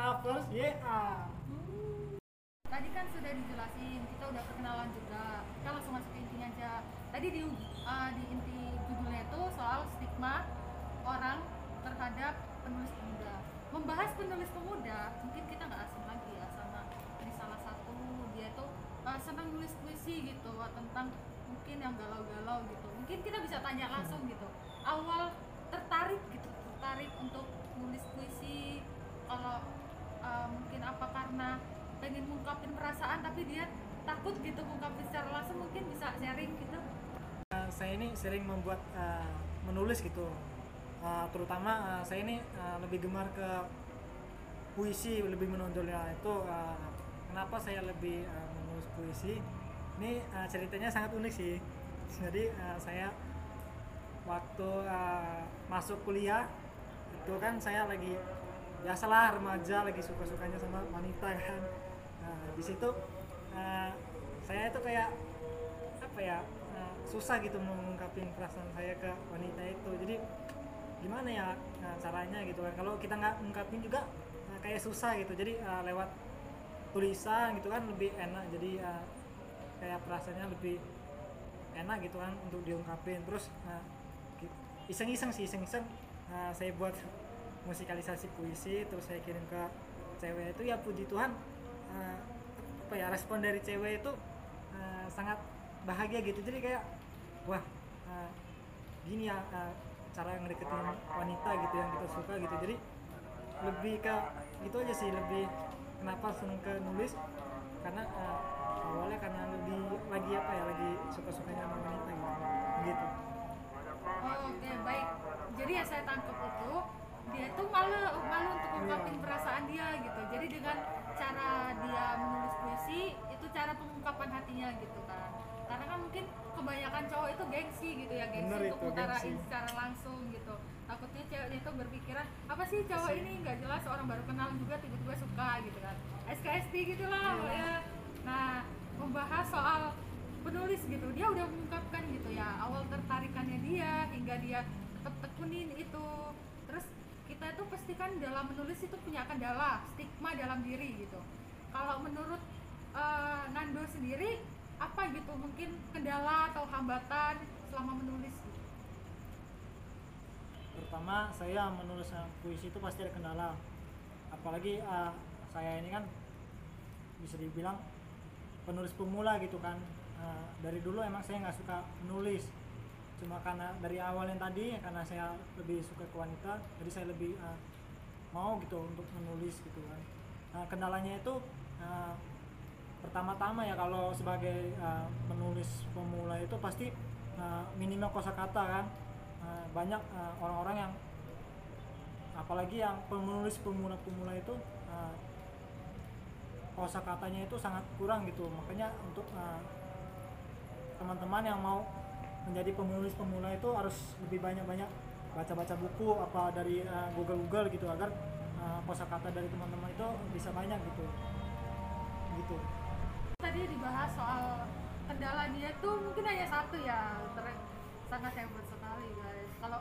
Covers YA. Tadi kan sudah dijelasin, kita udah perkenalan juga. Kita langsung masuk ke intinya aja. Tadi di uh, di inti judulnya itu soal stigma orang terhadap penulis pemuda. Membahas penulis pemuda, mungkin kita nggak asing lagi ya sama di salah satu dia itu uh, senang nulis puisi gitu tentang mungkin yang galau-galau gitu. Mungkin kita bisa tanya langsung gitu. Awal tertarik gitu, tertarik untuk nulis puisi kalau uh, mungkin apa karena pengen ngungkapin perasaan tapi dia takut gitu ngungkapin secara langsung mungkin bisa sharing gitu Uh, saya ini sering membuat uh, menulis gitu. Uh, terutama uh, saya ini uh, lebih gemar ke puisi, lebih menonjolnya itu uh, kenapa saya lebih uh, menulis puisi. Ini uh, ceritanya sangat unik sih. Jadi uh, saya waktu uh, masuk kuliah itu kan saya lagi biasalah remaja lagi suka-sukanya sama wanita kan. Nah, di situ uh, saya itu kayak apa ya uh, susah gitu mengungkapin perasaan saya ke wanita itu. Jadi gimana ya uh, caranya gitu kan? Kalau kita nggak ungkapin juga uh, kayak susah gitu. Jadi uh, lewat tulisan gitu kan lebih enak. Jadi uh, kayak perasaannya lebih enak gitu kan untuk diungkapin. Terus gi- iseng-iseng sih iseng-iseng uh, saya buat musikalisasi puisi terus saya kirim ke cewek itu ya puji Tuhan uh, apa ya respon dari cewek itu uh, sangat bahagia gitu. Jadi kayak wah uh, gini ya uh, cara ngedeketin wanita gitu yang kita suka gitu. Jadi lebih ke gitu aja sih lebih kenapa seneng ke nulis karena uh, awalnya karena lebih lagi apa ya lagi suka-sukanya sama wanita gitu. Gitu. Oh, oke baik. Jadi ya saya tangkap itu dia tuh malu malu untuk mengungkapin Iya. perasaan dia gitu. Jadi dengan cara dia menulis puisi itu cara pengungkapan hatinya gitu kan karena kan mungkin kebanyakan cowok itu gengsi gitu ya gengsi Bener untuk ngutarain secara langsung gitu. Takutnya ceweknya itu berpikiran apa sih cowok ini? Nggak jelas orang baru kenal juga tiba-tiba suka gitu kan. SKSD gitu lah Iya. ya nah membahas soal penulis gitu dia udah mengungkapkan gitu ya awal tertarikannya dia hingga dia tetap tekunin itu kita itu pastikan dalam menulis itu punya kendala stigma dalam diri gitu. Kalau menurut eh, Nando sendiri apa gitu mungkin kendala atau hambatan selama menulis? Gitu pertama saya menulis uh, puisi itu pasti ada kendala. Apalagi uh, saya ini kan bisa dibilang penulis pemula gitu kan. Uh, dari dulu emang saya nggak suka menulis cuma karena dari awal yang tadi karena saya lebih suka ke wanita jadi saya lebih uh, mau gitu untuk menulis gitu kan. Nah, kendalanya itu uh, pertama-tama ya kalau sebagai uh, penulis pemula itu pasti uh, minimal kosakata kan. Uh, banyak uh, orang-orang yang apalagi yang penulis pemula-pemula itu uh, kosakatanya itu sangat kurang gitu. Makanya untuk uh, teman-teman yang mau menjadi penulis pemula itu harus lebih banyak-banyak baca-baca buku apa dari uh, Google-Google gitu agar uh, kosakata dari teman-teman itu bisa banyak gitu. Gitu. Tadi dibahas soal kendala dia tuh mungkin hanya satu ya ter- sangat hebat sekali guys. Kalau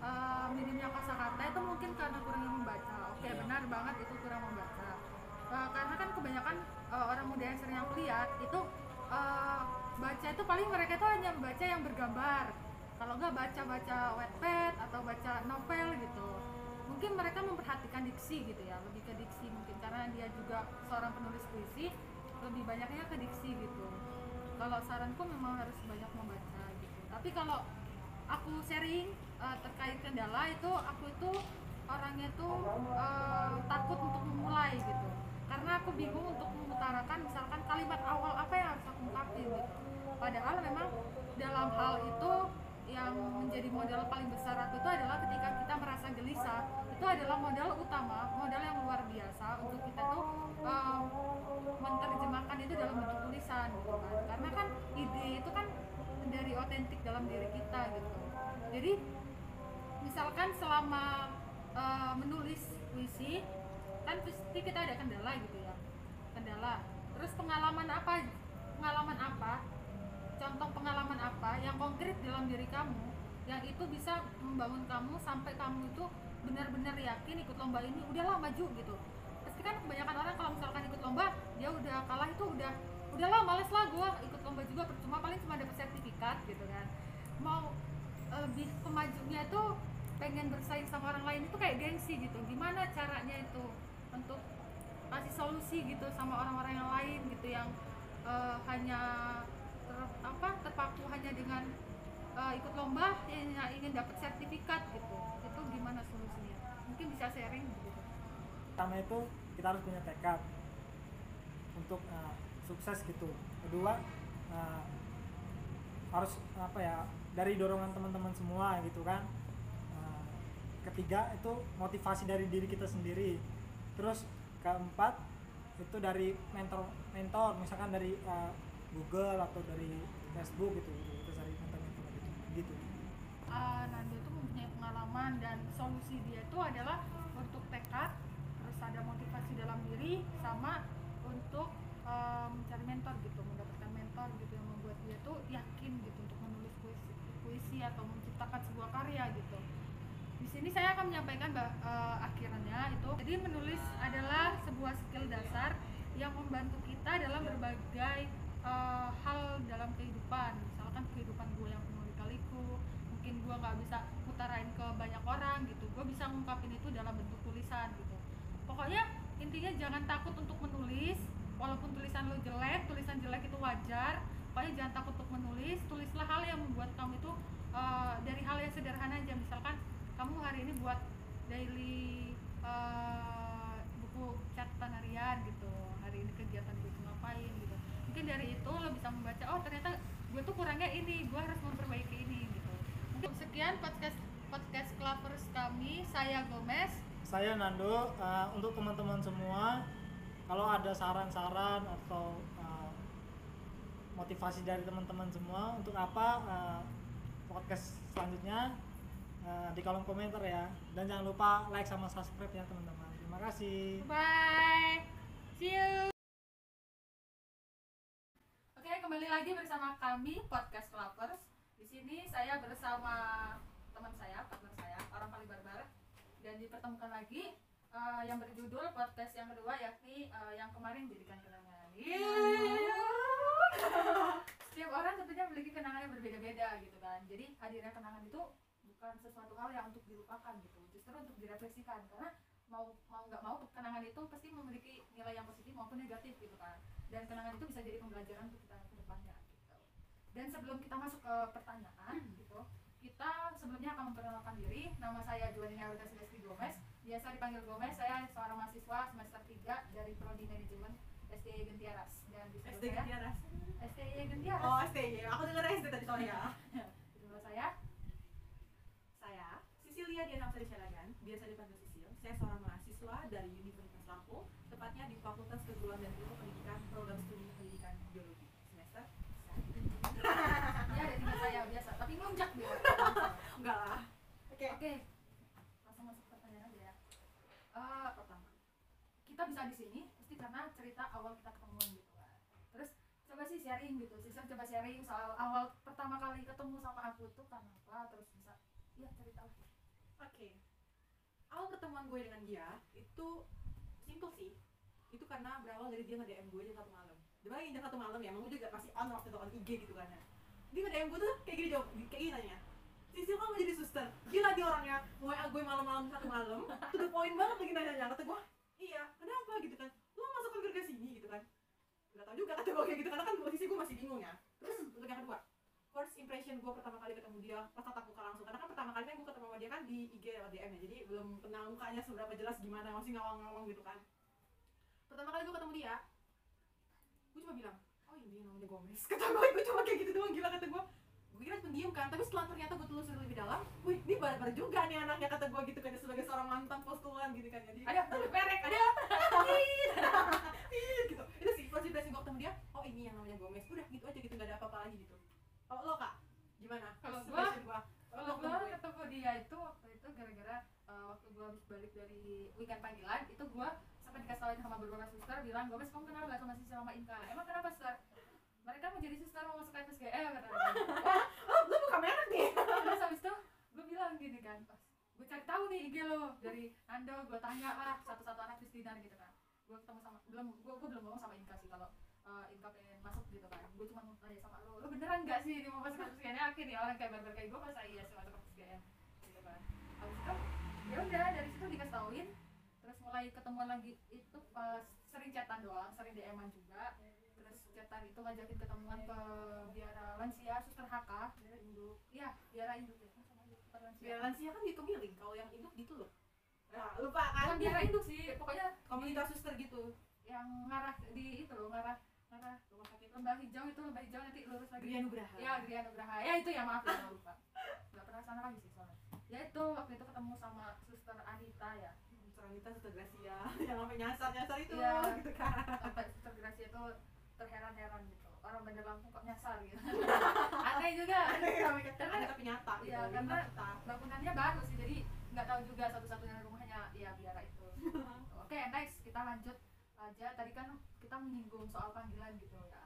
eh, minimnya kosakata itu mungkin karena kurang membaca. Oke Iya. benar banget itu kurang membaca. Eh, karena kan kebanyakan eh, orang muda yang sering aku lihat itu eh, baca itu paling mereka itu hanya membaca yang bergambar. Kalau nggak baca baca wetpad atau baca novel gitu mungkin mereka memperhatikan diksi gitu ya lebih ke diksi mungkin. Karena dia juga seorang penulis puisi lebih banyaknya ke diksi gitu. Kalau saranku memang harus banyak membaca gitu. Tapi kalau aku sharing eh, terkait kendala itu aku itu orangnya tuh eh, takut untuk memulai gitu. Karena aku bingung untuk mengutarakan misalkan kalimat awal apa yang harus aku ungkapin gitu padahal memang dalam hal itu yang menjadi modal paling besar aku itu adalah ketika kita merasa gelisah. Itu adalah modal utama modal yang luar biasa untuk kita tuh eh, menerjemahkan itu dalam bentuk tulisan gitu kan. Karena kan ide itu kan dari otentik dalam diri kita gitu. Jadi misalkan selama eh, menulis puisi kan pasti kita ada kendala gitu ya kendala. Terus pengalaman apa pengalaman apa contoh pengalaman apa yang konkret dalam diri kamu yang itu bisa membangun kamu sampai kamu itu benar-benar yakin ikut lomba ini udahlah maju gitu. Pasti kan kebanyakan orang kalau misalkan ikut lomba dia udah kalah itu udah udahlah males lah gue ikut lomba juga percuma paling cuma dapat sertifikat gitu kan. Mau eh, lebih kemajunya itu pengen bersaing sama orang lain itu kayak gengsi gitu. Gimana caranya itu untuk kasih solusi gitu sama orang-orang yang lain gitu yang eh, hanya apa terpaku hanya dengan eh, ikut lomba hanya ingin dapat sertifikat gitu. Itu gimana solusinya? Mungkin bisa sharing gitu. Pertama itu kita harus punya tekad untuk uh, sukses gitu. Kedua uh, harus apa ya dari dorongan teman-teman semua gitu kan. Uh, ketiga itu motivasi dari diri kita sendiri. Terus keempat itu dari mentor mentor misalkan dari uh, Google atau dari Facebook gitu kita cari mentor-mentor gitu gitu. Uh, Nando itu mempunyai pengalaman dan solusi dia itu adalah untuk tekad terus ada motivasi dalam diri sama untuk uh, mencari mentor gitu mendapatkan mentor gitu yang membuat dia tuh yakin gitu untuk menulis puisi, puisi atau menciptakan sebuah karya gitu. Di sini saya akan menyampaikan bah, uh, akhirnya itu. Jadi menulis adalah sebuah skill dasar yang membantu kita dalam berbagai uh, hal dalam kehidupan. Misalkan kehidupan gue yang penuh mungkin gue nggak bisa utarain ke banyak orang gitu. Gue bisa ngungkapin itu dalam bentuk tulisan gitu. Pokoknya intinya jangan takut untuk menulis walaupun tulisan lo jelek tulisan jelek itu wajar. Pokoknya jangan takut untuk menulis tulislah hal yang membuat kamu itu uh, dari hal yang sederhana aja. Misalkan kamu hari ini buat daily uh, buku catatan harian gitu hari ini kegiatan gue tuh ngapain gitu mungkin dari itu lo bisa membaca oh ternyata gue tuh kurangnya ini gue harus memperbaiki ini gitu. Mungkin sekian podcast podcast clovers kami. Saya Gomez. Saya Nando. Uh, untuk teman-teman semua kalau ada saran-saran atau uh, motivasi dari teman-teman semua untuk apa uh, podcast selanjutnya uh, di kolom komentar ya. Dan jangan lupa like sama subscribe ya teman-teman. Terima kasih. Bye. See you Oke, kembali lagi bersama kami podcast Clovers. Di sini saya bersama teman saya, partner saya, orang paling barbar. Dan dipertemukan lagi eh, yang berjudul podcast yang kedua yakni eh, yang kemarin jadikan kenangan. Setiap orang tentunya memiliki kenangan yang berbeda-beda gitu kan. Jadi hadirnya kenangan itu bukan sesuatu hal yang untuk dilupakan gitu, justru untuk direfleksikan karena mau mau nggak mau kenangan itu pasti memiliki nilai yang positif maupun negatif gitu kan dan kenangan itu bisa jadi pembelajaran untuk kita ke depannya gitu. Dan sebelum kita masuk ke pertanyaan gitu, kita sebelumnya akan memperkenalkan diri. Nama saya Juanina Rita Silvestri Gomez. Biasa dipanggil Gomez. Saya seorang mahasiswa semester 3 dari Prodi Manajemen STI Gentiaras dan di SD saya Gentiaras. STI Gentiaras. Oh, STY. Aku denger SD tadi soalnya. Di sebelah saya Saya Sisilia Diana Syaragan, biasa dipanggil Sisil. Saya seorang mahasiswa dari Universitas Lampung, tepatnya di Fakultas Keguruan dan Ilmu Pendidikan Program Studi Pendidikan Biologi semester ya ada tiga saya biasa, tapi ngelunjak dia. Enggak lah. Oke. Oke, langsung masuk ke pertanyaan aja ya. Eh, pertama, di sini pasti karena cerita awal kita ketemuan gitu kan. Terus coba sih sharing gitu, Sisil coba sharing soal awal pertama kali ketemu sama aku tuh kenapa, terus bisa, iya cerita. Oke. Awal pertemuan gue dengan dia itu simple sih. Itu karena berawal dari dia nge-DM gue jam satu malam. Dia bayangin jam satu malam ya, emang gue juga pasti on waktu itu on IG gitu kan ya. Dia nge-DM gue tuh kayak gini jawab, kayak gini nanya. Sisil kamu jadi suster? Gila dia orangnya, WA gue malam-malam satu malam, to the point banget lagi nanya Kata gue, iya, kenapa gitu kan? Lu masuk ke sini gitu kan? Gak tau juga kata gue kayak gitu, karena kan posisi gue masih bingung ya. Terus untuk yang kedua, first impression gue pertama kali ketemu dia pas tatap muka langsung karena kan pertama kali kan gue ketemu sama dia kan di IG lewat DM ya jadi belum kenal mukanya seberapa jelas gimana masih ngawang-ngawang gitu kan pertama kali gue ketemu dia gue cuma bilang oh ini namanya Gomez kata gue gue cuma kayak gitu doang gila kata gue gue kira pendiam kan tapi setelah ternyata gue telusuri lebih dalam wih ini barbar juga nih anaknya kata gue gitu kan sebagai seorang mantan postulan gitu kan jadi Ada, tapi perek, ada. Gitu. Itu sih first impression gue ketemu dia oh ini yang namanya Gomez. Udah gitu aja gitu gak ada apa-apa lagi gitu. Kalau lo kak gimana? Kalau gua Kalau gue ketemu gue. dia itu waktu itu gara-gara eh, waktu gue habis balik dari weekend panggilan itu gue sampai dikasih tahuin sama beberapa suster bilang Gomez kamu kenal gak sama si sama Inka? Emang kenapa suster mereka mau jadi suster mau masuk FSGL kata dia. oh lo buka merek nih terus habis itu gue bilang gini kan pas gue cari tahu nih IG lo dari Ando gue tanya lah satu-satu anak Kristina gitu kan. Gue ketemu sama belum gue gue belum ngomong sama Inka sih kalau uh, Inka pengen masuk gitu kan. Gue cuma nanya sama lo lo beneran gak sih ini mau masuk kampus GM yakin ya orang kayak barbar kayak gue masa iya sih masuk kampus GM gitu kan. Habis itu ya udah dari situ dikasih tauin. Terus mulai ketemuan lagi itu pas sering chatan doang sering DM-an juga chatan itu ngajakin ketemuan ke biara lansia suster HK iya biara induk ya. Suster lansia. biar lansia kan gitu miling kalau yang induk gitu loh. Nah, lupa kan? Bukan biara induk sih pokoknya komunitas suster gitu. Yang ngarah di itu loh ngarah ngarah rumah sakit. lembah hijau itu lembah hijau nanti lurus lagi. Gria Nugraha ya Gria Nugraha ya itu ya maaf ya lupa. Nggak pernah sana lagi sih soalnya. Ya itu waktu itu ketemu sama suster Anita ya. Seranita suster Gracia. Yang sampai nyasar nyasar itu Iya. gitu kan. Sampai suster Gracia itu terheran-heran gitu. Orang bandar Lampung kok nyasar gitu. Aneh juga. Aneh kami kan Karena- aneh tapi nyata gitu Iya, karena nyata. bangunannya baru sih jadi nggak tahu juga satu-satunya rumahnya ya biara itu. Oke next kita lanjut aja. Tadi kan kita menyinggung soal panggilan gitu ya.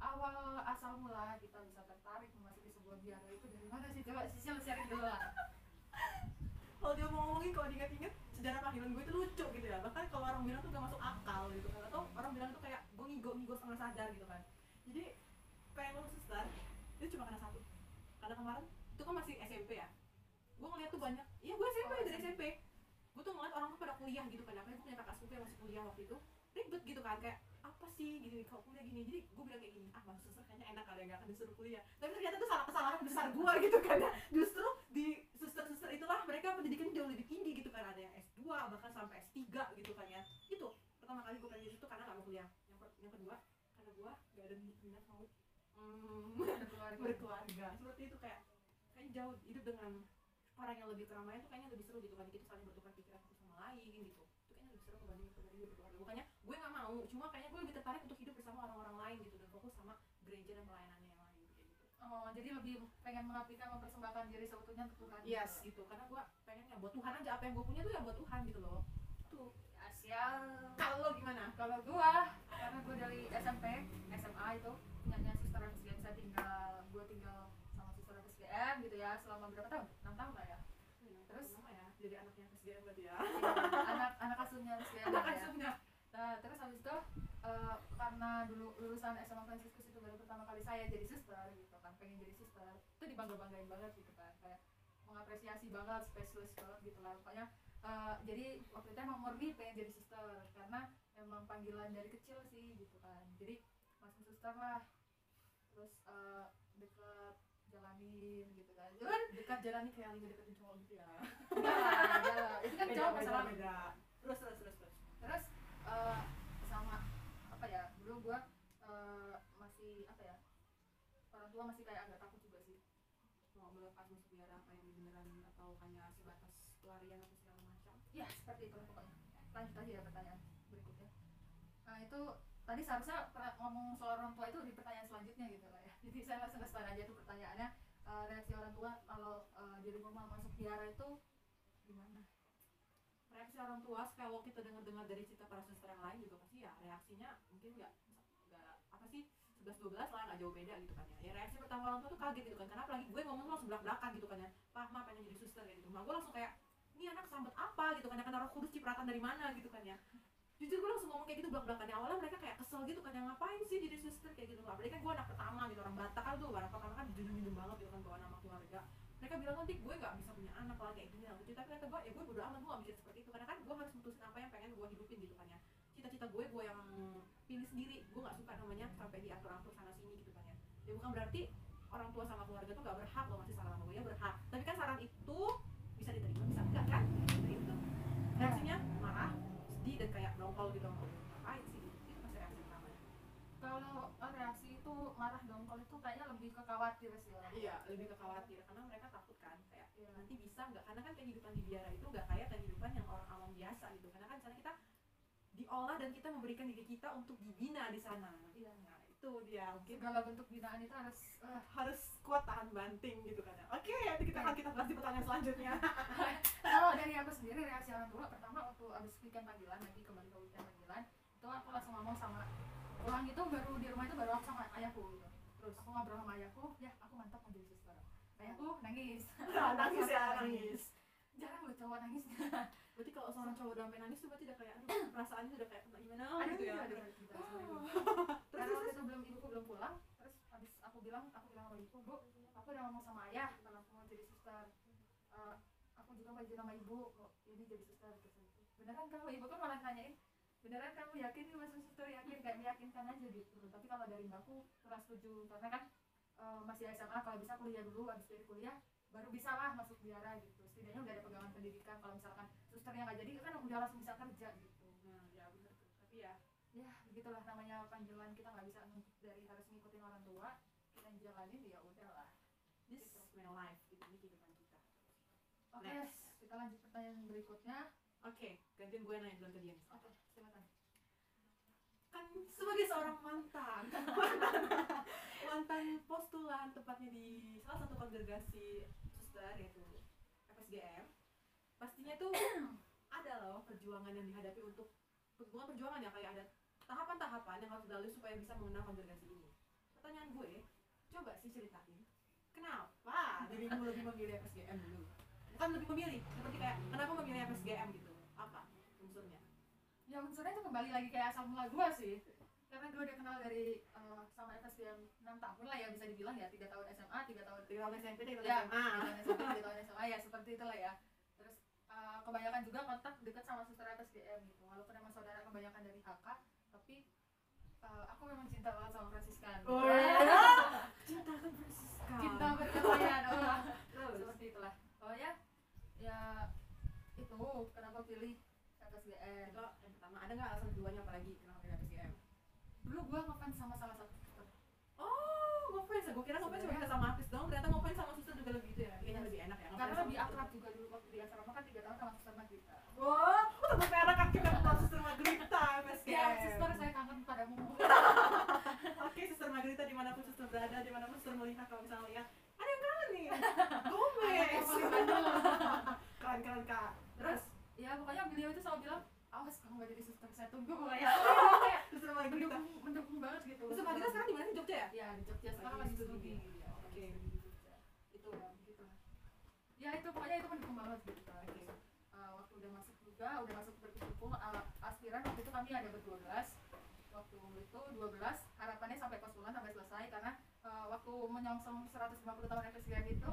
Awal asal mula kita bisa tertarik memasuki sebuah biara itu dari mana sih? Coba Sisil sharing dulu lah. Kalau dia mau ngomongin kalau diingat-ingat sejarah panggilan gue itu lucu gitu ya. Bahkan kalau orang bilang tuh gak masuk akal gitu. Kan atau orang bilang tuh kayak gue ngigo setengah sadar gitu kan. Jadi pengen lulus suster itu cuma karena satu. Karena kemarin itu kan masih SMP ya. Gue ngeliat tuh banyak iya gue SMP Oh, dari SMP. Gue tuh ngeliat orang tuh pada kuliah gitu kan apalagi gue punya kakak sepupu yang masih kuliah waktu itu. Ribet gitu kan kayak apa sih gitu kalau kuliah gini? Jadi gue bilang kayak gini ah masuk suster kayaknya enak kali ya gak akan disuruh kuliah. Tapi ternyata itu salah kesalahan besar gue gitu kan. Ya justru di suster-suster itulah mereka pendidikan jauh lebih tinggi gitu kan. Ada yang S2 bahkan sampai S3 gitu kan ya. Itu pertama kali gue pengen di situ karena gak mau kuliah yang, kedua karena gue gak ada minat mau mm, berkeluarga. berkeluarga. Seperti itu kayak kayaknya jauh hidup dengan orang yang lebih keramaian tuh kayaknya lebih seru gitu kan kita saling bertukar pikiran satu sama lain gitu. Itu kayaknya lebih seru kebanding kebanding hidup berkeluarga. Bukannya gue nggak mau cuma kayaknya gue lebih tertarik untuk hidup bersama orang-orang lain gitu dan fokus sama gereja dan pelayanannya yang lain kayak gitu. Oh jadi lebih pengen mengabdikan mempersembahkan diri seutuhnya untuk Tuhan. Yes gitu. Karena gue pengennya buat Tuhan aja apa yang gue punya tuh ya buat Tuhan gitu loh ya kalau lo gimana? Kalau gua karena gua dari SMP SMA itu punyanya suster SGM saya tinggal gua tinggal sama suster SGM gitu ya selama berapa tahun? 6 tahun lah ya. Terus? sama ya jadi anaknya SGM berarti ya. Anak anak asuhnya anak ya. asuhnya. Nah, terus habis itu eh, karena dulu lulusan SMA Franciscus itu baru pertama kali saya jadi suster gitu kan, pengen jadi suster. Itu dibangga-banggain banget gitu kan, kayak mengapresiasi banget, spesialis banget gitu lah. Pokoknya eh, jadi waktu itu emang murni pengen jadi suster karena emang panggilan dari kecil sih gitu kan. Jadi masuk suster lah. Terus eh, deket jalanin gitu kan. Cuman dekat jalan nih kayak lagi deketin cowok gitu ya enggak enggak lah. Itu kan beda masalah beda terus terus terus terus terus eh, sama apa ya dulu gua eh, masih apa ya orang tua masih kayak agak takut juga sih mau melepas masuk biara apa yang beneran atau hanya sebatas pelarian atau segala macam ya seperti itu lah pokoknya lanjut aja ya pertanyaan berikutnya. Nah itu tadi seharusnya ngomong soal orang tua itu di pertanyaan selanjutnya gitu lah ya. Jadi saya langsung ke aja tuh pertanyaannya eh, reaksi orang tua kalau eh, di rumah masuk biara itu gimana? Reaksi orang tua kalau kita dengar-dengar dari cerita para suster yang lain juga pasti ya reaksinya mungkin nggak nggak apa sih 11 12 lah nggak jauh beda gitu kan ya. ya reaksi pertama orang tua tuh kaget gitu kan karena apalagi gue ngomong langsung belak belakan gitu kan ya. Pak ma pengen jadi suster gitu. Nah gue langsung kayak ini anak sambet apa gitu kan ya kan roh kudus cipratan dari mana gitu kan ya. Jujur gue langsung ngomong kayak gitu belak belakan ya awalnya mereka kayak kesel gitu kan yang ngapain sih jadi suster kayak gitu. Apalagi kan gue anak pertama gitu orang Batak kan tuh anak pertama kan junjung banget gitu kan bawa nama keluarga. Mereka bilang nanti gue gak bisa punya anak lah kayak gini lah. Gitu tapi kata gue ya gue bodo amat gue gak mikir seperti itu. Karena kan gue harus mutusin apa yang pengen gue hidupin gitu kan ya. Cita-cita gue gue yang pilih sendiri. Gue gak suka namanya sampai diatur atur sana sini gitu kan ya. Ya bukan berarti orang tua sama keluarga tuh gak berhak loh ngasih saran sama gue ya berhak. Tapi kan saran itu diterima bisa enggak kan? Nah, itu reaksinya marah sedih dan kayak dongkol gitu. Ngapain sih? Itu pasti reaksi pertamanya kalau eh, reaksi itu marah dongkol itu kayaknya lebih ke khawatir sih orang iya lebih ke khawatir. Karena mereka takut kan kayak Iya. nanti bisa nggak karena kan kehidupan di biara itu nggak kayak kehidupan yang orang awam biasa gitu. Karena kan sana kita diolah dan kita memberikan diri kita untuk dibina di sana. Iya. nah itu dia mungkin segala bentuk binaan itu harus eh, harus kuat tahan banting gitu kan ya. oke nanti kita akan kita bahas di pertanyaan selanjutnya. Kalau dari aku sendiri reaksi orang tua pertama waktu abis weekend panggilan lagi kembali ke weekend panggilan itu aku langsung ngomong sama pulang itu baru di rumah itu baru aku sama ayahku gitu. Terus? Aku ngobrol sama ayahku ya aku mantap jadi suster. Ayahku nangis. Nangis ya nangis. Jarang loh cowok nangis berarti kalau seorang cowok udah sampai nangis tuh berarti udah kayak aduh perasaannya udah kayak gimana? Ada gitu ya? ada ada kita sama ibu. terus karena waktu terus. itu belum ibuku belum pulang terus habis aku bilang aku bilang sama ibu bu aku udah ngomong sama ayah kalau aku mau jadi suster. Eh, aku juga mau izin sama ibu kok ini jadi suster gitu. Beneran kamu ibu kan malah nanyain beneran kamu yakin nih masuk suster yakin kayak meyakinkan aja gitu. Tapi kalau dari mbakku kurang setuju karena kan eh, masih SMA kalau bisa kuliah dulu habis dari kuliah baru bisa lah masuk biara gitu. Setidaknya udah ada pegangan pendidikan. Kalau misalkan susternya nggak jadi kan udah langsung bisa kerja gitu. Nah ya bener tuh. Tapi ya. Ya begitulah namanya panggilan kita nggak bisa dari harus ngikutin orang tua kita jalanin ya udahlah this is my life gitu. Ini kehidupan kita. Oke Next. kita lanjut pertanyaan berikutnya. Oke gantian gue nanya duluan ke dia oke silakan. Kan sebagai seorang mantan mantan, mantan postulan tepatnya di salah satu kongregasi suster yaitu FSGM pastinya tuh ada loh perjuangan yang dihadapi untuk bukan perjuangan ya kayak ada tahapan-tahapan yang harus dilalui supaya bisa mengenal kongregasi ini. Pertanyaan gue coba sih ceritain kenapa dirimu lebih memilih FSGM dulu? Bukan lebih memilih seperti kayak kenapa memilih FSGM gitu? Apa unsurnya ya unsurnya itu kembali lagi kayak asal mula gue sih karena gue udah kenal dari eh, sama FSDM 6 tahun lah ya bisa dibilang ya. Tiga tahun SMA tiga tahun dari tahun SMP dari tahun ya SMA tiga tahun tiga SMA ya seperti itulah ya. Terus eh, kebanyakan juga kontak dekat sama suster FSDM gitu. Walaupun emang saudara kebanyakan dari HK tapi eh, aku memang cinta banget sama Franciscan. Oh, iya? cinta kan Francisca cinta berkelayan oh. seperti itulah. Pokoknya ya itu kenapa pilih FSGM itu yang pertama ada nggak alasan keduanya apalagi? Kenapa dulu gue ngefans sama salah satu oh ngefans ya? Gue kira ngefans cuma sama artis dong ternyata ngefans sama suster juga lebih itu ya? Kayaknya lebih enak ya karena lebih akrab juga dulu waktu di asrama kan tiga tahun sama suster Magdita wah tetap merah kaki sama suster Margarita FSGM ya suster saya kangen padamu. Oke suster Margarita di mana pun suster berada di mana pun suster melihat kalau misalnya lihat ada yang kangen nih? Gomez. Keren keren kak. Terus? Ya pokoknya beliau itu selalu bilang awas kamu gak jadi suster saya tunggu pokoknya. Kayak suster Margarita mendukung mendukung banget gitu. Suster Margarita sekarang di mana? Sih Jogja ya? Ya di Jogja. Sekarang Lagi lagi studi. ya, lagi Oke. itu ya gitu. ya itu pokoknya itu mendukung banget gitu Oke. Uh, waktu udah masuk juga udah masuk berkumpul uh, aspiran waktu itu kami ada berdua belas. Waktu itu 12 harapannya sampai pos bulan sampai selesai. Karena uh, waktu menyongsong 150 tahun FSGM itu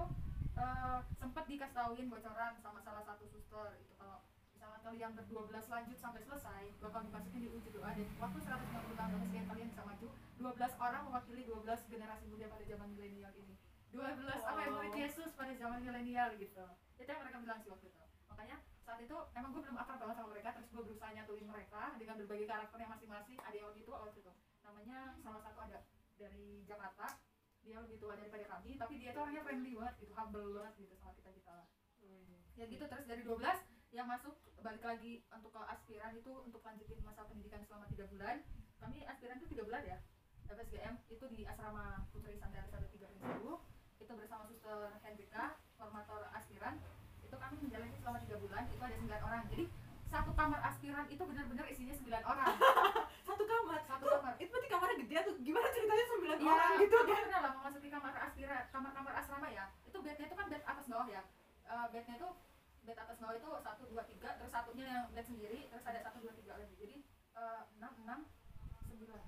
uh, sempat dikasih tauin bocoran sama salah satu suster. Itu kalau kalian berdua belas lanjut sampai selesai bakal dimasukin di uji doa. Dan waktu 150 tahun FSGM kalian bisa maju 12 orang mewakili 12 generasi muda pada zaman milenial ini. 12 apa ya murid Wow. Yesus pada zaman milenial gitu. Itu yang mereka bilang sih waktu itu. Makanya saat itu emang gue belum akrab banget sama mereka terus gue berusaha nyatuin mereka dengan berbagai karakternya masing-masing. Ada yang lebih tua waktu itu. Namanya salah satu ada dari Jakarta. Dia lebih tua daripada kami tapi dia tuh orangnya friendly banget gitu humble banget gitu sama kita kita ya gitu terus dari 12 yang masuk balik lagi untuk ke aspiran itu untuk lanjutin masa pendidikan selama tiga bulan. Kami aspiran itu tiga bulan ya FSGM itu di asrama Putri Sandara Satu Tiga Ribu itu bersama suster Hendrika formator aspiran. Itu kami menjalani selama tiga bulan itu ada sembilan orang. Jadi satu kamar aspiran itu benar-benar isinya sembilan orang. Satu kamar? Satu Tuh, kamar. itu berarti kamarnya gede tuh gimana ceritanya sembilan Iya, orang gitu kan? pernah lah memasuki kamar aspiran kamar-kamar asrama ya? Itu bednya itu kan bed atas bawah ya. Eh, bednya itu bed atas bawah itu satu dua tiga terus satunya yang bed sendiri terus ada satu dua tiga lagi. Jadi eh, enam enam sembilan.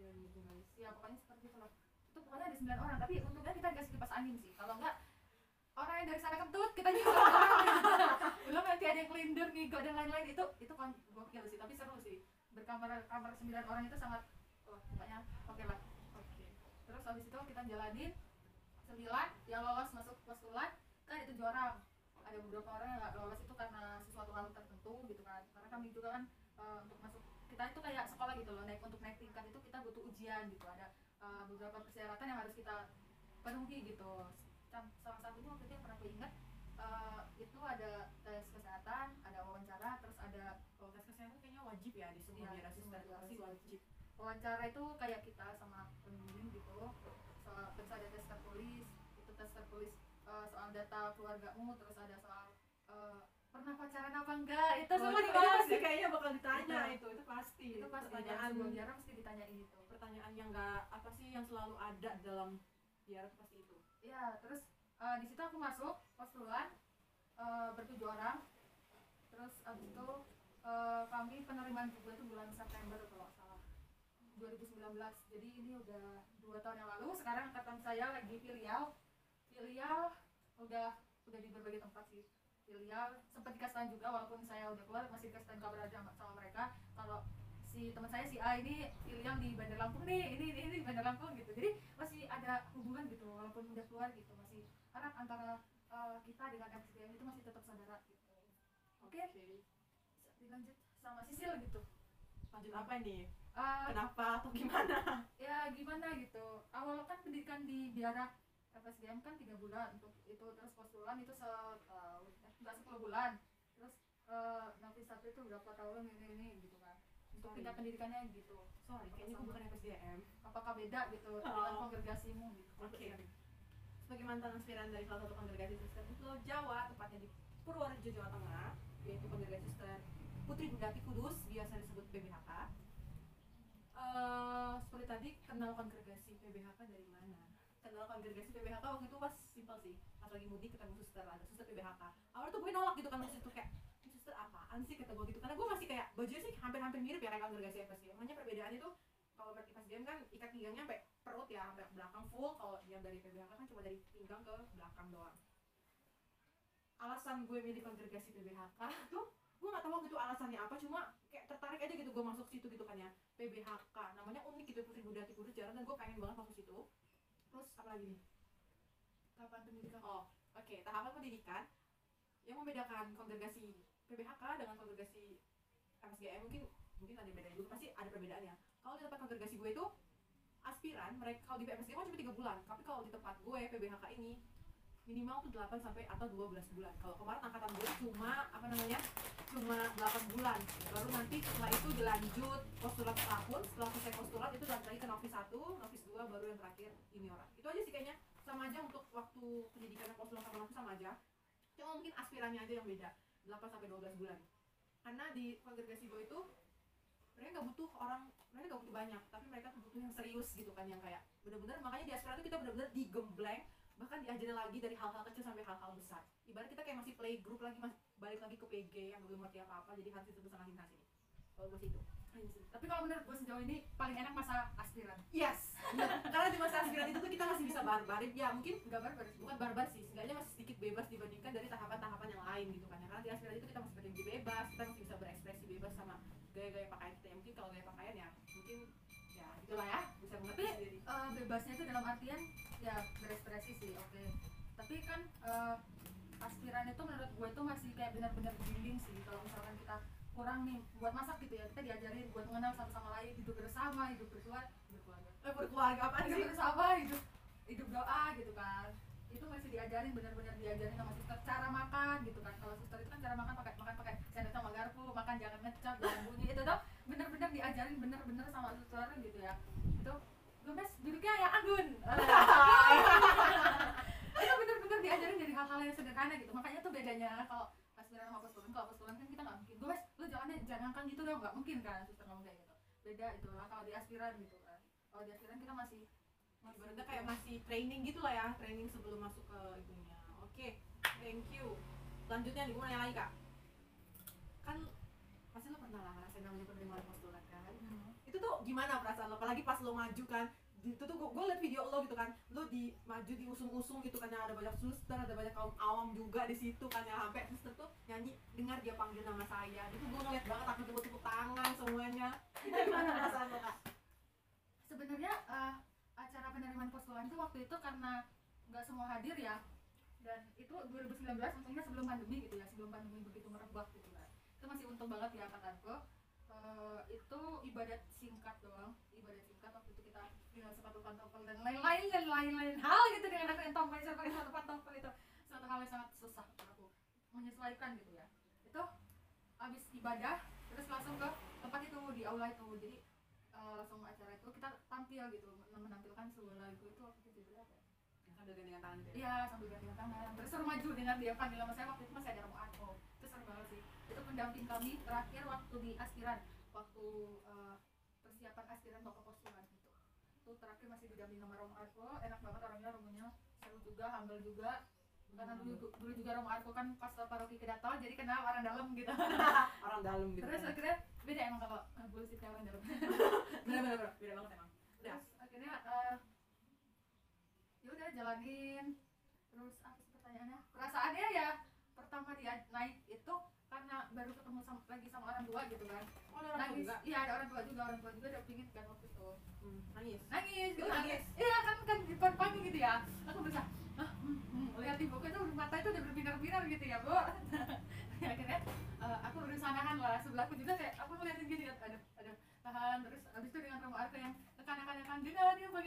Dan jurnalis ya pokoknya seperti itu lah itu pokoknya ada sembilan orang tapi untungnya kita dikasih kipas angin sih. Kalau enggak orang yang dari sana kentut kita juga belum nanti ada yang kelindur ngigo dan lain-lain. Itu itu kan gokil sih tapi seru sih. Berkamar kamar sembilan orang itu sangat oh, pokoknya oke lah. Oke. Terus habis itu kita jalanin sembilan yang lolos masuk postulan kan ada tujuh orang. Ada beberapa orang yang nggak lolos itu karena sesuatu hal tertentu gitu kan. Karena kami juga kan eh, untuk masuk kita itu kayak sekolah gitu loh naik untuk naik tingkat itu kita butuh ujian gitu. Ada eh, beberapa persyaratan yang harus kita penuhi gitu. Salah satunya waktu itu yang pernah gue ingat eh, itu ada tes kesehatan ada wawancara terus ada kalau tes kesehatan kayaknya wajib ya di semua pasti biara wajib. Wawancara itu kayak kita sama pembimbing gitu. Soal terus ada tes tertulis itu tes tertulis eh, soal data keluargamu terus ada soal eh, pernah pacaran apa enggak? Itu semua Oh, itu dibahas pasti kayaknya bakal ditanya Itu. itu itu pasti itu pasti pertanyaan. sebelum biara pasti ditanyain itu pertanyaan yang nggak apa sih yang selalu ada dalam biara itu pasti itu. Ya terus eh, di situ aku masuk postulan eh, bertujuh orang. Terus abis itu eh, kami penerimaan juga itu bulan September kalau salah 2019 jadi ini udah dua tahun yang lalu sekarang angkatan saya lagi filial filial udah udah di berbagai tempat sih. Filial sempat dikasih tahu juga walaupun saya udah keluar masih dikasih tahu kabar aja sama- mereka. Kalau si teman saya si A ini filial di Bandar Lampung nih ini ini, ini di Bandar Lampung gitu. Jadi masih ada hubungan gitu walaupun udah keluar gitu masih erat antara eh, kita dengan FSDM itu masih tetap saudara gitu. Oke? Bisa dilanjut sama Sisil gitu. Lanjut apa nih Eh, kenapa atau gimana? Ya gimana gitu. Awal kan pendidikan di biara FSGM kan tiga bulan untuk itu terus postulan itu setahun eh, enggak sepuluh bulan terus eh nanti satu itu berapa tahun ini ini gitu kan untuk Sorry. tingkat pendidikannya gitu sorry kayaknya gue bukan FSDM apakah beda gitu Oh. dengan kongregasimu gitu Oke. Sebagai mantan aspiran dari salah satu kongregasi Kristen di Pulau Jawa, tepatnya di Purworejo, Jawa Tengah, yaitu kongregasi Kristen Putri Bundati Kudus, biasa disebut PBHK. Eh, seperti tadi, kenal kongregasi PBHK dari mana? Kenal kongregasi PBHK waktu itu pas simpel sih, pas lagi mudik ketemu suster ada suster PBHK. Awalnya tuh gue nolak gitu kan waktu itu kayak "Ini suster apaan sih? kata gue gitu. Karena gue masih kayak bajunya sih hampir-hampir mirip ya kayak kongregasi FSGM. Hanya perbedaannya tuh kalau berarti FSGM kan ikat pinggangnya sampai perut ya sampai belakang full. Kalau yang dari PBHK kan cuma dari pinggang ke belakang doang. Alasan gue milih kongregasi PBHK tuh gue gak tahu waktu itu alasannya apa. Cuma kayak tertarik aja gitu gue masuk situ gitu kan ya. PBHK namanya unik gitu Putri Budati Kudus jarang. Dan gue pengen banget masuk situ terus apa lagi nih? Kapan pendidikan. Oh oke tahapan pendidikan yang membedakan kongregasi PBHK dengan kongregasi FSGM mungkin mungkin ada bedanya juga pasti ada perbedaannya. Kalau di tempat kongregasi gue itu aspiran mereka kalau di FSGM kan cuma tiga bulan. Tapi kalau di tempat gue PBHK ini minimal tuh 8 sampai atau 12 bulan. Kalau kemarin angkatan gue cuma apa namanya cuma 8 bulan. Baru nanti setelah itu dilanjut postulat setahun setelah selesai postulat itu lanjut lagi ke novis 1 novis 2 baru yang terakhir junior. Itu aja sih kayaknya. Sama aja untuk waktu pendidikan postulat sama novis sama aja. Cuma mungkin aspirannya aja yang beda 8 sampai 12 bulan. Karena di kongregasi gue itu mereka nggak butuh orang mereka nggak butuh banyak tapi mereka tuh butuh yang serius gitu kan yang kayak bener-bener makanya di aspiran itu kita bener-bener digembleng bahkan diajarin lagi dari hal-hal kecil sampai hal-hal besar. Ibarat kita kayak masih play group lagi mas balik lagi ke PG yang belum ngerti apa-apa jadi harus itu sama sini sini. Kalau gue sih itu tapi kalau menurut gue sejauh ini paling enak masa aspiran. Yes! Karena di masa aspiran itu tuh kita masih bisa barbarin ya mungkin nggak barbar bukan barbar sih seenggaknya masih sedikit bebas dibandingkan dari tahapan-tahapan yang lain gitu kan. Ya karena di aspiran itu kita masih lebih bebas kita masih bisa berekspresi bebas sama gaya-gaya pakaian kita. Ya mungkin kalau gaya pakaian ya mungkin ya itulah ya bisa mengerti Tapi- sendiri. Eh, bebasnya itu dalam artian ya berekspresi sih oke. Tapi kan eh, aspiran itu menurut gue itu masih kayak benar-benar bimbing sih. Kalau misalkan kita kurang nih buat masak gitu ya kita diajarin buat mengenal satu sama lain hidup bersama hidup berkeluarga berkeluarga. Eh berkeluarga apa sih? bersama hidup hidup doa gitu kan. Itu masih diajarin benar-benar diajarin sama suster cara makan gitu kan. Kalau suster itu kan cara makan pakai makan pakai sendok sama garpu makan jangan ngecap jangan bunyi. Itu tuh benar-benar diajarin benar-benar sama suster gitu ya. Itu gemes duduknya ya anggun itu benar-benar diajarin dari hal-hal yang sederhana gitu. Makanya tuh bedanya kalau aspiran sama postulan kalau postulan kan kita nggak mungkin. Gemes lu jangan jangan ngangkat gitu dong. Nggak mungkin kan suster ngomong kayak gitu. Beda itu lah kalau di aspiran gitu kan. Kalau di aspiran kita masih masih ibaratnya kayak masih training gitu lah ya training sebelum masuk ke itunya oke thank you. Selanjutnya nih gue nanya lagi kak. Kan pasti lo pernah lah ngerasain namanya penerimaan postulat kan? Hmm. itu tuh gimana perasaan lo? Apalagi pas lo maju kan itu tuh gue liat video lo gitu kan. Lo di maju diusung-usung gitu kan yang ada banyak suster ada banyak kaum awam juga di situ kan yang sampai suster tuh nyanyi dengar dia panggil nama saya. Itu gue ngeliat banget aku tepuk-tepuk tangan semuanya. Gimana perasaan lo kak? Sebenarnya eh, acara penerimaan postulan itu waktu itu karena nggak semua hadir ya. Dan itu 2019 untungnya sebelum pandemi gitu ya sebelum pandemi begitu merebak gitu kan. Itu masih untung banget ya angkatanku Eh, itu ibadat singkat doang ibadat singkat waktu itu kita dengan sepatu pantofel dan lain-lain dan lain-lain hal gitu dengan aku yang pakai sepatu pantofel itu. Suatu hal yang sangat susah untuk aku menyesuaikan gitu ya. Itu habis ibadah terus langsung ke tempat itu di aula itu. Jadi eh, langsung acara itu kita tampil gitu menampilkan sebuah lagu itu waktu itu judulnya apa ya? sambil gandengan tangan gitu ya? Iya sambil gantian tangan. Terus maju dengan dia panggil nama saya waktu itu masih ada Romo Arko. Itu seru banget sih. Itu pendamping kami terakhir waktu di aspiran. Waktu eh, persiapan aspiran bapak postulan itu terakhir masih didampingi sama Romo Arko enak banget orangnya romonya seru juga humble juga. Karena dulu dulu juga Romo Arko kan pas paroki kedatol jadi kenal orang dalam gitu. Orang dalam gitu terus kan. akhirnya beda emang kalau uh, bullshitnya orang dalam. Bener bener beda banget emang. Terus akhirnya eh, ya udah jalanin. Terus apa sih pertanyaannya? Perasaannya ya pertama dia naik itu karena baru ketemu sama, lagi sama orang tua gitu kan. Oh ada orang nangis. juga? Iya ada orang tua juga orang tua juga udah pingin kan waktu itu. Hmm, nangis? Nangis gitu nangis? iya kan kan di depan panggung gitu ya. Aku berusaha ah, hmm, hmm, lihat di buku itu mata itu udah berbinar-binar gitu ya bu. Ya, akhirnya eh, aku berusaha nahan lah sebelahku juga kayak aku ngeliatin gini aduh aduh tahan terus abis itu dengan Romo Arka yang tekan-tekan dengan dia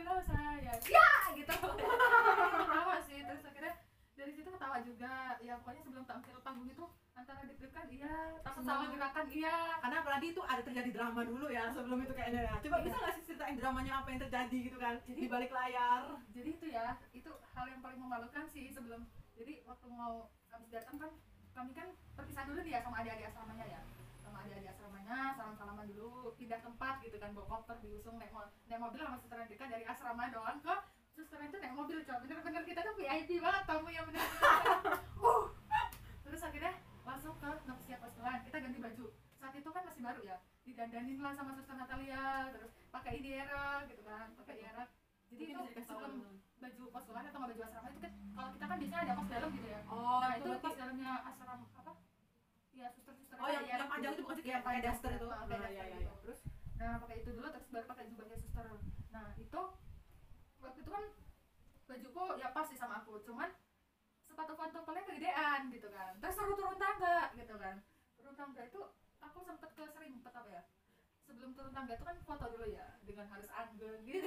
nama saya? Ya gitu. Ketawa sih terus akhirnya dari situ ketawa juga. Ya pokoknya sebelum tampil panggung itu antara deg-degan iya. Takut salah gerakan iya. Karena apalagi itu ada terjadi drama dulu ya sebelum itu kayaknya ya. Coba Iya. bisa nggak sih ceritain dramanya apa yang terjadi gitu kan di balik layar? Jadi itu ya itu hal yang paling memalukan sih sebelum. Jadi waktu mau habis datang kan kami kan terpisah dulu nih ya sama adik-adik asramanya ya. Sama adik-adik asramanya salam-salaman dulu pindah tempat gitu kan bawa koper diusung naik, mo- naik mobil sama Andika dari asrama doang ke suster itu naik mobil coba bener-bener kita tuh VIP banget tamu yang bener-bener uh. terus akhirnya langsung ke siap pasukan kita ganti baju saat itu kan masih baru ya lah sama suster Natalia terus pakai ini era gitu kan pakai era jadi Mungkin itu sebelum baju pasukan atau nggak baju asrama itu kan kalau kita kan biasanya ada kos dalam gitu ya. Oh nah itu kos dalamnya asrama apa? Ya suster-suster oh yang, yang panjang itu bukan sih kayak pakai daster itu? pakai Nah, daster iya, iya, gitu. iya. terus nah pakai itu dulu terus baru pakai jubahnya suster. Nah itu waktu itu kan bajuku ya pas sih sama aku cuman sepatu pantoffelnya kegedean gitu kan. Terus suruh turun tangga gitu kan. Turun tangga itu aku sempet ke serimpet apa ya sebelum turun tangga itu kan foto dulu ya dengan harus anggun gitu.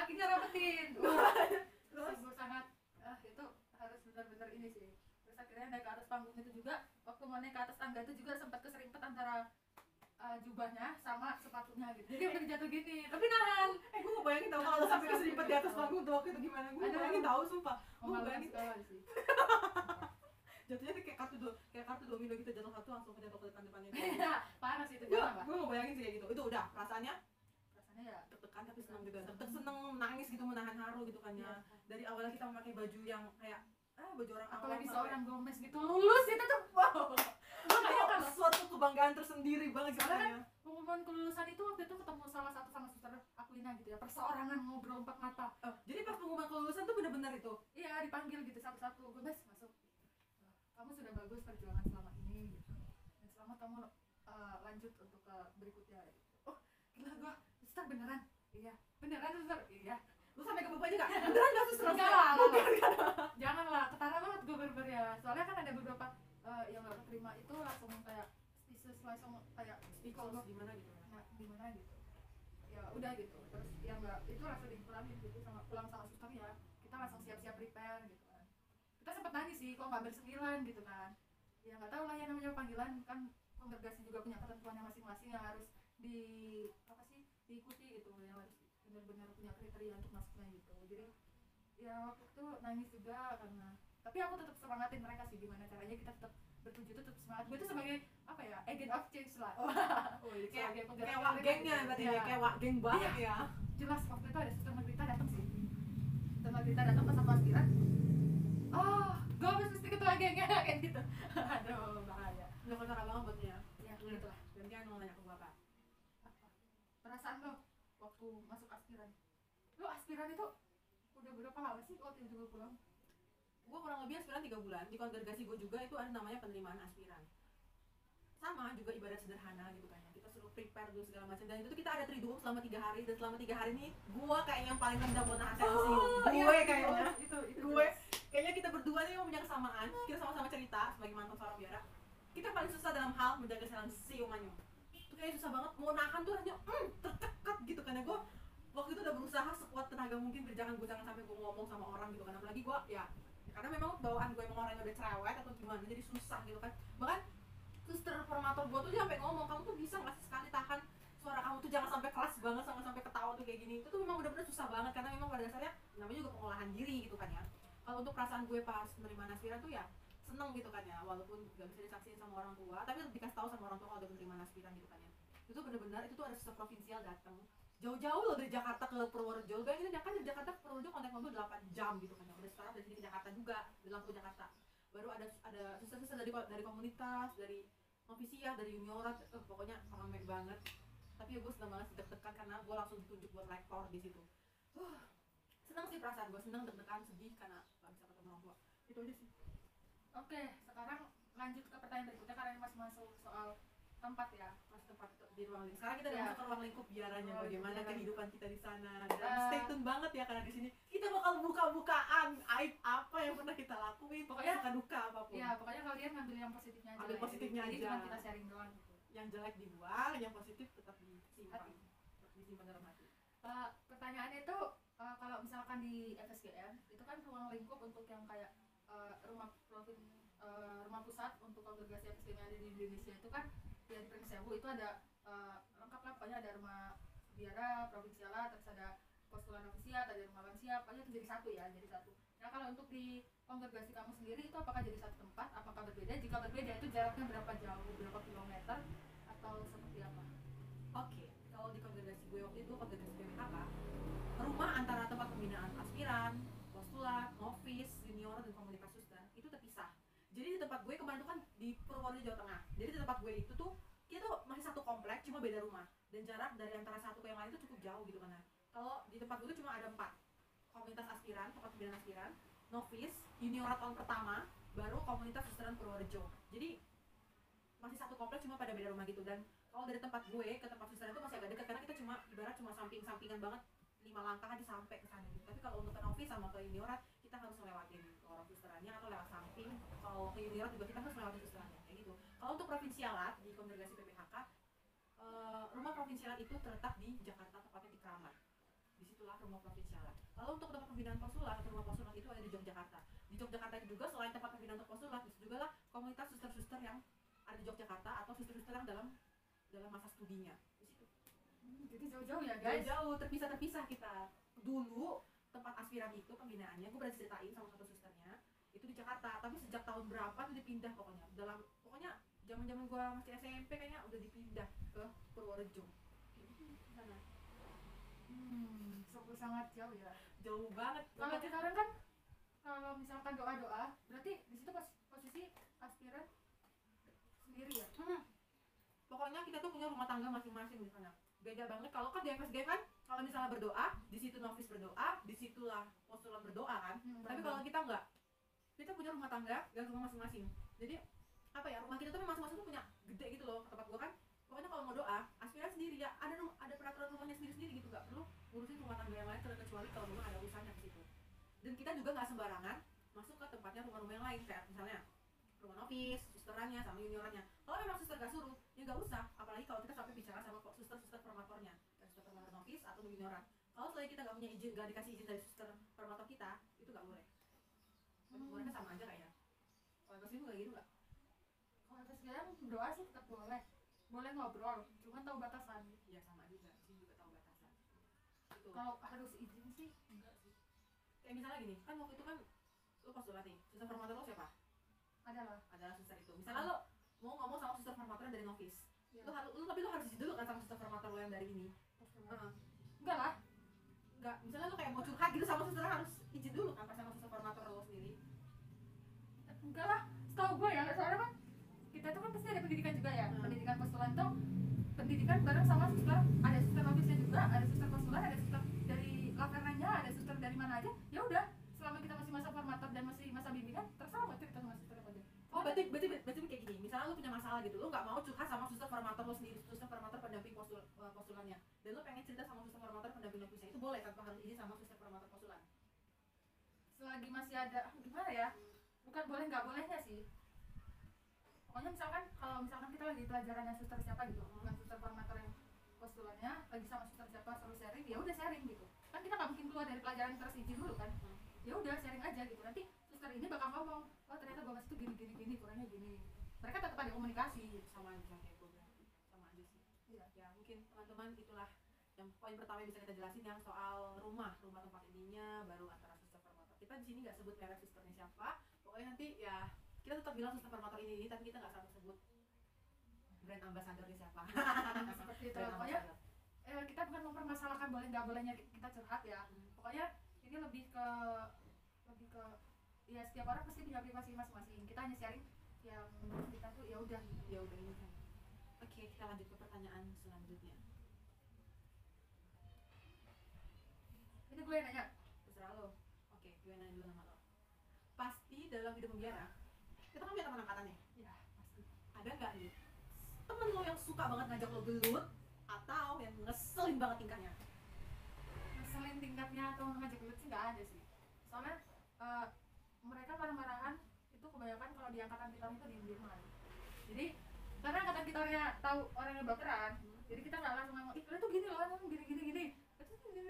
Akhirnya rapetin terus sangat ah itu harus benar-benar ini sih. Terus akhirnya naik ke atas panggung itu juga waktu mau naik ke atas tangga itu juga sempat keserimpet antara uh, jubahnya sama sepatunya gitu. Jadi udah jatuh gini tapi nahan. Eh gue mau bayangin tau kalau sampai keseripet di atas panggung tuh waktu itu gimana? Gue Aduh. bayangin tahu sumpah. Gue memalukan bayangin sekali sih jatuhnya tuh kayak kartu do kayak kartu domino gitu jatuh satu langsung jatuh ke depan depannya parah sih itu gue gue mau bayangin sih kayak gitu. Itu udah perasaannya rasanya ya deg-degan tapi seneng gitu. Deg seneng nangis gitu menahan haru gitu kan ya. Iya. dari awalnya kita memakai baju yang kayak ah baju orang apalagi seorang Gomez gitu lulus itu tuh. Wow. Itu kalau suatu kebanggaan tersendiri banget gitu Soalnya kan ya. pengumuman kelulusan itu waktu itu ketemu salah satu sama suster Aquilina gitu ya perseorangan ngobrol empat mata. Oh, jadi pas pengumuman kelulusan tuh bener-bener itu? Iya dipanggil gitu satu-satu Gomez masuk. "Eh, kamu sudah bagus perjuangan selama ini gitu. Dan selamat kamu eh, lanjut untuk ke berikutnya. Gitu. oh gila gua suster beneran? Iya. Beneran suster iya. Lu sampai ke bapaknya gak? beneran gak suster Enggak lah, enggak jangan lah. ketara banget gue bener ya. Soalnya kan ada beberapa eh, yang gak keterima itu langsung kayak speechless langsung kayak Speechless gimana gitu? Ya nah, gimana gitu. Ya udah gitu. Terus yang enggak itu langsung dipulangin gitu sama pulang sama suster ya. Kita langsung siap-siap prepare gitu kita sempat nangis sih kok nggak bersembilan gitu kan. Ya nggak tahu lah ya namanya panggilan. Kan kongregasi juga punya ketentuannya masing-masing yang harus di apa sih diikuti gitu. Yang harus benar-benar punya kriteria untuk masuknya gitu. Jadi ya waktu itu nangis juga karena tapi aku tetap semangatin mereka sih gimana caranya kita tetap bertuju tetap semangat. Gue itu sebagai apa ya agent of change lah. Oh, iya, kayak kayak wak gengnya berarti Iya. ya kayak wak geng banget ya. Jelas waktu itu ada suster Margarita datang sih. Suster Margarita datang pas aku aspiran oh gue harus mesti ketua gengnya kayak gitu. Aduh bahaya. Udah perkara banget buat dia ya gitu. lah. Gantian mau nanya ke bapak apa? Perasaan lo waktu masuk aspiran? Lo aspiran itu udah berapa lama sih waktu itu gue pulang? Gue kurang lebih aspiran 3 bulan. Di kongregasi gue juga itu ada namanya penerimaan aspiran. Sama juga ibadah sederhana gitu kan ya. kita suruh prepare dulu segala macam. Dan itu tuh kita ada triduum selama tiga hari. Dan selama tiga hari ini gue kayaknya yang paling rendah buat nahan sensi gue kayaknya. itu itu. Gue kayaknya kita berdua nih punya kesamaan. Kita sama-sama cerita sebagai mantan seorang biara. Kita paling susah dalam hal menjaga sensi umannya itu kayak susah banget. Mau nahan tuh hanya mm, tertekat gitu kan ya. Gue waktu itu udah berusaha sekuat tenaga mungkin biar jangan gue jangan sampai gue ngomong sama orang gitu kan. Apalagi gue ya ya karena memang bawaan gue emang orangnya udah cerewet atau gimana jadi susah gitu kan. Bahkan suster formator gue tuh sampai ngomong kamu tuh bisa nggak sih sekali tahan suara kamu tuh? Jangan sampai keras banget sampai sampai ketawa tuh kayak gini. Itu tuh memang benar-benar susah banget karena memang pada dasarnya namanya juga pengolahan diri gitu kan ya kalau untuk perasaan gue pas menerima aspiran tuh ya seneng gitu kan ya walaupun gak bisa disaksiin sama orang tua tapi dikasih tahu sama orang tua kalau udah menerima aspiran gitu kan ya. Itu tuh benar-benar itu tuh ada suster provinsial datang jauh-jauh loh dari Jakarta ke Purworejo bayangin aja kan dari Jakarta ke Purworejo kontak mobil 8 jam gitu kan udah sekarang dari sini ke Jakarta juga bilang ke Jakarta. Baru ada ada suster-suster dari dari komunitas dari novisia dari juniorat eh, pokoknya rame banget. Tapi ya gue seneng banget deg-degan karena gue langsung ditunjuk buat lektor di situ. Huh, seneng sih perasaan gue seneng deg-degan sedih karena gak bisa ketemu orang tua itu aja sih oke sekarang lanjut ke pertanyaan berikutnya karena ini masih masuk soal tempat ya masih tempat di ruang lingkup sekarang kita udah Ya. masuk ke ruang lingkup biaranya Ruang bagaimana kehidupan kita di sana dan Eh. stay tune banget ya karena di sini kita bakal buka-bukaan aib apa yang pernah kita lakuin pokoknya Ya. suka duka apa pun ya pokoknya kalian ngambil yang positifnya aja Ambil ya. positifnya Jadi aja. cuma kita sharing doang gitu yang jelek dibuang yang positif tetap disimpan Hati. disimpan dalam hati Eh, pertanyaannya itu eh, kalau misalkan di FSGM itu kan ruang lingkup untuk yang kayak eh, rumah provin eh, rumah pusat untuk kongregasi FSGM yang ada di Indonesia itu kan di Pringsewu itu ada eh, lengkap lah pokoknya ada rumah biara provinsiala terus ada postulan novisiat ada rumah lansia pokoknya itu jadi satu ya jadi satu. Nah kalau untuk di kongregasi kamu sendiri itu apakah jadi satu tempat? Apakah berbeda? Jika berbeda itu jaraknya berapa jauh berapa kilometer? Atau seperti tempat gue kemarin tuh kan di Purworejo Jawa Tengah. Jadi di tempat gue itu tuh kita tuh masih satu komplek, cuma beda rumah. Dan jarak dari antara satu ke yang lain itu cukup jauh gitu kan. Kalau di tempat gue tuh cuma ada empat komunitas aspiran, tempat pembinaan aspiran, novis, juniorat tahun pertama, baru komunitas susteran Purworejo. Jadi masih satu komplek cuma pada beda rumah gitu dan kalau dari tempat gue ke tempat susteran itu masih agak dekat karena kita cuma ibarat cuma samping-sampingan banget lima langkah aja sampai ke sana gitu. Tapi kalau untuk ke novis sama ke juniorat kita harus melewatin orang susterannya atau lewat samping. Kalau ke juniorat juga kita harus melewati susterannya kayak gitu. Kalau untuk provinsialat di kongregasi PPHK eh, rumah provinsialat itu terletak di Jakarta tepatnya di Kramat. Di situlah rumah provinsialat. Kalau untuk tempat pembinaan postulat atau rumah postulat itu ada di Yogyakarta. Di Yogyakarta itu juga selain tempat pembinaan untuk postulat, itu juga lah komunitas suster-suster yang ada di Yogyakarta atau suster-suster yang dalam dalam masa studinya di situ. Hmm, jadi jauh-jauh ya guys Jauh-jauh terpisah-terpisah kita. Dulu tempat aspiran itu pembinaannya gue pernah ceritain sama satu susternya itu di Jakarta tapi sejak tahun berapa tuh dipindah pokoknya dalam pokoknya zaman zaman gue masih SMP kayaknya udah dipindah ke Purworejo sana. Hmm, sangat sangat jauh ya. jauh banget Kalau sekarang kan kalau misalkan doa doa, berarti di situ pos posisi aspiran sendiri ya. Hmm. Pokoknya kita tuh punya rumah tangga masing-masing di sana. Beda banget kalau kan di FSG kan kalau misalnya berdoa, di situ novis berdoa, di situlah postulan berdoa kan. Hmm, Tapi kalau kita enggak, kita punya rumah tangga dan rumah masing-masing. Jadi apa ya rumah kita tuh masing-masing tuh punya gede gitu loh tempat gua kan. Pokoknya kalau mau doa, aspiran sendiri ya ada ada peraturan rumahnya sendiri-sendiri gitu nggak perlu ngurusin rumah tangga yang lain kecuali kalau memang ada urusannya ke situ. Dan kita juga nggak sembarangan masuk ke tempatnya rumah-rumah yang lain kayak misalnya rumah novis, susterannya sama juniorannya. Kalau memang suster gak suruh, ya gak usah. Apalagi kalau kita sampai bicara sama kok suster-suster formatornya, novis atau junioran. Kalau selain kita gak punya izin, gak dikasih izin dari suster formator kita, itu gak boleh. Hmm. Mereka sama aja kayaknya. Kalau pasti kayak gitu gak? Kalau FSGM doa sih tetap boleh. Boleh ngobrol, cuman tahu batasan. Ya sama juga, sih juga tahu batasan. Itu. Kalau harus izin sih enggak sih. Kayak misalnya gini, kan waktu itu kan lu postulat nih, suster formator lo siapa? Adalah. Adalah suster itu. Misalnya lo mau ngomong sama suster formator dari novis, Ya. lu harus, lu tapi lu harus izin dulu kan sama suster formator lo yang dari ini. Enggak lah. nggak misalnya lu kayak mau curhat gitu sama suster harus izin dulu kan pas sama suster formator lo sendiri Enggak lah. Setahu gue ya, soalnya kan kita tuh kan pasti ada pendidikan juga ya. Hmm. Pendidikan postulan tuh pendidikan bareng sama suster. Ada suster novisnya juga, ada suster postulan, ada suster dari lapangannya, ada suster dari mana aja. Ya udah, selama kita masih masa formator dan masih masa bimbingan, terserah mau cerita sama suster apa aja. oh berarti berarti berarti kayak gini misalnya lu punya masalah gitu lu nggak mau curhat sama suster formator lo sendiri suster formator pendamping postul, eh, postulannya dan lu pengen cerita sama suster formator pendamping novisnya itu boleh tanpa harus izin sama suster formator postulan selagi masih ada gimana ya? Bukan boleh nggak bolehnya sih. Pokoknya misalkan kalau misalkan kita lagi pelajarannya suster siapa gitu dengan suster formator yang postulannya lagi sama suster siapa suruh sharing ya udah sharing gitu. Kan kita nggak mungkin keluar dari pelajaran terus izin dulu kan. Ya udah sharing aja gitu. Nanti suster ini bakal ngomong oh ternyata gue itu gini gini gini kurangnya gini. Mereka tetap ada komunikasi. Sama aja kayak gue berarti sama aja sih Iya. ya teman-teman itulah yang poin pertama yang bisa kita jelasin yang soal rumah rumah tempat ininya baru antara suster formator kita di sini nggak sebut merek susternya siapa. Pokoknya nanti ya kita tetap bilang suster formator ini ini tapi kita nggak selalu sebut brand ambassadornya siapa. Seperti itu. Brand pokoknya eh, kita bukan mempermasalahkan boleh nggak bolehnya kita curhat ya. Pokoknya ini lebih ke lebih ke ya setiap orang pasti punya privasi masing-masing. Kita hanya sharing yang kita tuh ya udah gitu. Ya udah ini kan. Oke kita lanjut ke pertanyaan selanjutnya ini gue yang nanya. Terserah lo. Oke gue nanya dulu nama lo. Pasti dalam hidup membiara kita kan punya teman angkatan ya pasti. Ada nggak nih temen lo yang suka banget ngajak lo gelut atau yang ngeselin banget tingkahnya? Ngeselin tingkatnya atau ngajak gelut sih nggak ada sih. Soalnya eh, mereka marah-marahan itu kebanyakan kalau di angkatan kita itu diem-dieman jadi karena angkatan kita tahu orangnya baperan jadi kita nggak langsung ngomong ih kalian tuh gini loh gini gini gini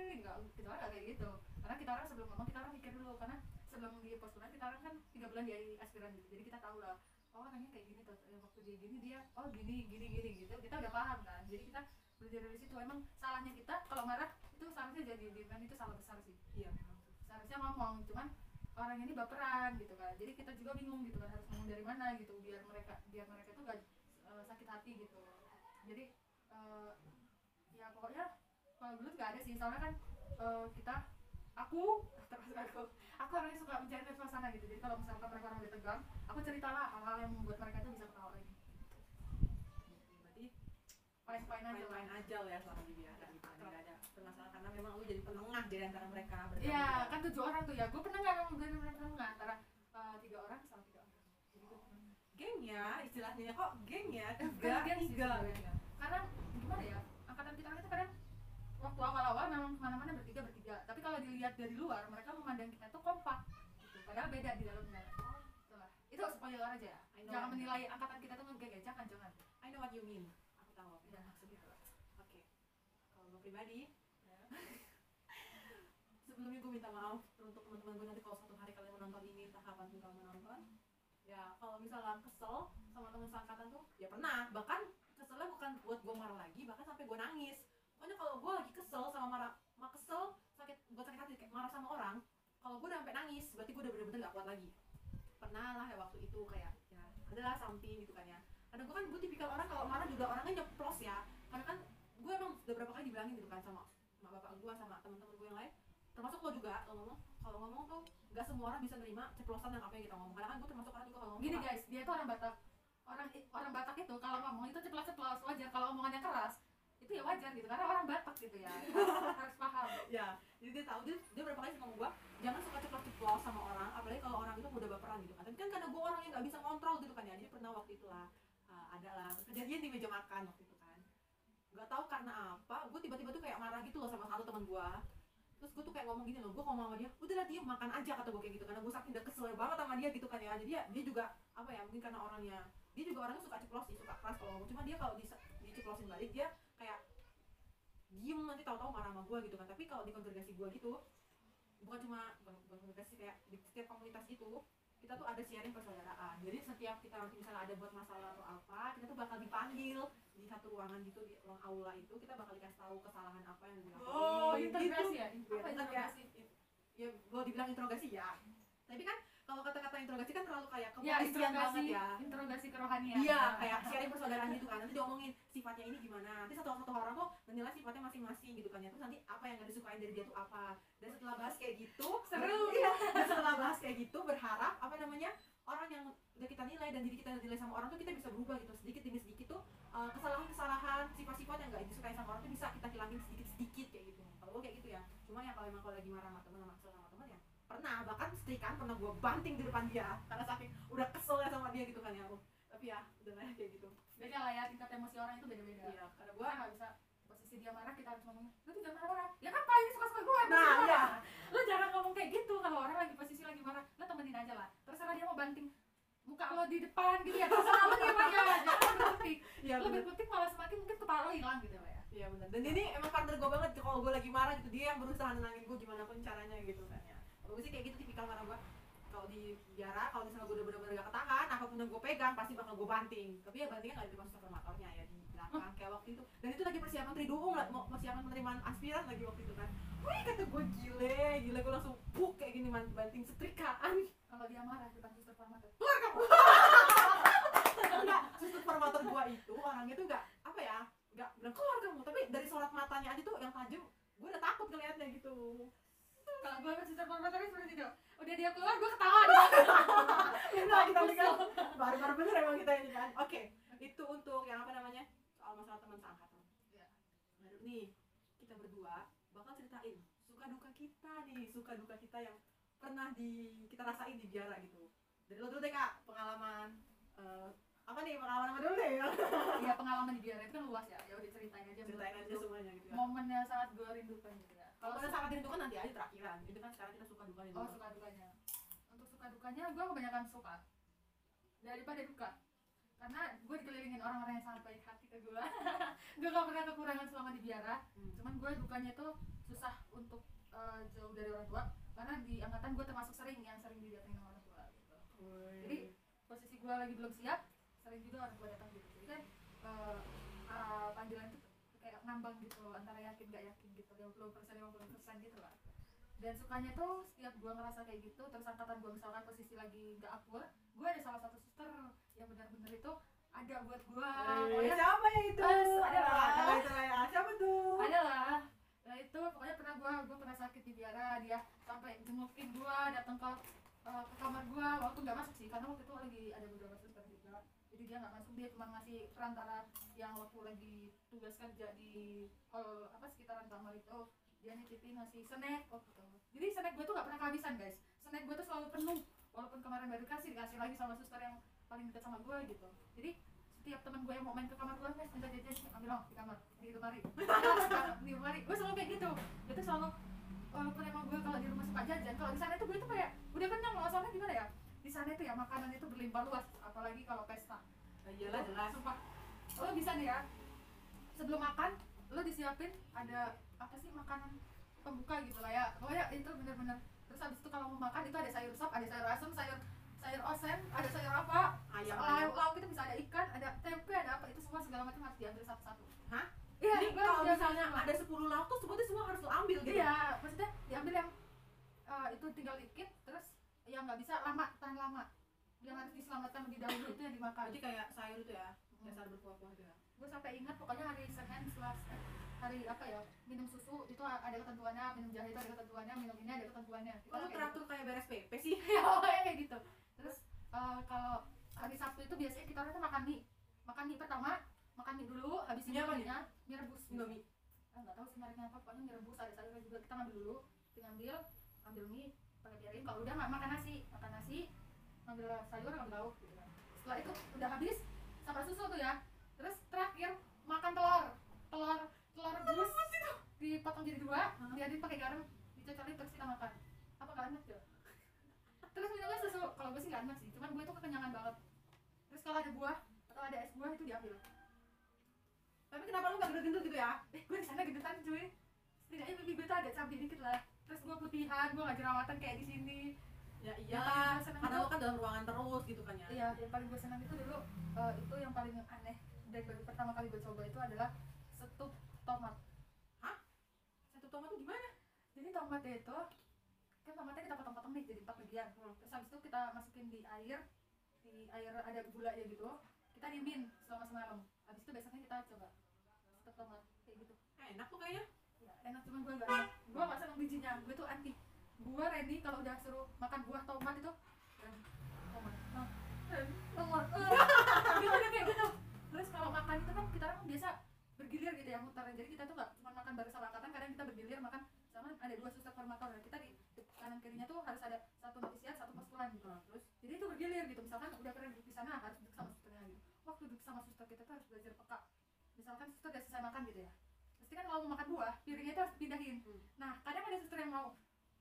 itu gini gini nggak kita orang kayak gitu. Karena kita orang sebelum ngomong kita orang mikir dulu. Karena sebelum di postulan kita orang kan tiga bulan di aspiran gitu. Jadi kita tahu lah oh orangnya kayak gini tuh. Eh, waktu dia gini dia oh gini gini gini gitu. Kita udah paham kan. Jadi kita belajar dari situ. Emang salahnya kita kalau marah itu seharusnya jadi demand itu salah besar sih. Iya seharusnya ngomong cuman orang ini baperan gitu kan. Jadi kita juga bingung gitu kan harus ngomong dari mana gitu biar mereka biar mereka tuh gak eh, sakit hati gitu. Jadi eh, ya pokoknya kalau dulu nggak ada sih soalnya kan eh, kita aku termasuk aku aku orangnya suka mencari suasana gitu jadi kalau misalkan mereka orang udah tegang aku ceritalah hal-hal yang membuat mereka tuh bisa ketawa lagi berarti fine-fine aja lah main-main aja lo ya selama di biara gitu kan nggak ada permasalahan karena memang lu jadi penengah di antara mereka Iya, kan tujuh orang tuh ya. Gue pernah nggak memang benar-benar penengah antara eh, tiga orang sama tiga orang. Jadi gue pernah. geng ya istilahnya kok geng ya tiga tiga. Karena gimana ya? Angkatan kita itu kadang waktu awal-awal memang ke mana-mana bertiga bertiga. Tapi kalau dilihat dari luar, mereka memandang kita tuh kompak. Gitu. Padahal beda di dalamnya. Itulah. Itu spoiler aja. Know. Jangan menilai angkatan kita tuh ya. Jangan, jangan. I know what you mean aku tahu Ya, maksudnya. Oke, kalau gue pribadi, sebelumnya gue minta maaf untuk teman-teman gue nanti kalau suatu hari kalian menonton ini entah kapan pun kalian menonton, ya kalau misalnya kesel sama teman seangkatan tuh, ya pernah. Bahkan keselnya bukan buat gue marah lagi, bahkan sampai gue nangis. Pokoknya kalau gue lagi kesel sama marah, ma kesel sakit, gue sakit hati kayak marah sama orang, kalau gue udah sampai nangis, berarti gue udah bener-bener gak kuat lagi. Pernah lah ya waktu itu kayak, ya adalah something gitu kan ya. Karena gue kan gue tipikal orang kalau marah juga orangnya nyeplos ya. Karena kan gue emang udah berapa kali dibilangin gitu kan sama sama bapak gue sama teman-teman gue yang lain termasuk lo juga lo ngomong kalau ngomong tuh nggak semua orang bisa nerima ceplosan yang apa yang kita ngomong karena kan gue termasuk orang juga kalau ngomong Gini guys, dia tuh orang Batak. Orang orang Batak itu kalau ngomong itu ceplos-ceplos wajar. Kalau omongannya keras, itu ya wajar gitu. Karena orang Batak gitu ya. Harus, harus paham. ya. Jadi dia tahu dia, dia berapa kali ngomong gue jangan suka ceplos ceplos sama orang apalagi kalau orang itu mudah baperan gitu kan. Tapi kan karena gue orang yang nggak bisa kontrol gitu kan ya. Jadi pernah waktu itu lah uh, ada lah kejadian di meja makan waktu itu kan. Nggak tahu karena apa gue tiba-tiba tuh kayak marah gitu loh sama satu teman gue terus gue tuh kayak ngomong gini loh gue ngomong sama dia udahlah dia makan aja kata gue kayak gitu karena gue saking udah kesel banget sama dia gitu kan ya. Jadi ya dia juga apa ya mungkin karena orangnya dia juga orangnya suka ceplos sih suka keras kalau ngomong. Cuma dia kalau di diceplosin balik dia diem nanti tahu-tahu marah sama gue gitu kan tapi kalau di kongregasi gue gitu bukan cuma bukan, bukan kongregasi kayak di setiap komunitas itu kita tuh ada sharing persaudaraan jadi setiap kita nanti misalnya ada buat masalah atau apa kita tuh bakal dipanggil di satu ruangan gitu di ruang aula itu kita bakal dikasih tahu kesalahan apa yang dilakukan Oh, gitu. integrasi ya? Iya, Apa kan integrasi? ya, ya gue dibilang interogasi ya tapi kan kalau kata-kata interogasi kan terlalu kayak Ya, kepolisian banget interogasi, ya interogasi kerohanian. Iya, kayak sharing persaudaraan gitu kan. Nanti diomongin sifatnya ini gimana. Nanti satu satu orang tuh menilai sifatnya masing-masing gitu kan ya. Terus nanti apa yang gak disukain dari dia tuh apa. Dan setelah bahas kayak gitu, Seru. Iya. Dan setelah bahas kayak gitu berharap apa namanya orang yang udah kita nilai dan diri kita nilai sama orang tuh kita bisa berubah gitu sedikit demi sedikit tuh uh, kesalahan-kesalahan sifat-sifat yang gak disukai sama orang tuh bisa kita hilangin sedikit-sedikit kayak gitu kalau gue kayak gitu ya cuma ya kalau emang kalau lagi marah sama temen sama kesel sama temen ya pernah bahkan setrikaan pernah gue banting di depan dia karena saking udah kesel ya sama dia gitu kan ya Oh, tapi ya udah lah kayak gitu. Beda lah ya tingkat emosi orang itu beda-beda. iya karena Gue nggak bisa posisi dia marah kita harus ngomong lu jangan marah-marah. Ya kan pak ini suka-suka gue Nah, iya. lu jangan ngomong kayak gitu kalau orang lagi posisi lagi marah lu temenin aja lah. Terserah dia mau banting muka lo di depan gitu ya terserah lo diam aja jangan berkutik. Lo bener. berkutik malah semakin mungkin kepala lo hilang gitu lah ya. Iya benar. Dan ini emang partner gue banget kalau gue lagi marah gitu dia yang berusaha nenangin gue gimana pun caranya gitu kan ya. Gue sih kayak gitu tipikal marah gue. Kalau di biara, kalau misalnya gue udah bener-bener gak ketahan, apa pun yang gue pegang pasti bakal gue banting. Tapi ya bantingnya gak di depan transformatornya ya di belakang kayak waktu itu. Dan itu lagi persiapan triduung lah, mau persiapan penerimaan aspiran lagi waktu itu kan. Wih kata gue gile, gila gue langsung buk kayak gini man- banting setrikaan. kalau dia marah depan suster farmater Enggak, suster formator gue itu orangnya tuh gak apa ya, gak bilang keluar kamu, tapi dari sorot matanya kayak gitu kalau gue kan suster formatornya seperti itu udah dia keluar gue ketawa di nah kita kan baru-baru bener emang kita ini kan. Oke itu untuk yang apa namanya? Soal masalah teman seangkatan. Iya. baru nih kita berdua bakal ceritain suka duka kita nih. Suka duka kita yang pernah di kita rasain di biara gitu. Dari lo dulu deh kak pengalaman eh, apa nih pengalaman apa dulu deh ya. Ya pengalaman di biara itu kan luas ya. Ya udah ceritain aja ceritain aja semuanya gitu ya. momennya sangat gue rindukan gitu ya kalau pada saat itu kan nanti aja terakhiran itu kan sekarang kita suka duka nih oh suka dukanya. Untuk suka dukanya gue kebanyakan suka daripada duka. Karena gue dikelilingin orang-orang yang sangat baik hati ke gue gue gak pernah kekurangan selama di biara. Hmm. cuman gue dukanya tuh susah untuk eh, jauh dari orang tua. Karena di angkatan gue termasuk sering yang sering didatengin sama orang tua gitu. Jadi, posisi gue lagi belum siap sering juga orang tua datang gitu. Jadi kan eh, eh, panggilan itu kayak ngambang gitu antara yakin gak yakin gitu 50 persen 50 persen gitu lah dan sukanya tuh setiap gue ngerasa kayak gitu terus angkatan gue misalkan posisi lagi gak akur gue ada salah satu suster yang benar-benar itu ada buat gue Eh, pokoknya siapa ya itu? Pas, ada lah. Ah, ya. Siapa tuh? ada lah nah itu pokoknya pernah gua gua pernah sakit di biara dia sampai jengukin gua datang ke eh, ke kamar gua waktu nggak masuk sih karena waktu itu lagi ada beberapa jadi dia nggak masuk dia cuma ngasih perantara yang waktu lagi tugas kerja di hall apa sekitaran kamar itu dia nitipin ngasih snack waktu itu jadi snack gua tuh nggak pernah kehabisan guys. Snack gua tuh selalu penuh walaupun kemarin baru kasih dikasih lagi sama suster yang paling dekat sama gua gitu. Jadi setiap teman gue yang mau main ke kamar gue guys minta jajan ambil dong di kamar di lemari di lemari gue selalu kayak gitu. Itu selalu walaupun emang gue kalau di rumah suka jajan kalau di sana itu gue tuh kayak udah kenyang loh soalnya gimana ya? Di sana itu ya makanan itu berlimpah luas apalagi kalau pesta Iyalah jelas. sumpah lo bisa nih ya sebelum makan lo disiapin ada apa sih makanan pembuka gitu lah ya pokoknya itu bener-bener terus habis itu kalau mau makan itu ada sayur sop ada sayur asem sayur sayur osen ada sayur apa Ayam. lauk lauk itu bisa ada ikan ada tempe ada apa itu semua segala macam harus diambil satu-satu Hah? iya Jadi kalau misalnya ada 10 lauk tuh semuanya semua harus lo ambil gitu. iya maksudnya diambil yang eh, itu tinggal dikit terus yang nggak bisa lama tahan lama yang harus diselamatkan lebih dahulu itu yang dimakan Berarti kayak sayur itu ya, Hmm. dasar berkuah-kuah gitu ya. gue sampai ingat pokoknya hari Senin Selasa hari apa ya minum susu itu ada ketentuannya minum jahe itu ada ketentuannya minum ini ada ketentuannya Kita kayak teratur kayak beres PP sih? ya kayak gitu terus eh, kalau hari Sabtu itu biasanya kita orang makan mie makan mie pertama makan mie dulu habis Mie apa nih? mie mie rebus Indomie. Ah, nggak tahu sih mereknya apa pokoknya mie rebus ada sayurnya juga kita ngambil dulu kita ngambil ambil mie pakai piring kalau udah nggak makan nasi makan nasi ngambil sayur ngambil lauk gitu kan. Setelah itu udah habis sama susu tuh ya. Terus terakhir makan telur. Telur telur rebus dipotong jadi dua diadin pakai garam dicocolin terus kita makan. Apa nggak enak ya terus minumnya susu kalau gue sih nggak enak sih cuman gue tuh kekenyangan banget. Terus kalau ada buah atau ada es buah itu diambil. Tapi kenapa lo gak gendut-gendut gitu ya? eh gue di sana gendutan cuy. Setidaknya pipi gue tuh ada cabai dikit lah. Terus gue putihan gue gak jerawatan kayak di sini Ya seneng karena lo kan dalam ruangan terus gitu kan ya. iya yang paling gue senang itu dulu eh, itu yang paling aneh dan baru pertama kali gue coba itu adalah setup tomat Satu tomat tuh gimana? jadi tomatnya itu kan tomatnya kita potong-potong nih jadi empat bagian Hmm. terus habis itu kita masukin di air di air ada gula ya gitu kita diemin selama semalam habis itu besoknya kita coba setup tomat kayak gitu Eh, enak tuh kayaknya. ya, enak cuman gue gak enak gue gak seneng bijinya gue tuh anti gue Randy kalau udah suruh makan buah tomat itu. Tomat. Nah, Ren, tomat. Gitu kayak gitu. Terus kalau makan itu kan kita kan biasa bergilir gitu ya muter jadi kita tuh gak cuma makan bareng sama angkatan kadang kita bergilir makan sama ada dua suster formator. Dan kita di kanan kirinya tuh harus ada satu novisiat satu postulan gitu Nah, terus jadi itu bergilir gitu. Misalkan udah pernah duduk di sana harus duduk sama susternya gitu. Waktu duduk sama suster kita tuh harus belajar peka. Misalkan suster udah selesai makan gitu ya. Pasti kan kalau mau makan buah piringnya itu harus dipindahin. Hmm. nah kadang ada suster yang mau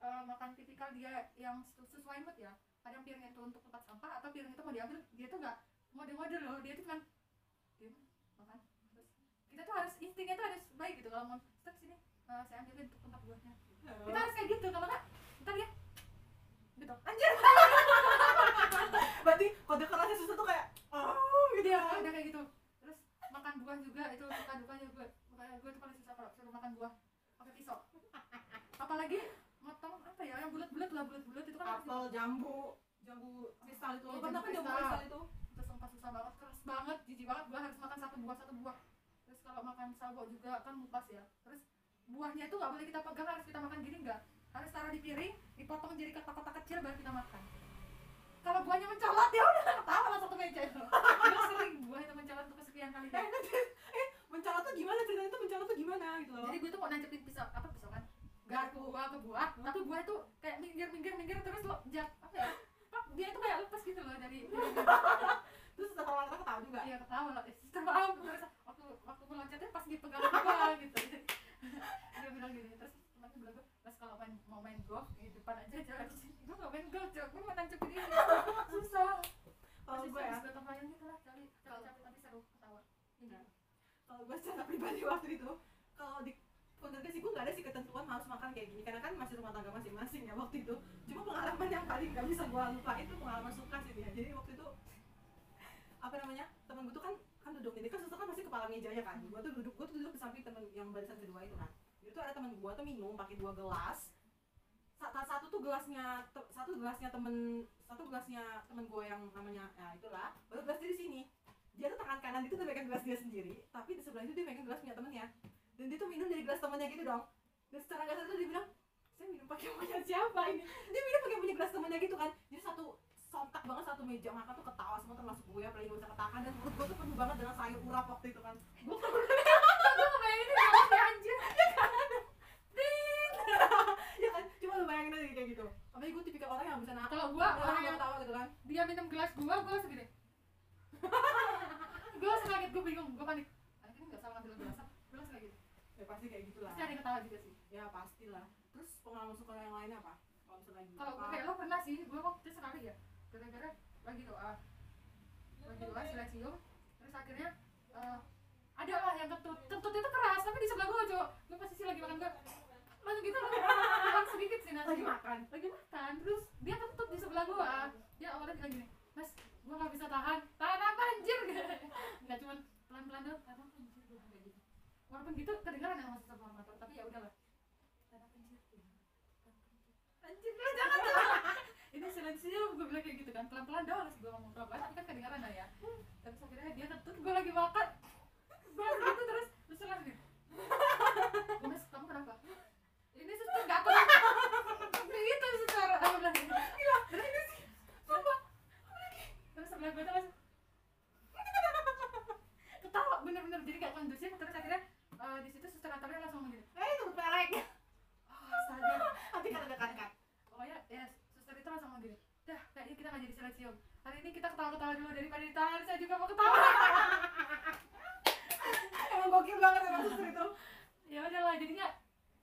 eh, makan tipikal dia yang sesu- sesuai mood ya kadang piringnya itu untuk tempat sampah atau piring itu mau diambil dia tuh nggak mode-mode loh dia tuh kan diam makan terus kita tuh harus instingnya tuh harus baik gitu kalau mau suster sini eh, saya ambilin untuk tempat buahnya kita harus kayak gitu kalau nggak ntar ya gitu Anjir. Berarti kode kerasnya susu tuh kayak oh gitu ya. udah kayak gitu. Terus makan buah juga itu suka dukanya gue. Makanya gue tuh paling susah kalau suruh makan buah pakai pisau. Apalagi motong apa ya yang bulat-bulat lah bulat-bulat itu kan Apel, jambu, jambu kristal itu. Iya, Lo pernah jambu kristal. itu? itu sumpah susah banget, keras banget, jijik banget. Gue harus makan satu buah satu buah. Terus kalau makan sawo juga kan mupas ya. Terus buahnya itu nggak boleh kita pegang harus kita makan gini nggak harus taruh di piring dipotong jadi kotak-kotak kecil baru kita makan kalau buahnya mencolot ya udah ketawa lah satu meja itu sering buah itu mencolot untuk kesekian kali eh, eh mencolot tuh gimana ceritanya tuh mencolot tuh gimana gitu loh jadi gue tuh mau nancepin pisau apa pisau kan buah ke buah tapi buah itu kayak minggir minggir minggir terus lo jat apa ya dia itu kayak lepas gitu loh dari terus setelah kita ketawa juga Iya ketawa lah, eh, terus terus waktu waktu meloncatnya pas dipegang gua gitu. Dia bilang gini, terus temannya bilang gua, terus kalau main mau main golf di depan aja jalan di sini. Gua nggak main golf, Cok. gua mau tancap ini. Susah. kalau gue ya gotong royong gitu lah, cari capek-capek tapi seru ketawa. Nah, kalau gue secara pribadi waktu itu kalau di sih gue gak ada sih ketentuan harus makan kayak gini. Karena kan masih rumah tangga masing-masing ya waktu itu. Cuma pengalaman yang paling gak bisa gue lupa itu pengalaman suka sih dia. Jadi waktu itu apa namanya temen gue tuh kan kan duduk. Ini kan suster kan pasti kepala mejanya kan. Gue tuh duduk gue tuh duduk di samping temen yang barisan kedua itu kan. Itu ada temen gue tuh minum pakai dua gelas. Sa- satu tuh gelasnya satu gelasnya temen satu gelasnya temen gue yang namanya ya itulah. Baru gelas di sini. Dia tuh tangan kanan itu tuh pegang gelas dia sendiri. Tapi di sebelah itu dia pegang gelas punya temennya dan dia tuh minum dari gelas temennya gitu dong. Dan secara gak sadar dia bilang saya minum pakai punya siapa ini? Dia minum pakai punya gelas temennya gitu kan. Jadi satu sontak banget satu meja makan tuh ketawa semua termasuk gue apalagi gak bisa ketahan dan perut gue tuh penuh banget dengan sayur urap waktu itu kan. Gue Gua ngebayangin ini banget ya anjir. ya kan? Cuma lu bayangin aja kayak gitu. Apalagi gue tipikal orang yang gak bisa nahan Kalau gua orang yang ketawa gitu kan. dia minum gelas gua, gua langsung gini. Gua langsung kaget, gua bingung, gua panik. Anak ini nggak salah ngambil gelas, gua langsung kayak gitu. Ya pasti kayak gitulah Pasti ada ketawa juga sih. ya pastilah. Terus pengalaman suka yang lainnya apa? Kalau misalnya lagi kalau gue kayak lo pernah sih gue waktu itu sekali ya gara-gara lagi doa. Lagi doa silacium terus akhirnya eh, ada lah yang kentut. Kentut itu keras tapi di sebelah gue cowok gue pasti sih lagi makan gue langsung gitu makan sedikit sih nasi. Lagi makan? Lagi makan. Terus dia kentut di sebelah gue. Dia awalnya bilang gini mas gue gak bisa tahan. Tahan apa anjir? Nggak cuma pelan-pelan doang tahan apa anjir gue kayak gitu walaupun gitu kedengeran sama suster motor tapi ya udahlah. Tahan apa anjir anjir lah jangan tuh ini silensium gue bilang kayak gitu kan. Pelan pelan doang harus gue ngomong pelan pelan tapi kan kedengaran lah ya. Terus akhirnya dia kentut gue lagi makan. Gue gitu terus. Terus langsung gini, mas kamu kenapa? Ini suster gak apa gitu suster aku bilang gitu. Gila ini sih? Sumpah. Terus sebelah gue tuh ketawa bener-bener. Jadi gak kondusif. Terus akhirnya eh, di situ suster Natalia langsung gini eh itu pelek oh, astaga nanti kan ada kan kan pokoknya ya suster itu langsung gini dah kayaknya kita nggak jadi silencium hari ini kita ketawa-ketawa dulu daripada ditahan saya juga mau ketawa emang gokil banget emang suster itu ya udahlah jadinya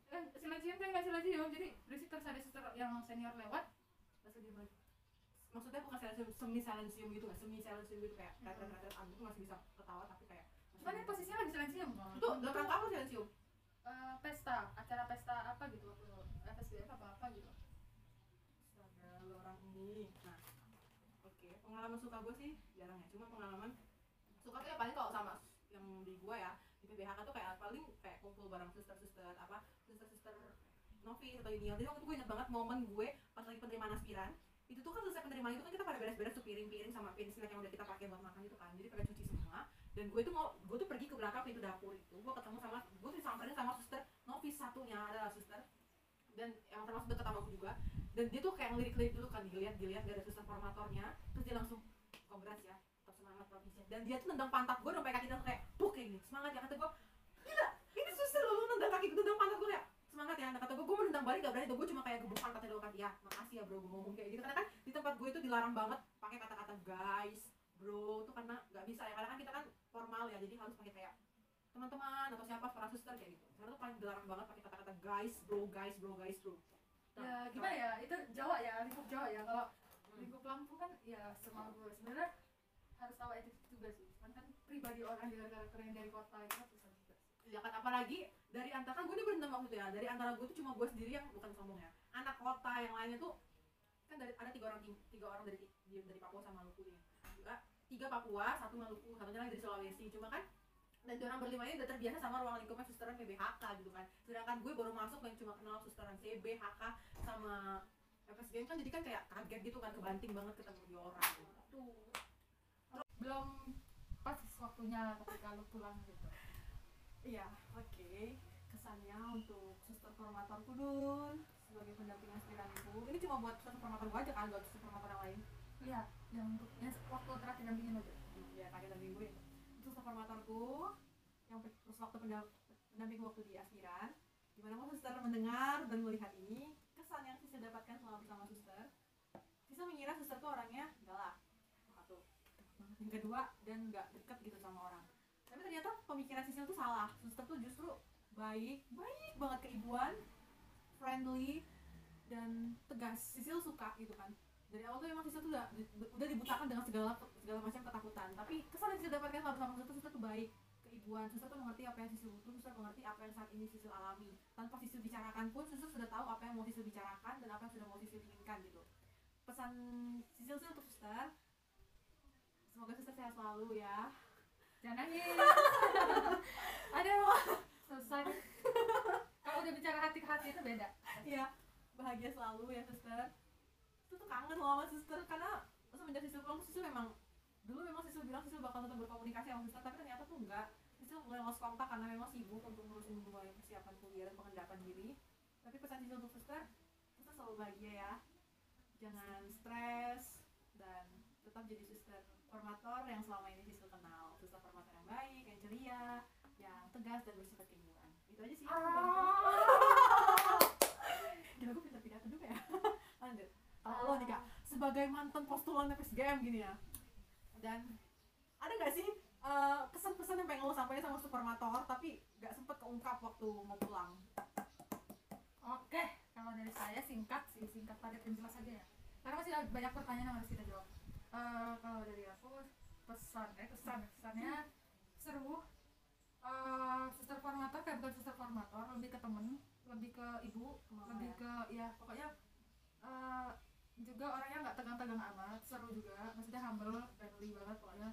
kan silencium kan nggak silencium jadi berisik terus ada suster yang senior lewat langsung dia balik maksudnya bukan silensium semi silensium gitu nggak semi silensium gitu kayak kata anggur masih bisa ketawa tapi cuman ini posisinya lagi silencium itu dalam rangka apa silensium Eh, pesta acara pesta apa gitu waktu FSBF apa apa gitu. Astaga lu orang ini. Nah oke pengalaman suka gue sih jarang ya cuma pengalaman suka tuh ya paling kalau sama yang di gue ya di PBHK tuh kayak paling kayak kumpul bareng suster-suster apa suster-suster novis atau junior jadi waktu itu gue inget banget momen gue pas lagi penerimaan aspiran itu tuh kan selesai penerimaan itu kan kita pada beres-beres tuh piring-piring sama piring snack yang udah kita pakai buat makan itu kan. Jadi pada cuci semua dan gue tuh mau gue tuh pergi ke belakang pintu dapur itu. Gue ketemu sama gue disamperin sama suster. Novis satunya adalah suster. Dan yang termasuk deket sama gue juga. Dan dia tuh kayak ngelirik-lirik dulu kan dilihat dilihat gak ada suster formatornya. Terus dia langsung congrats ya tetap semangat provinsi dan dia tuh nendang pantat gue sampai kaki dia kayak buk kayak gini semangat ya kata gue. Gila ini suster lo nendang kaki gue nendang pantat gue kayak semangat ya kata gue. Gue mau nendang balik gak berani tuh gue cuma kayak gebuk pantatnya doang kan ya makasih ya bro gue ngomong kayak gitu. Karena kan di tempat gue itu dilarang banget pakai kata-kata guys bro tuh karena gak bisa ya. Karena kan kita kan formal ya jadi harus pakai kayak teman-teman atau siapa para suster kayak gitu. Karena tuh paling dilarang banget pakai kata-kata guys bro guys bro guys bro. Ya gimana ya? Itu Jawa ya lingkup Jawa ya. Kalau lingkup Lampung kan ya semua gue sebenarnya harus tahu etik juga sih. Cuman kan pribadi orang dengan karakternya dari kota itu kan susah juga ya kan apalagi dari antara kan gue ini berendam waktu itu ya dari antara gue tuh cuma gue sendiri yang bukan sombong ya. Anak kota yang lainnya tuh kan dari ada tiga orang tiga orang dari dari Papua sama Maluku juga tiga Papua satu Maluku satunya lagi dari Sulawesi. Cuma kan dan orang berlima ini udah terbiasa sama ruang lingkupnya susteran PBHK gitu kan. Sedangkan gue baru masuk dan cuma kenal susteran CB HK sama FSGM kan jadi kan kayak kaget gitu kan kebanting banget ketemu dia orang. Tuh belum pas waktunya ketika lu pulang gitu. Iya, oke. kesannya untuk suster formatorku dulu sebagai pendamping aspiranku ini cuma buat suster formator gue aja kan buat suster formator yang lain. Lihat yang untuk yang waktu terakhir dampingin aja. Ya dan minggu itu suster formatorku yang terus waktu pendam- pendamping waktu di aspiran di mana mau suster mendengar dan melihat ini kesan yang Sisa dapatkan selama bersama suster Sisa mengira suster tuh orangnya galak. Satu. Yang kedua dan nggak deket gitu sama orang. Tapi ternyata pemikiran Sisil tuh salah. Suster tuh justru baik baik banget keibuan friendly dan tegas. Sisil suka gitu kan dari awal tuh emang Sisil tuh udah udah dibutakan dengan segala segala macam ketakutan. Tapi kesan yang Sisil dapatkan selama bersama suster suster tuh baik keibuan suster tuh mengerti apa yang Sisil butuh suster mengerti apa yang saat ini Sisil alami. Tanpa Sisil bicarakan pun suster sudah tahu apa yang mau Sisil bicarakan dan apa yang sudah mau Sisil inginkan gitu. Pesan Sisil sih untuk suster semoga suster sehat selalu ya. Jangan nangis. Aduh. Selesai. Kalau udah bicara hati ke hati itu beda. Iya, bahagia selalu ya suster. Tuh kangen sama suster karena semenjak Sisil pulang Sisil memang dulu memang Sisil bilang Sisil bakal tetap berkomunikasi sama suster tapi ternyata tuh enggak. Sisil mulai lost kontak karena memang sibuk untuk ngurusin mulai persiapan kuliah dan pengendapan diri. Tapi pesan Sisil untuk suster, suster selalu bahagia ya. Jangan stres dan tetap jadi suster formator yang selama ini Sisil kenal. Suster formator yang baik, yang ceria, yang tegas dan bersifat keibuan. Itu aja sih gue pintar pidato juga ya Lanjut Kalau lo nih kak. Sebagai mantan postulan FSGM gini ya. Dan Ada gak sih eh, Kesan-pesan yang pengen lo sampaikan sama supermator Tapi gak sempet keungkap waktu mau pulang? Oke kalau dari saya singkat sih singkat padat dan jelas aja ya. Karena masih ada banyak pertanyaan yang harus kita jawab. Eh, kalau dari aku pesan eh pesan pesannya seru. Eh, suster formator kayak bukan suster formator lebih ke temen lebih ke ibu Mama lebih ya. ke ya pokoknya eh, juga orangnya nggak tegang-tegang amat seru juga. Maksudnya humble friendly banget pokoknya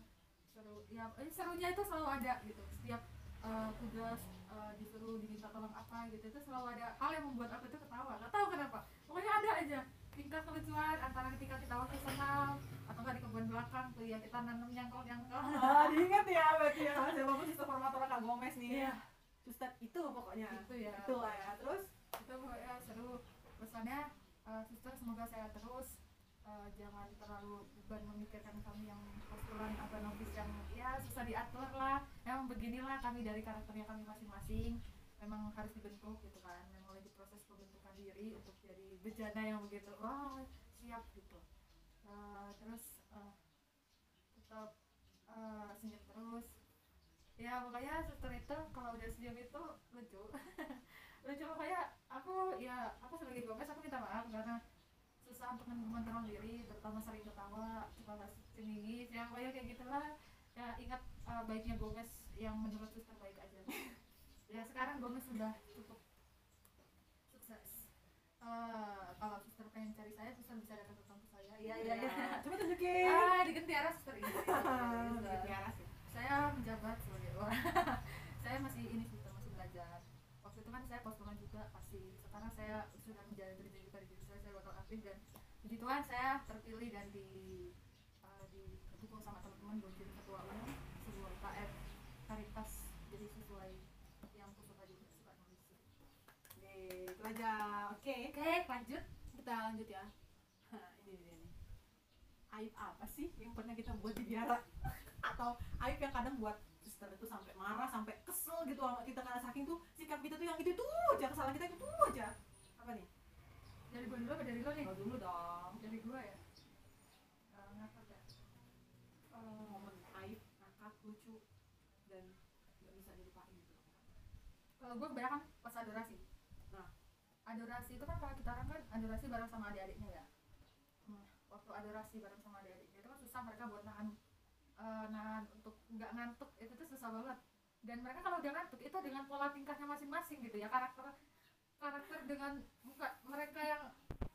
seru. Ya eh, serunya itu selalu ada gitu. Setiap eh, tugas eh, disuruh diminta tolong apa gitu itu selalu ada. Hal yang membuat aku itu ketawa. Nggak tahu kenapa. Pokoknya ada aja. Tingkah kelucuan antara ketika kita waktu senam atau nggak di kebun belakang tuh ya kita nanam nyangkol nyangkol Ah, diingat ya berarti ya. Siapa pun suster formator Kak Gomez nih. Suster itu pokoknya. Itu ya. Itu lah ya. Terus? Itu pokoknya seru. Pesannya eh, semoga sehat terus. Eh, jangan terlalu beban memikirkan kami yang postulan atau novis yang ya susah diatur lah. Memang beginilah kami dari karakternya kami masing-masing. Memang harus dibentuk gitu kan. Memang lagi proses pembentukan diri untuk jadi bejana yang begitu wah siap gitu. Eh, terus tetap senyum terus. Ya pokoknya suster itu kalau udah senyum itu lucu. Lucu makanya aku ya aku sebagai gomez aku minta maaf karena susah untuk mengontrol diri terutama sering ketawa suka nggak ceningis ya pokoknya kayak gitulah. Ya ingat uh, baiknya gomez yang menurut suster baik aja. Ya sekarang gomez sudah cukup sukses. Eh, kalau suster pengen cari saya suster bisa datang ke kampus saya. Iya iya iya. Coba tunjukin. Ah di Gentiara suster. Ini Di Tiara sih. Saya menjabat sebagai orang. Saya masih ini suster masih belajar. Waktu itu kan saya postulan juga pasti. Sekarang saya sudah menjalani diri juga di saya saya bakal aktif dan puji Tuhan saya terpilih dan di uh, didukung sama teman-teman buat jadi ketua umum sebuah KF Caritas. Jadi sesuai yang aku suka juga suka nulis. Yeay, itu aja. Oke. Oke lanjut. Kita lanjut ya. Hah, ini dia nih. Aib apa sih yang pernah kita buat di biara? Atau aib yang kadang buat suster itu sampai marah sampai kesel gitu sama kita karena saking tuh sikap kita tuh yang itu tuh aja kesalahan kita itu tuh aja. Apa nih? Dari gua dulu apa dari lo nih? Kalau dulu dong. Dari gua ya? Uh, ngakak ya? Eh, momen aib ngakak lucu dan nggak bisa dilupain gitu. Kalau gue kebanyakan pas adorasi. Nah. adorasi itu kan kalau kita orang kan adorasi bareng sama adik-adiknya ya? Nah, waktu adorasi bareng sama adik-adiknya itu kan susah mereka buat nahan eh, nahan untuk nggak ngantuk itu tuh susah banget. Dan mereka kalau udah ngantuk itu dengan pola tingkahnya masing-masing gitu ya karakter karakter dengan muka mereka yang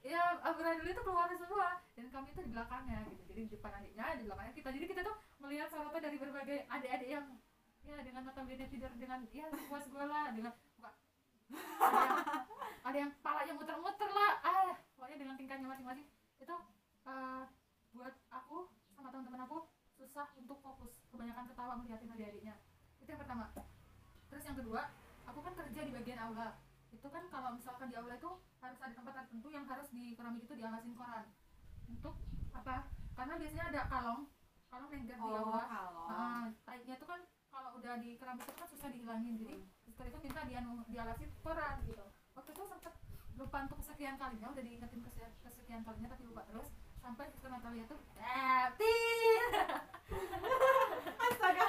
ya amburadul itu keluar semua. Dan kami itu di belakangnya gitu jadi di depan adiknya di belakangnya kita. Jadi kita tuh melihat sorotan dari berbagai adik-adik yang ya dengan notabene tidur dengan ya puas gue lah dengan muka. Ada yang, ada yang palanya muter-muter lah ah pokoknya dengan tingkahnya masing-masing. Itu eh, buat aku sama teman-teman aku susah untuk fokus. Kebanyakan ketawa melihatin adik-adiknya. Itu yang pertama. Terus yang kedua aku kan kerja di bagian aula. Itu kan kalau misalkan di aula itu harus ada tempat tertentu yang harus di keramik itu dialasin koran. Untuk apa? Karena biasanya ada kalong kalong lengger di oh aula. kalau Ah, taiknya itu kan kalau udah di keramik itu kan susah dihilangin. Jadi suster itu minta dianu dialasin koran gitu. Waktu itu sempet lupa untuk kesekian kalinya udah diingetin kesekian, kesekian kalinya tapi lupa terus sampai suster Natalia tuh eh tit astaga.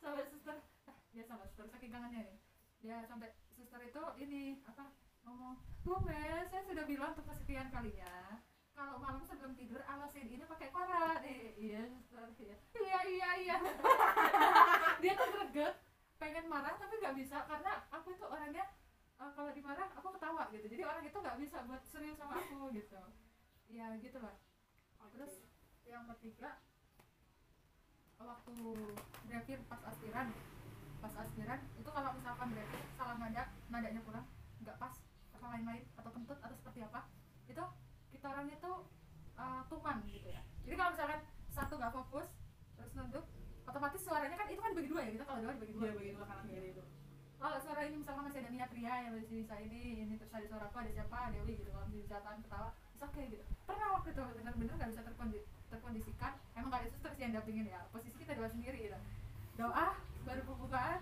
Sampai suster ah, dia sama suster saking kangennya nih. Dia sampai suster itu ini apa ngomong bu Mes, saya sudah bilang untuk kesekian kalinya kalau malam sebelum tidur alasin ini pakai koran eh, iya suster iya. Iya iya iya. Dia tuh greget pengen marah tapi nggak bisa karena aku itu orangnya eh, kalau dimarah aku ketawa gitu. Jadi orang itu nggak bisa buat serius sama aku gitu. Ya gitu lah terus yang ketiga waktu brevir pas aspiran pas aspiran itu kalau misalkan brevir salah nada nadanya kurang nggak pas atau lain-lain atau kentut atau seperti apa itu kita orangnya tuh uh, tuman gitu ya jadi kalau misalkan satu nggak fokus terus nunduk otomatis suaranya kan itu kan dibagi dua ya kita kalau dua dibagi dua Iya, bagi dua kanan kiri itu. kalau suara ini misalkan masih ada niat Ria yang masih bisa ini ini terus ada suara aku ada siapa Dewi gitu kalau bisa tahan ketawa okay gitu. Pernah waktu itu bener-bener nggak bisa terkondi terkondisikan? Emang gak ada suster sih yang dampingin ya? Posisi kita dua sendiri gitu. Doa baru pembukaan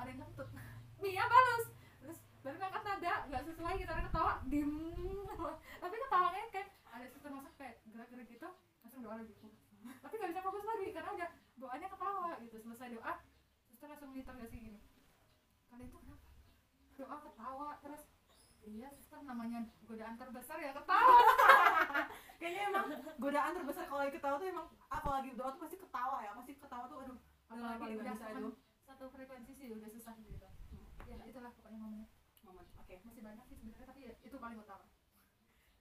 ada yang kentut. Mia balas. Terus baru ngangkat nada nggak sesuai kita orang ketawa. Dim. Tapi ketawanya kayak ada suster masak kayak gerak-gerak gitu langsung doa lagi. Tapi nggak bisa fokus lagi karena udah doanya ketawa gitu. Selesai doa suster langsung menginterogasi gini. Kalian tuh kenapa? Doa ketawa terus iya suster namanya godaan terbesar ya ketawa. Kayaknya emang godaan terbesar kalau lagi ketawa tuh emang apalagi doa tuh pasti ketawa ya pasti ketawa tuh aduh apalagi paling udah bisa itu satu frekuensi sih udah susah gitu. Ya itulah pokoknya momennya momen oke. Masih banyak sih sebenarnya tapi ya, itu paling utama.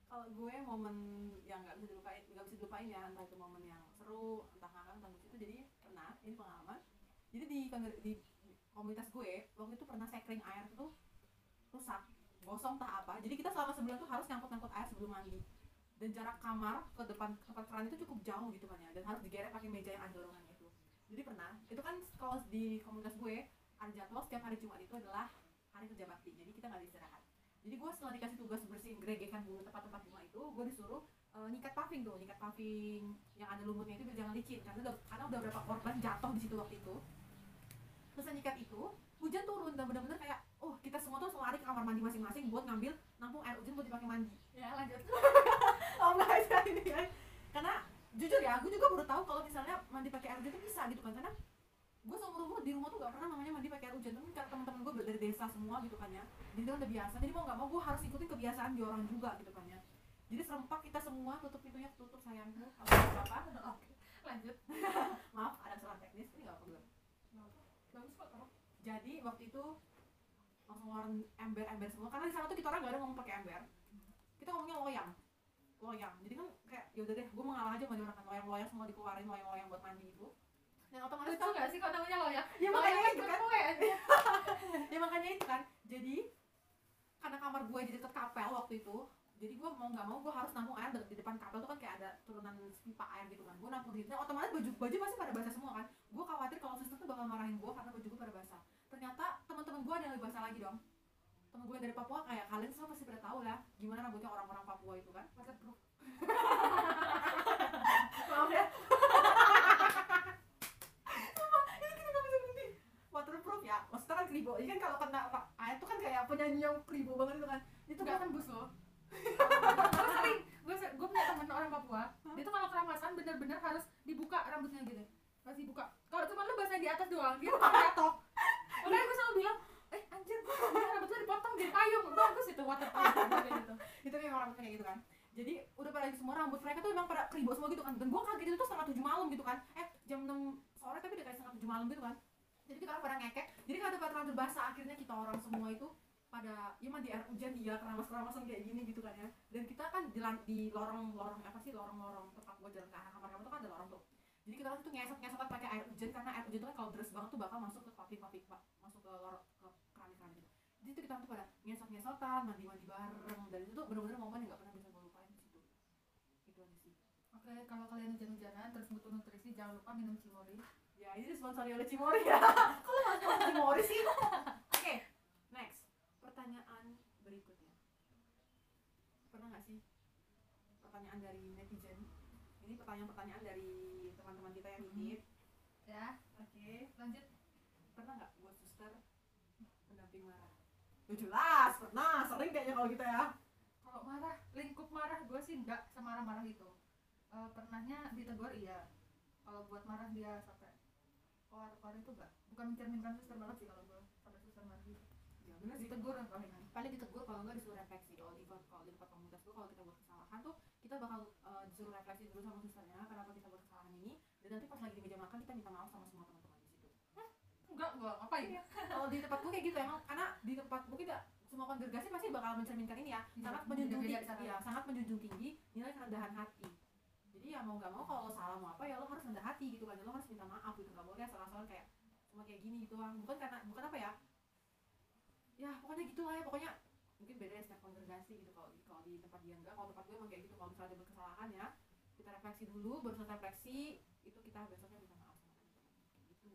Kalau gue momen yang nggak bisa dilupain nggak bisa dilupain ya entah itu momen yang seru entah ngakak entah lucu itu jadi pernah ini pengalaman. Jadi di di komunitas gue waktu itu pernah sekring air tuh rusak gosong tak apa. Jadi kita selama sebulan tuh harus nyangkut nyangkut air sebelum mandi. Dan jarak kamar ke depan tempat keran itu cukup jauh gitu kan ya. Dan harus digeret pakai meja yang ada dorongannya itu. Jadi pernah itu kan kalau di komunitas gue ada jadwal setiap hari Jumat itu adalah hari kerja bakti. Jadi kita nggak istirahat. Jadi gue setelah dikasih tugas bersihin geregekan dulu tempat-tempat bunga itu gue disuruh eh, nyikat paving tuh nyikat paving yang ada lumutnya itu biar jangan licin. Karena udah karena udah berapa korban jatuh di situ waktu itu. Terus nyikat itu hujan turun dan bener-bener kayak oh kita semua tuh langsung lari ke kamar mandi masing-masing buat ngambil nampung air hujan buat dipakai mandi. Ya lanjut. Oh aja ini kan karena jujur ya aku juga baru tahu kalau misalnya mandi pakai air hujan itu bisa gitu kan karena gue seumur umur di rumah tuh gak pernah namanya mandi pakai air hujan. Tapi karena teman-teman gue dari desa semua gitu kan ya jadi kan udah biasa. Jadi mau nggak mau gue harus ikutin kebiasaan di orang juga gitu kan ya. Jadi serempak kita semua tutup pintunya tutup sayangku. Apa apa? Oke lanjut. Maaf ada kesalahan teknis ini nggak apa belum bagus kok kamu jadi waktu itu langsung ngeluarin ember-ember semua. Karena di sana tuh kita orang gak ada ngomong pakai ember. Kita ngomongnya loyang. Loyang. Jadi kan kayak yaudah deh gue mengalah aja sama orang kan. Loyang-loyang semua dikeluarin loyang-loyang buat mandi itu. Dan otomatis lucu gak sih kok namanya lo ya ya makanya yang itu kan. ya makanya itu kan. Jadi karena kamar gue di dekat kapel waktu itu jadi gue mau nggak mau gue harus nampung air di depan kapel tuh kan kayak ada turunan pipa air gitu kan. Gue nampung di situ. Nah, otomatis baju baju pasti pada basah semua kan. Gue khawatir kalau suster tuh bakal marahin gue karena baju gue pada basah ternyata teman-teman gue ada yang lebih basah lagi dong. Temen gue dari Papua kayak kalian semua pasti pada tahu lah gimana rambutnya orang-orang Papua itu kan. Waterproof maaf ya. Ini kita nggak bisa berhenti. Waterproof ya. Maksudnya kan kribo ini kan kalau kena air tuh kan kayak penyanyi yang kribo banget itu kan. Itu nggak kan tembus loh. Gue sering gue gue punya temen orang Papua dia tuh kalau keramasan bener-bener harus dibuka rambutnya gitu. Harus dibuka. Kalau cuma lu basah di atas doang dia tuh jatuh makanya gue selalu bilang eh anjir rambut lu dipotong jadi payung? Bagus itu waterproof kayak gitu. Itu memang rambutnya kayak gitu kan. Jadi udah pada semua rambut mereka tuh emang pada kribo semua gitu kan. Dan gua kaget itu tuh setengah tujuh malam gitu kan. Eh jam 6 sore tapi udah kayak setengah tujuh malam gitu kan. Jadi kita orang pada ngekek. Jadi kalau pada rambut basah akhirnya kita orang semua itu pada ya mandi air hujan dia keramas keramasan kayak gini gitu kan ya. Dan kita kan di, di lorong lorong apa sih lorong lorong tempat gua jalan ke arah kamar kamu tuh kan ada lorong tuh. Jadi kita tuh ngesot ngesotan pakai air hujan karena air hujan tuh kan kalau deras banget tuh bakal masuk ke paving paving pak ke lorong ke keramik keramik gitu. Jadi itu kita tuh pada nyesot nyesotan mandi mandi bareng dan itu tuh benar-benar momen yang gak pernah bisa gue lupain di situ. Itu aja sih. Oke kalau kalian hujan-hujanan terus butuh nutrisi jangan lupa minum cimori. Ya ini disponsori oleh cimori ya. Kok lu masuk cimori sih? Oke okay, next. Pertanyaan berikutnya. Pernah nggak sih? Pertanyaan dari netizen. Ini pertanyaan-pertanyaan dari teman-teman kita yang nitip ya. Oke. Okay. lanjut. Jelas pernah sering kayaknya kalau kita ya. Kalau marah lingkup marah gue sih enggak semarah-marah itu Eh, pernahnya ditegur iya. Kalau buat marah dia sampai keluar-keluar itu enggak. Bukan mencerminkan suster banget sih kalau gue sampai suster marah gitu. Ya bener sih. Ditegur kan palingan paling ditegur kalau nggak disuruh refleksi. Kalau di kalau di tempat komunitas gue kalau kita buat kesalahan tuh kita bakal eh, disuruh refleksi dulu sama susternya kenapa kita buat kesalahan ini. Dan nanti pas lagi di meja makan kita minta maaf sama semua enggak enggak ngapain? Kalau di tempat gue kayak gitu emang karena di tempat gue tidak semua kongregasi pasti bakal mencerminkan ini ya. Sangat menjunjung tinggi ya sangat menjunjung tinggi nilai kerendahan hati. Jadi ya mau nggak mau kalau lo salah mau apa ya lo harus rendah hati gitu kan. Lo harus minta maaf gitu. Nggak boleh salah-salah kayak cuma kayak gini gitu kan bukan karena bukan apa ya? Ya pokoknya gitu lah ya. Pokoknya mungkin beda ya setiap kongregasi gitu. Kalau di kalau di tempat dia enggak kalau tempat gue emang kayak gitu. Kalau misalnya ada kesalahan ya kita refleksi dulu. Baru selesai refleksi itu kita besoknya minta maaf sama teman-teman Kayak gitu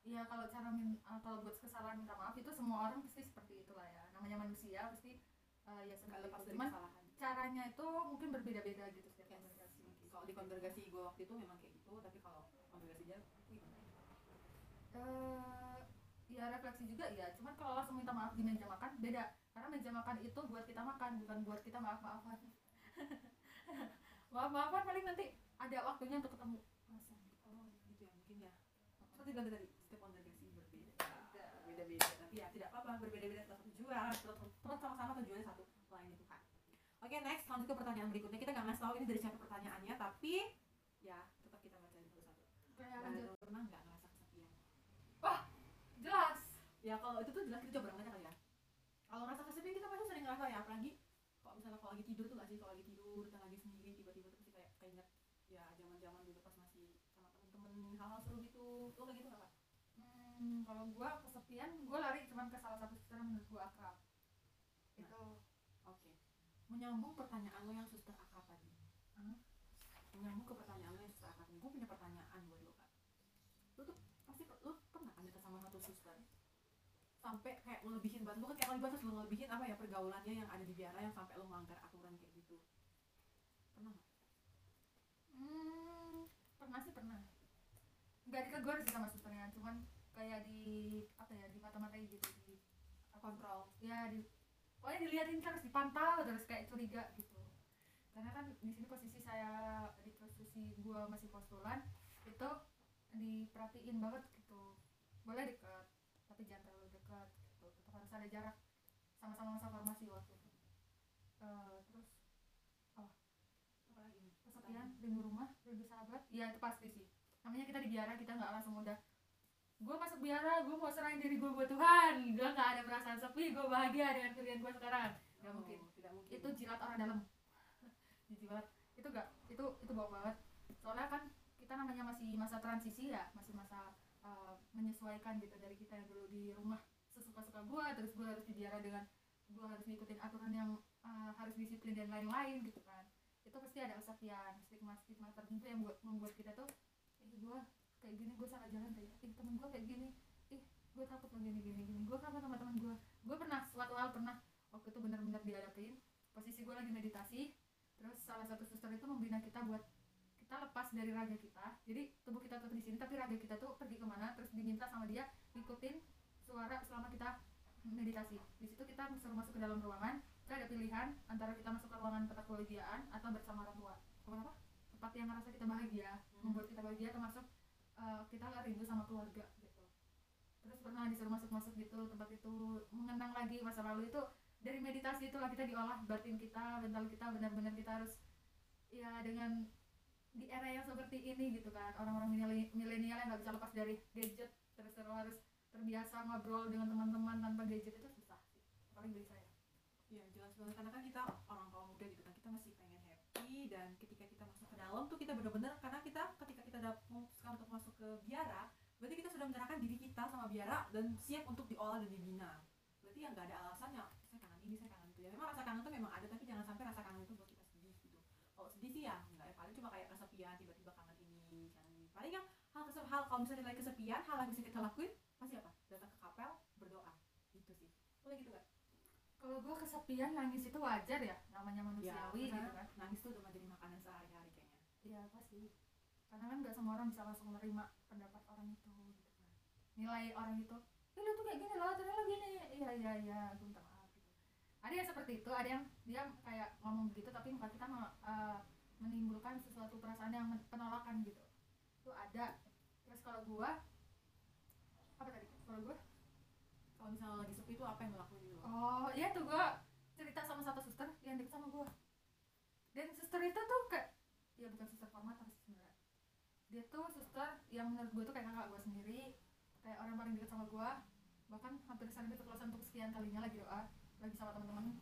Iya kalau cara min uh, kalau buat kesalahan minta maaf itu semua orang pasti seperti itulah ya. Namanya manusia pasti uh, ya seperti lepas itu. dari cuman kesalahan. caranya itu mungkin berbeda-beda gitu setiap Yes. kongregasi kalau di kongregasi gue waktu itu memang kayak gitu tapi kalau kongregasi dia gimana eh ya refleksi juga ya cuman kalau langsung minta maaf di meja makan beda. Karena meja makan itu buat kita makan bukan buat kita maaf maafan maaf maafan paling nanti ada waktunya untuk ketemu. Masa? oh gitu ya mungkin ya. Seperti bilang tadi setiap kongregasi berbeda berbeda beda tapi ya tidak apa-apa berbeda beda tetap tujuan tetap sama-sama tujuannya satu lainnya Tuhan oke next lanjut ke pertanyaan berikutnya. Kita nggak ngasih tahu ini dari siapa pertanyaannya tapi ya tetap kita bacain satu-satu lanjut. Pernah nggak ngerasa kesepian? Jelas. Ya kalau itu tuh jelas kita coba berangkat kali ya. Kalau ngerasa kesepian kita pasti sering ngerasa ya apalagi kalau misalnya kalau lagi tidur tuh gak sih? Kalau lagi tidur dan lagi sendiri tiba-tiba tuh pasti kayak keinget ya zaman-zaman dulu pas masih sama temen-temen hal-hal seru gitu. Lo kayak gitu nggak Kak? hmm, kalau gua kesepian gua lari cuman ke salah satu suster yang menurut gua akrab itu oke. Menyambung pertanyaan lo yang suster akrab tadi. Hah? menyambung ke pertanyaan lo yang suster akrab gue punya pertanyaan buat lo kak. Lo tuh pasti lo pernah kan deket sama satu suster sampai kayak ngelebihin banget. Lo kan kayak kali batas lo ngelebihin apa ya pergaulannya yang ada di biara yang sampai lo melanggar aturan kayak gitu. Pernah nggak? Hmm, pernah sih pernah. Nggak ditegur sih sama susternya cuman kayak di apa ya di mata-matai gitu di kontrol. Ya di pokoknya diliatin terus dipantau terus kayak curiga gitu. Karena kan di sini posisi saya di posisi gua masih postulan itu diperhatiin banget gitu. Boleh deket tapi jangan terlalu dekat gitu. Tetap harus ada jarak sama-sama masa formasi waktu itu. Eh, terus apa? Lagi? Kesepian rindu rumah rindu sahabat. Ya itu pasti sih. Namanya kita di biara kita nggak langsung udah gue masuk biara gue mau serahin diri gue buat Tuhan. Gue nggak ada perasaan sepi gue bahagia dengan pilihan gue sekarang. Nggak Oh, mungkin tidak mungkin. Itu jilat orang dalam. Jilat itu gak itu itu bohong banget. Soalnya kan kita namanya masih masa transisi ya masih masa uh, menyesuaikan gitu dari kita yang dulu di rumah sesuka-suka gue terus gue harus di biara dengan gue harus ngikutin aturan yang uh, harus disiplin dan lain-lain gitu kan. Itu pasti ada kesepian stigma stigma tertentu yang buat membuat kita tuh ih gue kayak gini gue salah jalan kayak ih temen gue kayak gini. Ih gue takut lo gini gini gini. Gue kangen sama teman gue gue pernah suatu hal pernah waktu itu benar-benar dihadapin. Posisi gue lagi meditasi terus salah satu suster itu membina kita buat kita lepas dari raga kita. Jadi tubuh kita tetap di sini tapi raga kita tuh pergi ke mana terus diminta sama dia ngikutin suara selama kita meditasi. Di situ kita suruh masuk ke dalam ruangan. Kita ada pilihan antara kita masuk ke ruangan tempat kebahagiaan atau bersama orang tua. Kenapa tempat yang ngerasa kita bahagia membuat kita bahagia termasuk uh, kita nggak rindu sama keluarga gitu. Terus pernah disuruh masuk-masuk gitu tempat itu mengenang lagi masa lalu itu dari meditasi itulah kita diolah batin kita mental kita benar-benar kita harus ya dengan di era yang seperti ini gitu kan. Orang-orang mileni- milenial yang nggak bisa lepas dari gadget terus terus harus terbiasa ngobrol dengan teman-teman tanpa gadget itu susah sih paling dari saya. Iya jelas banget. Karena kan kita orang kaum muda gitu kan kita masih pengen happy dan ketika dalam tuh kita benar-benar karena kita ketika kita memutuskan untuk masuk ke biara berarti kita sudah menyerahkan diri kita sama biara dan siap untuk diolah dan dibina. Berarti ya nggak ada alasannya saya kangen ini saya kangen itu. Ya memang rasa kangen tuh memang ada tapi jangan sampai rasa kangen itu buat kita sedih gitu. Kalau sedih sih ya nggak ya paling cuma kayak kesepian tiba-tiba kangen ini kangen ini. Paling yang hal kesep hal kalau misalnya lagi kesepian hal yang bisa kita lakuin pasti apa? Datang ke kapel berdoa. Gitu sih. Boleh gitu gak kalau gue kesepian nangis itu wajar ya namanya manusiawi karena gitu kan. Nangis tuh udah menjadi makanan sehari-hari iya pasti karena kan nggak semua orang bisa langsung menerima pendapat orang itu gitu kan. Nilai orang itu ya lu tuh kayak gini loh ternyata gini. Iya iya iya gue minta maaf gitu. Ada yang seperti itu ada yang dia kayak ngomong begitu tapi muka kita eh, menimbulkan sesuatu perasaan yang penolakan gitu. Itu ada. Terus kalau gua apa tadi? Kalau gua? Kalau misalnya lagi sepi tuh apa yang lo lakuin gitu Oh iya tuh gua cerita sama satu suster yang deket sama gua. Dan suster itu tuh kayak ya bukan suster formator sih sebenarnya dia tuh suster yang menurut gua tuh kayak kakak gua sendiri. Kayak orang paling deket sama gua. Bahkan hampir sampai ke kelas untuk sekian kalinya lagi doa lagi sama teman-teman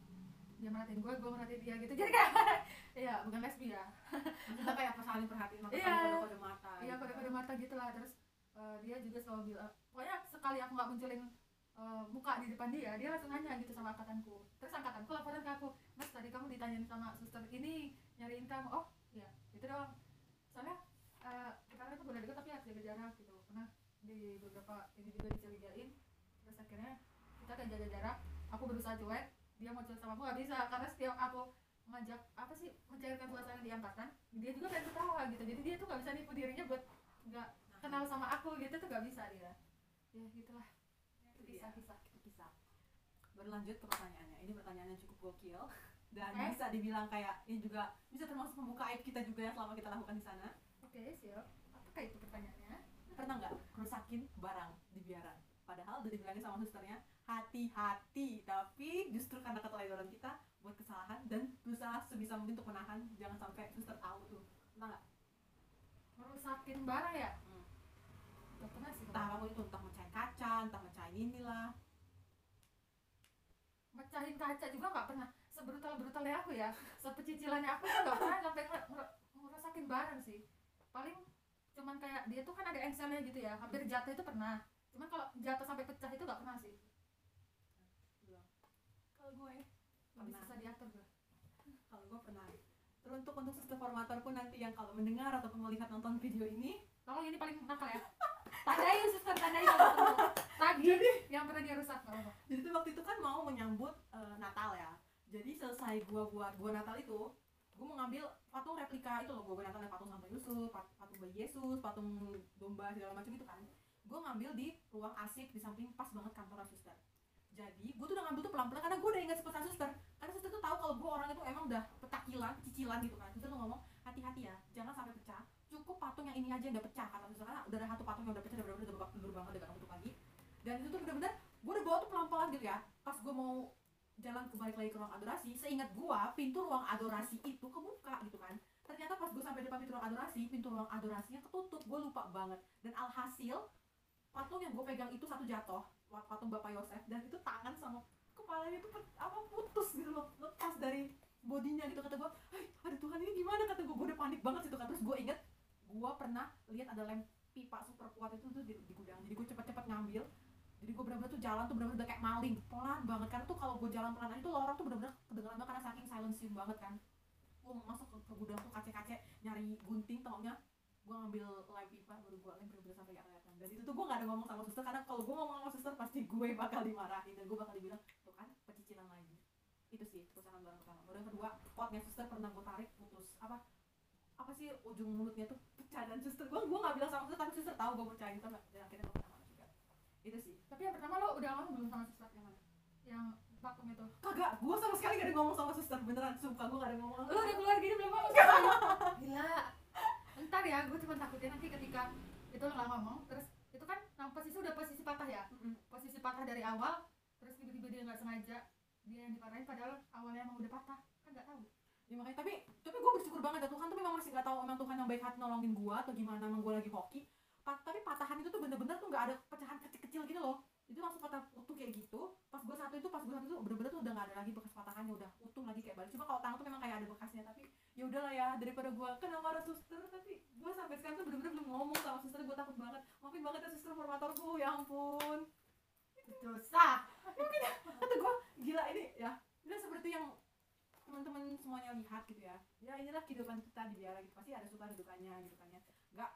dia merhatiin gua gua merhatiin dia gitu. Jadi kayak iya bukan lesbi ya. Kita kayak apa saling perhatiin mata saling kode-kode mata iya gitu pada kan. mata gitu lah. Terus eh, dia juga selalu bilang pokoknya sekali aku nggak munculin eh, muka di depan dia dia langsung nanya gitu sama angkatanku. Terus angkatanku laporan ke aku mas tadi kamu ditanyain sama suster ini nyariin kamu. Oh iya itu doang. Soalnya eh, kita kan itu boleh deket tapi harus jaga jarak gitu. Pernah di beberapa ini juga dicurigain. Terus akhirnya kita kayak jaga jarak. Aku berusaha cuek dia mau cuek sama aku nggak bisa. Karena setiap aku ngajak apa sih mencairkan suasana di angkatan dia juga pengen ketawa gitu. Jadi dia tuh nggak bisa nipu dirinya buat nggak kenal sama aku gitu tuh nggak bisa dia. Ya gitulah. Itu kisah-kisah Itu kisah. Berlanjut ke pertanyaannya. Ini pertanyaannya cukup gokil dan Oke. bisa dibilang kayak ini juga bisa termasuk membuka aib kita juga yang selama kita lakukan di sana. Oke siap. Apakah itu pertanyaannya? Pernah nggak kerusakin barang di biaran padahal udah dibilangin sama susternya hati-hati tapi justru karena keteledoran kita buat kesalahan dan berusaha sebisa mungkin untuk menahan jangan sampai suster tahu tuh. Pernah nggak? Merusakin barang ya? Hmm. pernah sih. Entah apa pun itu entah mecahin kaca entah mecahin inilah. Mecahin kaca juga nggak pernah sebrutal brutalnya aku ya sepecicilannya aku tuh nggak pernah sampai nge- nge- ngerusakin barang sih. Paling cuman kayak dia tuh kan ada engselnya gitu ya hampir jatuh itu pernah. Cuman kalau jatuh sampai pecah itu nggak pernah sih. Kalau gue lebih susah diatur gue kalau gue pernah. Teruntuk untuk suster formator pun nanti yang kalau mendengar ataupun melihat nonton video ini. Tolong ini paling nakal ya. Tandain suster kalau ketemu tagih yang pernah dia rusak apa-apa. jadi tuh waktu itu kan mau menyambut eh, Natal ya jadi selesai gua buat gua Natal itu gua mau ngambil patung replika itu loh gua buat Natal ada patung Santa Yusuf pat- patung bayi Yesus patung domba segala macam itu kan. Gua ngambil di ruang asik di samping pas banget kantor suster jadi gua tuh udah ngambil tuh pelan-pelan karena gua udah ingat pesan suster karena suster tuh tahu kalau gua orang itu emang udah petakilan cicilan gitu kan. Suster tuh ngomong hati-hati ya jangan sampai pecah. Cukup patung yang ini aja yang udah pecah kata suster karena udah ada satu patung yang udah pecah udah bener-bener udah babak belur banget udah gak lagi. Dan itu tuh bener-bener gue udah bawa tuh pelan-pelan gitu ya. Pas gue mau jalan ke balik lagi ke ruang adorasi seingat gue pintu ruang adorasi itu kebuka gitu kan. Ternyata pas gue sampai depan pintu ruang adorasi pintu ruang adorasinya ketutup gue lupa banget. Dan alhasil patung yang gue pegang itu satu jatuh patung bapak Yosef dan itu tangan sama kepalanya pe- apa putus gitu loh lepas dari bodinya gitu. Kata gue ada Tuhan ini gimana? Kata gue gue udah panik banget situ kan. Terus gue inget gue pernah lihat ada lem pipa super kuat itu tuh di, di gudang. Jadi gue cepet-cepet ngambil jadi gue bener-bener tuh jalan tuh bener-bener kayak maling. Pelan banget. Karena tuh kalau gue jalan pelan aja tuh lorong tuh bener-bener kedengeran banget karena saking silencium banget kan. Gue masuk ke, gudang tuh kace-kace nyari gunting tengoknya gue ngambil lem pipa baru gue lem bener-bener sampai gak kelihatan. Dan itu tuh gue gak ada ngomong sama suster karena kalau gue ngomong sama suster pasti gue bakal dimarahin dan gue bakal dibilang tuh kan pecicilan lagi. Itu sih kerusakan barang baru yang kedua potnya suster pernah gue tarik putus apa apa sih ujung mulutnya tuh pecah. Dan suster gue gue gak bilang sama suster tapi suster tahu gue pecahin itu dan akhirnya itu sih. Tapi yang pertama lo udah ngomong belum sama suster yang mana? Yang vakum itu. Kagak gue sama sekali gak ada ngomong sama suster beneran. Sumpah gue gak ada ngomong lo udah keluar gini belum ngomong? Gila. Ntar ya gue cuma takutnya nanti ketika itu lo nggak ngomong terus itu kan nah, posisi udah posisi patah ya? Posisi patah dari awal terus tiba-tiba dia nggak sengaja dia yang dipatahin padahal awalnya emang udah patah. Kan nggak tahu. Ya makanya tapi tapi gue bersyukur banget ya Tuhan. Tuh memang masih gak tahu emang Tuhan yang baik hati nolongin gue atau gimana emang gue lagi hoki Pa- tapi patahan itu tuh bener-bener tuh gak ada pecahan kecil-kecil gitu loh. Itu langsung patah utuh kayak gitu. Pas gue satu itu pas gue satu itu bener-bener tuh udah gak ada lagi bekas patahannya udah utuh lagi kayak balik. Cuma kalau tangan tuh memang kayak ada bekasnya tapi ya udahlah ya daripada gue kena marah suster tapi gue sampai sekarang tuh bener-bener belum ngomong sama suster gue takut banget. Maafin banget ya suster formatorku ya ampun. Dosa kata gue gila ini ya udah seperti yang teman-teman semuanya lihat gitu ya. Ya inilah kehidupan kita di biara gitu. Pasti ada suka ada dukanya gitu kan ya. Nggak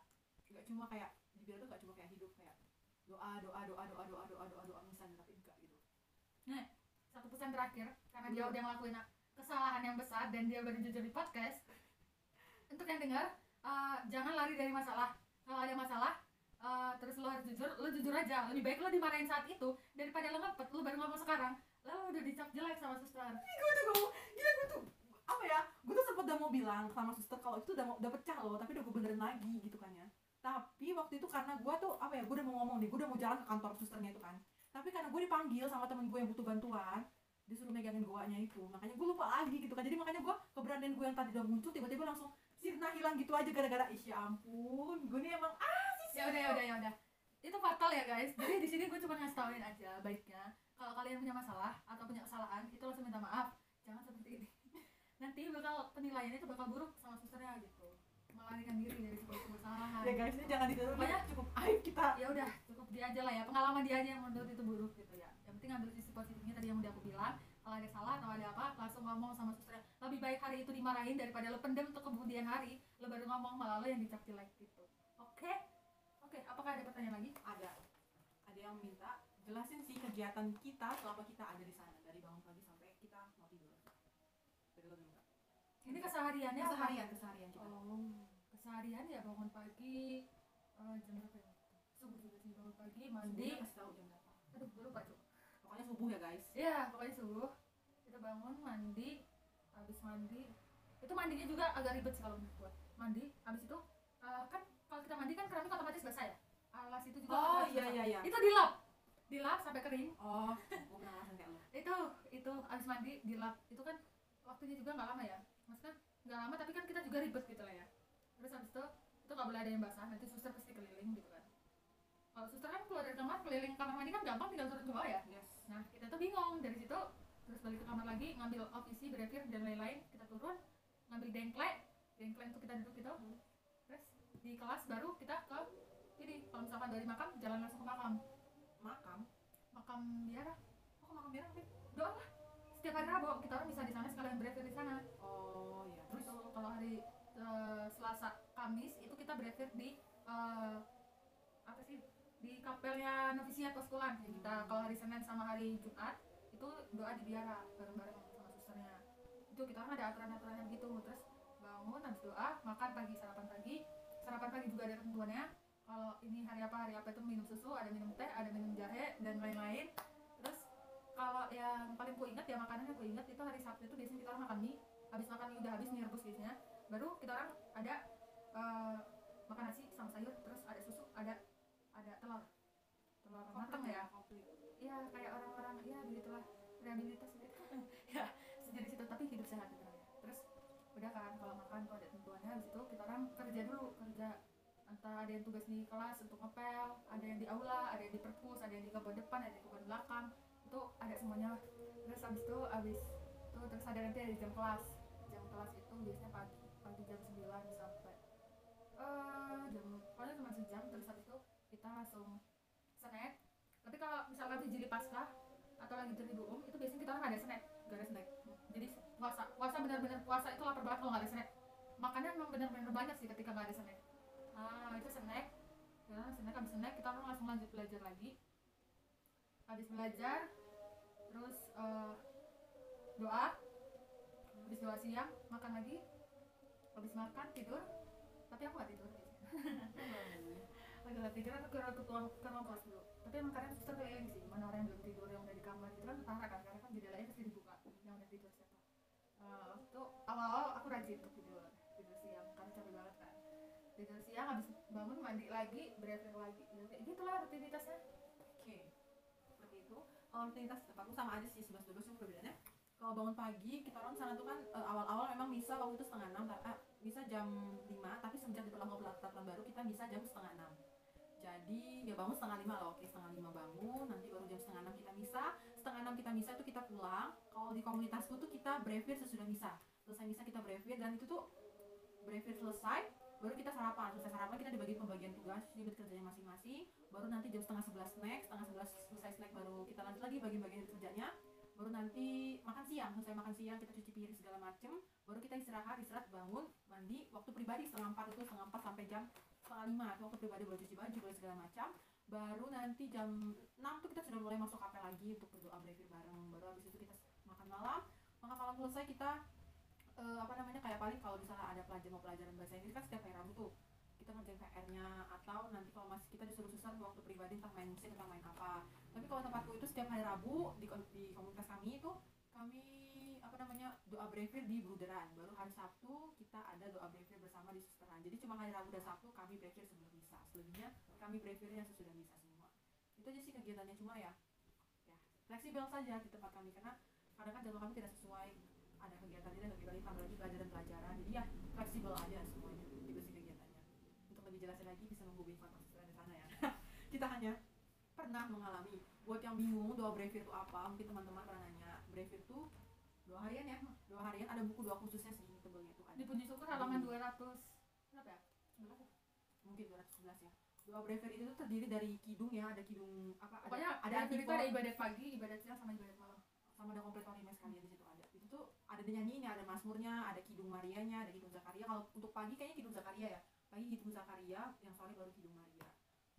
nggak cuma kayak di biara tuh nggak cuma kayak hidup kayak doa doa doa doa doa doa doa doa doa misalnya tapi enggak gitu. Satu satu pesan terakhir karena dia udah ngelakuin kesalahan yang besar dan dia baru jujur di podcast. Untuk yang dengar eh, jangan lari dari masalah. Kalau ada masalah eh, terus lo harus jujur lo jujur aja. Lebih baik lo dimarahin saat itu daripada lo ngempet lo baru ngomong sekarang lo udah dicap jelek sama suster. Gue tuh ngomong gila gue tuh apa ya gue tuh sempet udah mau bilang sama suster kalau itu udah mau udah pecah loh tapi udah gue benerin lagi gitu kan ya tapi waktu itu karena gue tuh apa ya gue udah mau ngomong nih gue udah mau jalan ke kantor susternya itu kan. Tapi karena gue dipanggil sama temen gue yang butuh bantuan disuruh megangin goanya itu. Makanya gue lupa lagi gitu kan. Jadi makanya gue keberanian gue yang tadi udah muncul tiba-tiba langsung sirna hilang gitu aja gara-gara ih ya ampun gue nih emang ah sih ya udah ya udah ya udah. Itu fatal ya guys. Jadi di sini gue cuma ngasih tauin aja baiknya kalau kalian punya masalah atau punya kesalahan itu langsung minta maaf. Jangan seperti ini. Nanti bakal penilaiannya itu bakal buruk sama susternya gitu melarikan diri dari sebuah kesalahan ya guys ini jangan ditiru Pokoknya cukup aib kita. ya udah cukup dia aja lah ya. Pengalaman dia aja yang menurut itu buruk gitu ya. Yang penting ambil sisi positifnya tadi yang udah aku bilang. Kalau ada salah atau ada apa langsung ngomong sama susternya lebih baik hari itu dimarahin daripada lo pendem untuk kemudian hari lo baru ngomong malah lo yang dicap jelek gitu. Oke? Oke apakah ada pertanyaan lagi? Ada. Ada yang minta jelasin sih kegiatan kita selama kita ada di sana. Dari bangun pagi sampai kita mau tidur. Dari lo dulu ini kesehariannya keseharian keseharian kita. Oh keseharian ya bangun pagi eh, jam berapa ya subuh juga sih bangun pagi mandi Subuhnya kasih tahu jam berapa aduh gue lupa pokoknya subuh ya guys Iya, pokoknya subuh kita bangun mandi, habis mandi itu mandinya juga agak ribet sih kalau menurut gua. Mandi, habis itu eh, kan kalau kita mandi kan keramik otomatis basah ya. Alas itu juga oh iya iya iya Itu dilap, dilap sampai kering. oh gue pernah ngerasain kayak Itu itu habis mandi dilap. Itu kan waktunya juga nggak lama ya. Maksudnya nggak lama tapi kan kita juga ribet gitu lah ya. Terus habis itu itu nggak boleh ada yang basah. Nanti suster pasti keliling gitu kan. Kalau suster kan keluar dari kamar keliling kamar mandi kan gampang tinggal turun ke bawah ya. yes. Nah, kita tuh bingung. Dari situ terus balik ke kamar lagi ngambil ofisi brevir dan lain-lain. Kita turun ngambil dengklek. Dengklek untuk kita duduk gitu. Terus di kelas baru kita ke ini kalau misalkan dari makam jalan langsung ke makam. Makam? Makam biara. Kok ke makam biar apa doa lah. Setiap hari rabu kita orang bisa di sana sekalian brevir di sana. Oh iya. Terus? kalau hari eh, selasa kamis itu kita brevir di eh, apa sih di kapelnya novisiat poskulan Jadi kita kalau hari senin sama hari jumat itu doa di biara bareng-bareng sama susternya. Itu kita kan ada aturan-aturannya gitu. Terus bangun habis doa makan pagi sarapan pagi. Sarapan pagi juga ada ketentuannya kalau ini hari apa hari apa itu minum susu ada minum teh ada minum jahe dan lain-lain. Terus kalau yang paling ku ingat ya makanan yang ku ingat itu hari sabtu itu biasanya kita makan mie. Habis makan mie udah habis mie rebus biasanya baru kita orang ada eh, makan nasi sama sayur terus ada susu ada ada telur. Telur matang ya komplit iya kayak orang-orang ya begitulah. Rehabilitas gitu. Ya sejenis itu tapi hidup sehat gitu ya. Terus udah kan kalau makan tuh ada tentuannya. Habis itu kita orang kerja dulu kerja. Entah ada yang tugas di kelas untuk ngepel ada yang di aula ada yang di perpus ada yang di kebun depan ada yang di kebun belakang. Itu ada semuanya terus habis itu habis itu terus ada nanti ada jam kelas. Jam kelas itu biasanya pagi pagi jam 9 sampai eh jam pokoknya cuma sejam terus habis itu kita langsung snack tapi kalau misalnya lagi jadi pasca atau lagi jadi umum itu biasanya kita orang ada snack gak ada snack jadi puasa puasa benar-benar puasa itu lapar banget kalau nggak ada snack makannya memang benar-benar banyak sih ketika nggak ada snack ah itu snack kita snack habis snack kita langsung lanjut belajar lagi. Habis belajar terus eh, doa. Habis doa siang makan lagi habis makan tidur. Tapi aku nggak tidur. Lagi nggak tidur aku ke ke ruang ke ruang kelas dulu. Tapi emang kadang suster keliling sih mana orang yang belum tidur yang udah di kamar itu kan ketara kan? Karena kan jendelanya pasti dibuka yang udah tidur siapa. Eh, waktu itu awal-awal aku rajin untuk tidur tidur siang karena capek banget kan. Tidur siang habis bangun mandi lagi brevir lagi. Kayak gitulah rutinitasnya. Oke, seperti itu. Kalau rutinitas tempatku sama aja sih 11 12 cuma perbedaannya. Kalau bangun pagi kita orang sana tuh kan eh, awal-awal memang bisa waktu itu setengah enam, eh, bisa jam 5 tapi semenjak diperlakukan peraturan baru kita bisa jam setengah enam. Jadi ya bangun setengah lima lah, oke setengah lima bangun, nanti baru jam setengah enam kita misa, setengah enam kita misa itu kita pulang. Kalau di komunitasku tuh kita brevir sesudah misa, selesai misa kita brevir dan itu tuh brevir selesai, baru kita sarapan selesai sarapan kita dibagi pembagian tugas unit kerjanya masing-masing baru nanti jam setengah sebelas snack setengah sebelas selesai snack baru kita lanjut lagi bagi-bagian kerjanya baru nanti makan siang selesai makan siang kita cuci piring segala macem baru kita istirahat istirahat bangun mandi waktu pribadi setengah empat itu setengah empat sampai jam setengah lima itu waktu pribadi baru cuci baju baru segala macam. Baru nanti jam 6 tuh kita sudah mulai masuk kapel lagi untuk berdoa brevir bareng. Baru habis itu kita makan malam. Makan malam selesai kita eh, apa namanya kayak paling kalau misalnya ada pelajaran mau pelajaran bahasa Inggris kan setiap hari Rabu tuh kita ngerjain PR-nya atau nanti kalau masih kita disuruh susah waktu pribadi tentang main musik tentang main apa tapi kalau tempatku itu setiap hari Rabu di, di komunitas kami itu kami apa namanya doa brevir di Bruderan. Baru hari Sabtu kita ada doa brevir bersama di susteran jadi cuma hari Rabu dan Sabtu kami brevir sebelum misa. Selebihnya kami brevirnya sesudah misa semua. Itu aja sih kegiatannya. Cuma ya ya fleksibel saja di tempat kami. Karena kadang kan jadwal kami tidak sesuai. Ada kegiatan ini dan kegiatan tambah lagi pelajaran-pelajaran. Jadi ya fleksibel aja semuanya. Itu sih kegiatannya. Untuk lebih jelasnya lagi bisa menghubungi kontak di sana ya. Kita hanya pernah mengalami. Buat yang bingung doa brevir itu apa? Mungkin teman-teman pernah nanya. Brevir itu dua harian ya? Dua harian ada buku doa khususnya segini tebelnya itu ada. Di puji syukur halaman 200 berapa ya? 11 ya? mungkin 211 ya. Doa brevir itu tuh terdiri dari kidung ya ada kidung apa ada pokoknya ada ada itu ada ibadat pagi ibadat siang sama ibadat malam. Sama ada kompletoriumnya sekalian di situ ada. Itu tuh ada dinyanyiin ya ada masmurnya ada kidung Marianya ada kidung Zakaria. Kalau untuk pagi kayaknya kidung Zakaria ya. Pagi kidung Zakaria yang sore baru kidung Maria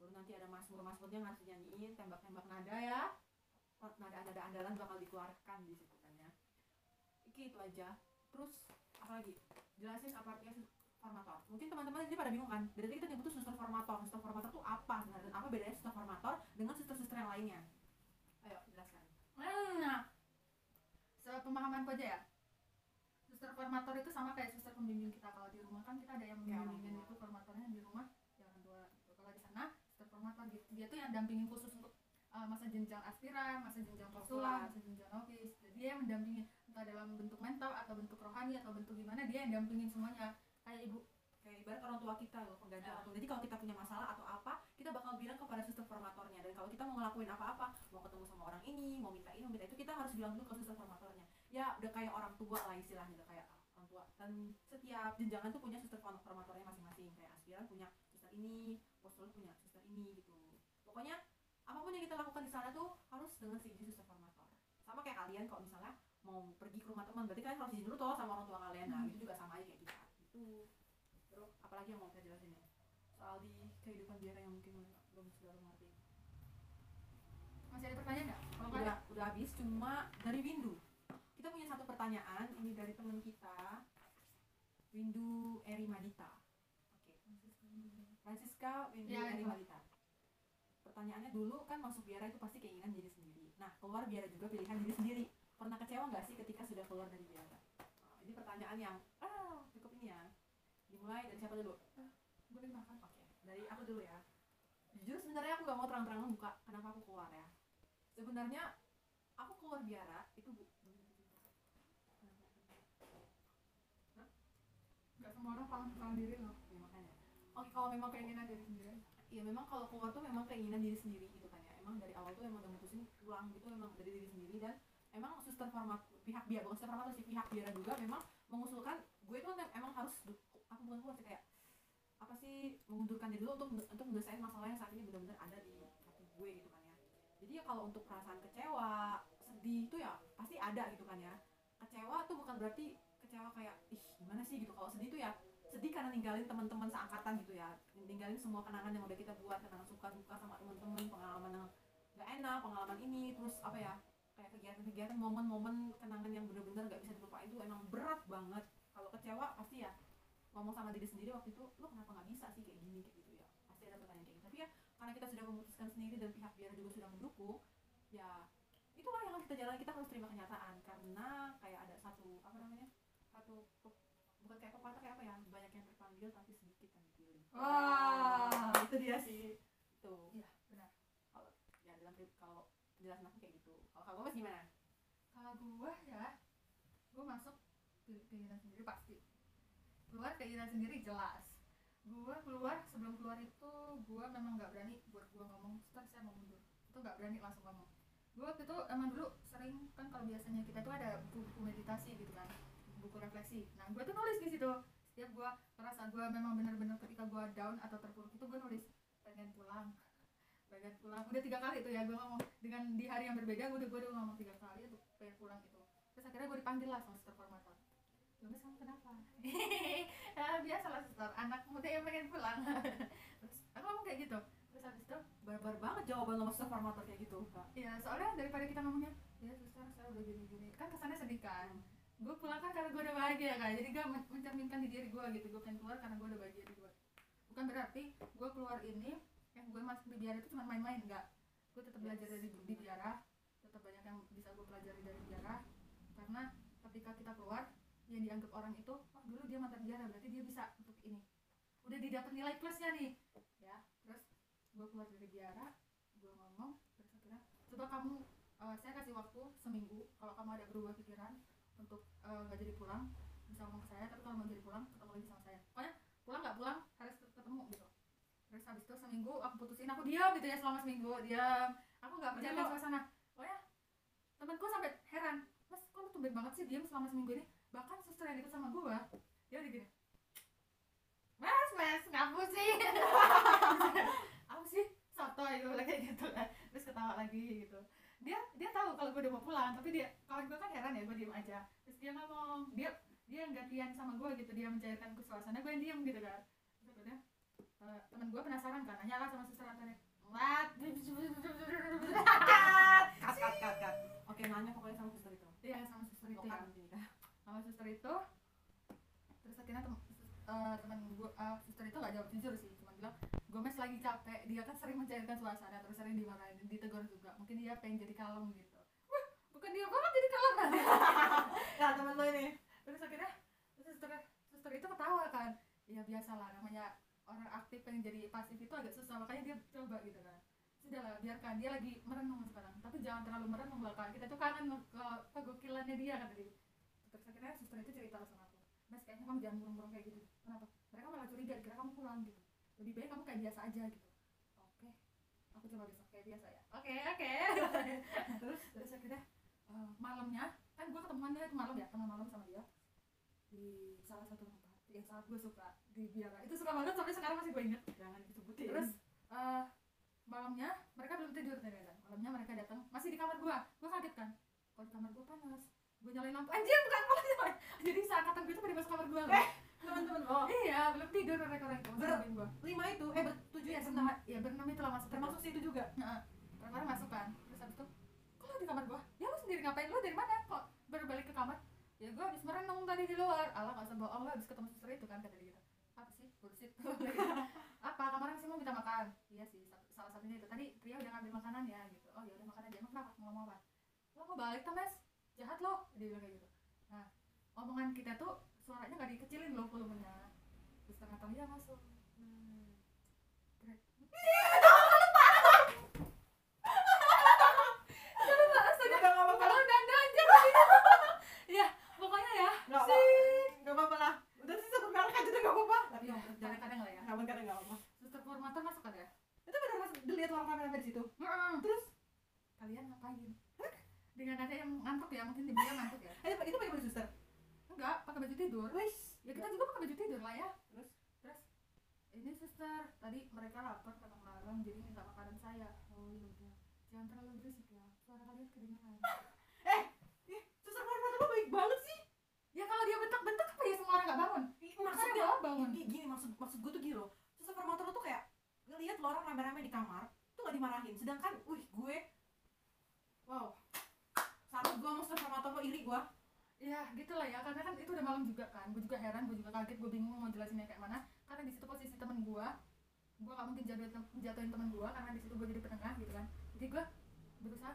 baru nanti ada masmur masmurnya yang harus dinyanyiin tembak tembak nada ya. Nada nada andalan bakal dikeluarkan di situ kan ya. Oke, itu aja. Terus apa lagi jelasin apa artinya formator. Mungkin teman-teman ini pada bingung kan? Dari tadi kita nyebut tuh suster formator. Suster formator tuh apa? Sebenarnya? Dan apa bedanya suster formator dengan suster-suster yang lainnya? Ayo jelaskan. Nah sepemahamanku aja ya. Suster formator itu sama kayak suster pembimbing kita. Kalau di rumah kan kita ada yang membimbingin tua. itu formatornya di rumah ya orang tua kalau di sana suster formator gitu dia tuh yang dampingin khusus untuk uh, masa jenjang aspiran masa jenjang postulat masa jenjang novis Jadi dia yang mendampingin entah dalam bentuk mental atau bentuk rohani atau bentuk gimana dia yang dampingin semuanya. Kayak ibu. Kayak ibarat orang tua kita loh pengganti orang tua. Jadi kalau kita punya masalah atau apa kita bakal bilang kepada suster formatornya. Dan kalau kita mau ngelakuin apa-apa mau ketemu sama orang ini mau minta ini mau minta itu kita harus bilang dulu ke suster formatornya. Ya udah kayak orang tua lah istilahnya udah kayak orang tua. Dan setiap jenjangan tuh punya suster form- formatornya masing-masing. Kayak aspiran punya suster ini postulat punya suster ini gitu pokoknya apa pun yang kita lakukan di sana tuh harus dengan seizin suster formator sama kayak kalian kalau misalnya mau pergi ke rumah teman berarti kalian harus izin dulu toh sama orang tua kalian. Nah Hmm. itu juga sama aja kayak kita. Gitu. Terus apalagi yang mau kita jelasin ya? Soal di kehidupan biara yang mungkin belum sudah mengerti. Masih ada pertanyaan nggak? Udah. udah habis. Cuma dari Windu. Kita punya satu pertanyaan ini dari teman kita. Windu Eri Madita oke. Francisca Windu Ya, Eri. Madita pertanyaannya dulu kan masuk biara itu pasti keinginan diri sendiri nah keluar biara juga pilihan diri sendiri pernah kecewa nggak sih ketika sudah keluar dari biara Nah, ini pertanyaan yang ah cukup ini ya dimulai dari siapa dulu boleh makan Oke, dari aku dulu ya. Jujur sebenarnya aku gak mau terang-terangan buka kenapa aku keluar ya. Sebenarnya aku keluar biara itu bu. nggak semua orang paham tentang diri loh Ya, makanya. Oke, kalau memang keinginan diri sendiri Iya memang kalau keluar tuh memang keinginan diri sendiri gitu kan ya. Emang dari awal tuh emang udah mutusin pulang gitu memang dari diri sendiri dan emang suster format pihak biara bukan suster format sih pihak biara juga memang mengusulkan gue kan emang harus aku bukan keluar sih kayak apa sih mengundurkan diri dulu untuk untuk menyelesaikan masalah yang saat ini benar-benar ada di hati gue gitu kan ya. Jadi ya kalau untuk perasaan kecewa, sedih itu ya pasti ada gitu kan ya. Kecewa tuh bukan berarti kecewa kayak ih gimana sih gitu. Kalau sedih tuh ya sedih karena ninggalin teman-teman seangkatan gitu ya. Ninggalin semua kenangan yang udah kita buat kenangan suka duka sama teman-teman pengalaman yang gak enak pengalaman ini terus apa ya kayak kegiatan-kegiatan momen-momen kenangan yang bener-bener gak bisa dilupain itu emang berat banget. Kalau kecewa pasti ya ngomong sama diri sendiri waktu itu lo kenapa nggak bisa sih kayak gini? kayak gitu ya. Pasti ada pertanyaan kayak gitu. Tapi ya karena kita sudah memutuskan sendiri dan pihak biara juga sudah mendukung ya itulah yang harus kita jalan kita harus terima kenyataan karena kayak ada satu apa namanya satu bukan kayak apa ya? Banyak yang terpanggil tapi sedikit yang dipilih. Wah. itu dia sih. Itu. Iya benar. Kalau ya dalam kalau penjelasan aku kayak gitu. Kalau kamu mas gimana? Kalau gua ya gua masuk ke- keinginan sendiri pasti. Keluar keinginan sendiri jelas. Gua keluar sebelum keluar itu gua memang nggak berani buat gua ngomong setelah saya mau mundur. Itu nggak berani langsung ngomong. Gua waktu itu emang dulu sering kan kalau biasanya kita tuh ada buku meditasi gitu kan buku refleksi. Nah gua tuh nulis di situ. Setiap gua merasa gua memang benar-benar ketika gua down atau terpuruk itu gua nulis. Pengen pulang. Pengen pulang. Udah tiga kali tuh ya gua ngomong. Dengan di hari yang berbeda gua udah gua udah ngomong tiga kali untuk pengen pulang itu terus akhirnya gua dipanggil lah sama suster formator Lalu kamu kenapa? ya, biasa lah suster, anak muda yang pengen pulang. Terus aku ngomong kayak gitu. Terus habis itu barbar banget suster formator kayak gitu Iya, soalnya daripada kita ngomongnya, ya suster saya udah gini-gini, kan kesannya sedih kan. Gue pulang kan karena gue udah bahagia kan, jadi gue men- mencerminkan di diri gue gitu, gue pengen keluar karena gue udah bahagia di gue. Bukan berarti gue keluar ini, yang gue masuk di biara itu cuma main-main, enggak. Gue tetap belajar dari di biara, tetap banyak yang bisa gue pelajari dari biara, karena ketika kita keluar, yang dianggap orang itu, oh dulu dia mantan biara, berarti dia bisa untuk ini. Udah didapat nilai plusnya nih, ya. Terus gue keluar dari biara, gue ngomong, terus akhirnya coba kamu eh, saya kasih waktu seminggu kalau kamu ada berubah pikiran untuk eh, nggak jadi pulang bisa ngomong ke saya tapi kalau mau jadi pulang ketemu lagi sama saya. Pokoknya pulang nggak pulang harus ketemu gitu. Terus habis itu seminggu aku putusin aku diam gitu ya selama seminggu diam. Aku nggak percaya suasana. Pokoknya temanku sampai heran mas kok lu tumben banget sih diam selama seminggu ini? Bahkan suster yang deket sama gua dia udah gini mas mas ngapu sih aku sih? Soto itu kayak gitu kan. Terus ketawa lagi gitu dia dia tahu kalau gue udah mau pulang tapi dia kawan gue kan heran ya gue diem aja. Terus dia ngomong dia dia yang gantian sama gue gitu dia mencairkan ke suasana gue yang diem gitu kan. Terus akhirnya eh, teman gue penasaran kan nanya lah sama suster antaranya what? Kat kat kat kat oke nanya pokoknya sama suster itu. Iya sama suster itu. Ya sama suster itu. Terus akhirnya tem eh, teman gue eh, suster itu gak jawab jujur sih cuma bilang Gomez lagi capek dia kan sering mencairkan suasana terus sering dimarahin ditegur juga. Mungkin dia pengen jadi kalem gitu. Wah bukan dia banget jadi kalem. Kan ya temen lo ini. Terus akhirnya terus suster suster itu ketawa kan. Ya biasalah namanya orang aktif pengen jadi pasif itu agak susah makanya dia coba gitu kan. Sudahlah biarkan dia lagi merenung sekarang. Tapi jangan terlalu merenung belakang kita tuh kangen ke kegokilannya dia kata dia. Terus akhirnya suster itu cerita sama aku. Mas kayaknya kamu jangan murung-murung kayak gitu. Kenapa? Mereka malah curiga kira kamu pulang gitu lebih baik kamu kayak biasa aja gitu. Oke aku coba besok kayak biasa ya. Oke oke. Terus terus akhirnya eh, malamnya kan gue ketemuannya itu malam ya tengah malam sama dia. Di salah satu tempat yang sangat gue suka di biara. Itu suka banget sampai sekarang masih gue inget jangan disebutin. Terus eh, malamnya mereka belum tidur ternyata malamnya mereka datang masih di kamar gue gue kaget kan? Kalau di kamar gue panas. Gue nyalain lampu. Anjir bukan panas jadi saat kata gue itu pada masuk kamar gue teman-teman lo iya belum tidur masih Ber- lima itu eh bertujuh iya ya berenam ya berenam itu lah masuk termasuk si itu juga orang-orang masuk kan. Terus habis itu kok lo di kamar gua? Ya lo sendiri ngapain? Lo dari mana? Kok baru balik ke kamar? Ya gua habis merenung tadi di luar. Alah gak usah bohong lo habis ketemu suster itu kan kata dia gitu. Apa sih? Bullshit. Apa? Kamarnya sih mau minta makan? Iya sih salah satunya itu. Tadi pria udah ngambil makanan ya gitu. Oh ya udah makan aja. Emang kenapa? Mau ngomong apa? Lo mau balik tuh mes jahat lo. Dia bilang kayak gitu. Nah omongan kita tuh suaranya gak dikecilin loh volumenya. Terus nggak aja Iya, pokoknya ya. nggak nggak nggak Ya, lah ya. nggak nggak masuk kan ya? Dengan ada yang ngantuk ya, mungkin dia ngantuk ya. eh itu pakai baju suster Enggak, pakai baju tidur. wes Ya kita juga pakai baju tidur lah ya. Terus? Terus ini suster, tadi mereka lapar kata malam jadi minta makanan saya. Oh iya udah. Jangan terlalu berisik ya. Suara kalian kedengeran. ih suster formator lo baik banget sih Ya kalau dia bentak-bentak apa ya semua orang nggak bangun? Maksudnya bangun. gini, gini maksud maksud gue tuh gini loh suster formator lo tuh kayak ngelihat lo orang rame-rame di kamar tuh gak dimarahin sedangkan wih gue wow salut gue sama suster formator lo iri gue Ya gitu lah ya, karena kan itu udah malam juga kan. Gue juga heran, gue juga kaget, gue bingung mau jelasinnya kayak mana. Karena di situ posisi temen gue Gue gak mungkin jatuhin, jatuhin temen gue karena di situ gue jadi penengah gitu kan. Jadi gue berusaha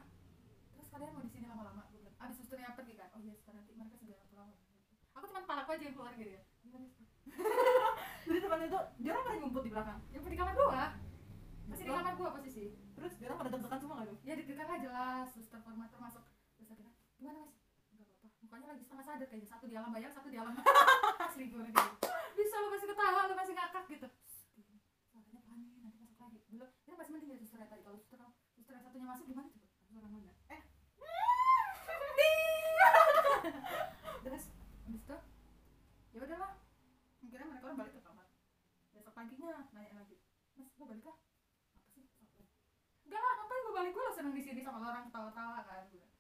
Terus kalian mau di sini lama-lama? Gue bilang Abis susternya pergi kan, oh iya sekarang nanti mereka segera pulang. Aku cuma palaku aja yang keluar gitu ya. Jadi teman itu dia orang pada ngumpul di belakang? Yang di kamar gue Masih di kamar gue posisi. Terus dia orang pada deg-degan semua gak tuh? Ya deg-degan lah jelas, suster formator masuk Terus akhirnya, gimana mas? Mukanya lagi setengah sadar kayaknya. Satu di alam bayang, satu di alam asli gue lagi Bisa lo masih ketawa, lo masih ngakak gitu. Suaranya pelan nih, nanti masuk lagi Belum, ini masih mending ya suster tadi. Kalau suster, suster satunya masuk gimana coba? Suara mana? Eh. Terus, habis itu ya udahlah. Akhirnya mereka orang balik ke kamar. Besok paginya nanya lagi mas gue balik lah apa sih? Enggak lah ngapain gue balik? Gue lo seneng di sini sama orang ketawa-tawa kan gue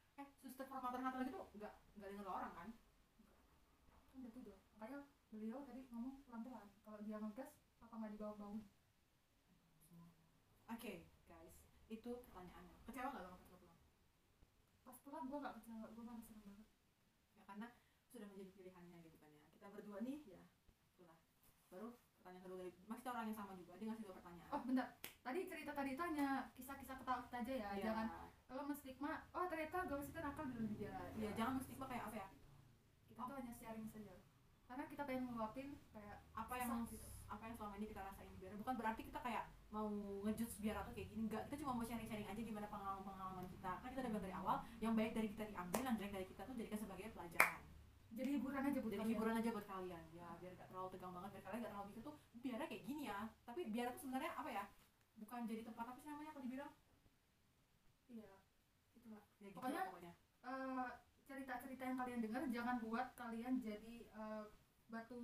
suster formator satu lagi tuh nggak nggak denger lo orang kan? Kan udah tidur makanya beliau tadi ngomong pelan-pelan. Kalau dia ngegas apa nggak dibawa bangun oke guys. Itu pertanyaannya. Kecewa nggak lo pas pulang pas pulang gue nggak kecewa. Gue malah seneng banget. Ya karena sudah menjadi pilihannya gitu kan ya. Kita berdua nih ya itulah. Baru pertanyaan kedua dari masih orang yang sama juga dia ngasih dua pertanyaan. Oh bentar. Tadi cerita tadi itu hanya kisah-kisah ketawa kita aja ya Iya. jangan kalau menstigma oh ternyata ghost itu nakal di luar biara Iya, jangan menstigma kayak apa ya. Kita tuh hanya sharing saja. Karena kita pengen ngeluapin kayak apa yang gitu. apa yang selama ini kita rasain biar bukan berarti kita kayak mau ngejudge biar atau kayak gini enggak. Kita cuma mau sharing sharing aja gimana pengalaman pengalaman kita. Kan kita udah bilang dari awal yang baik dari kita diambil yang jelek dari kita tuh jadikan sebagai pelajaran. Jadi hiburan aja buat jadi kalian. hiburan aja buat kalian. Ya biar gak terlalu tegang banget biar kalian gak terlalu mikir tuh biara kayak gini ya. Tapi biara tuh sebenarnya apa ya bukan jadi tempat apa sih namanya kalau dibilang ya gitu Pokoknya- pokoknya. Eh, cerita-cerita yang kalian dengar jangan buat kalian jadi eh, batu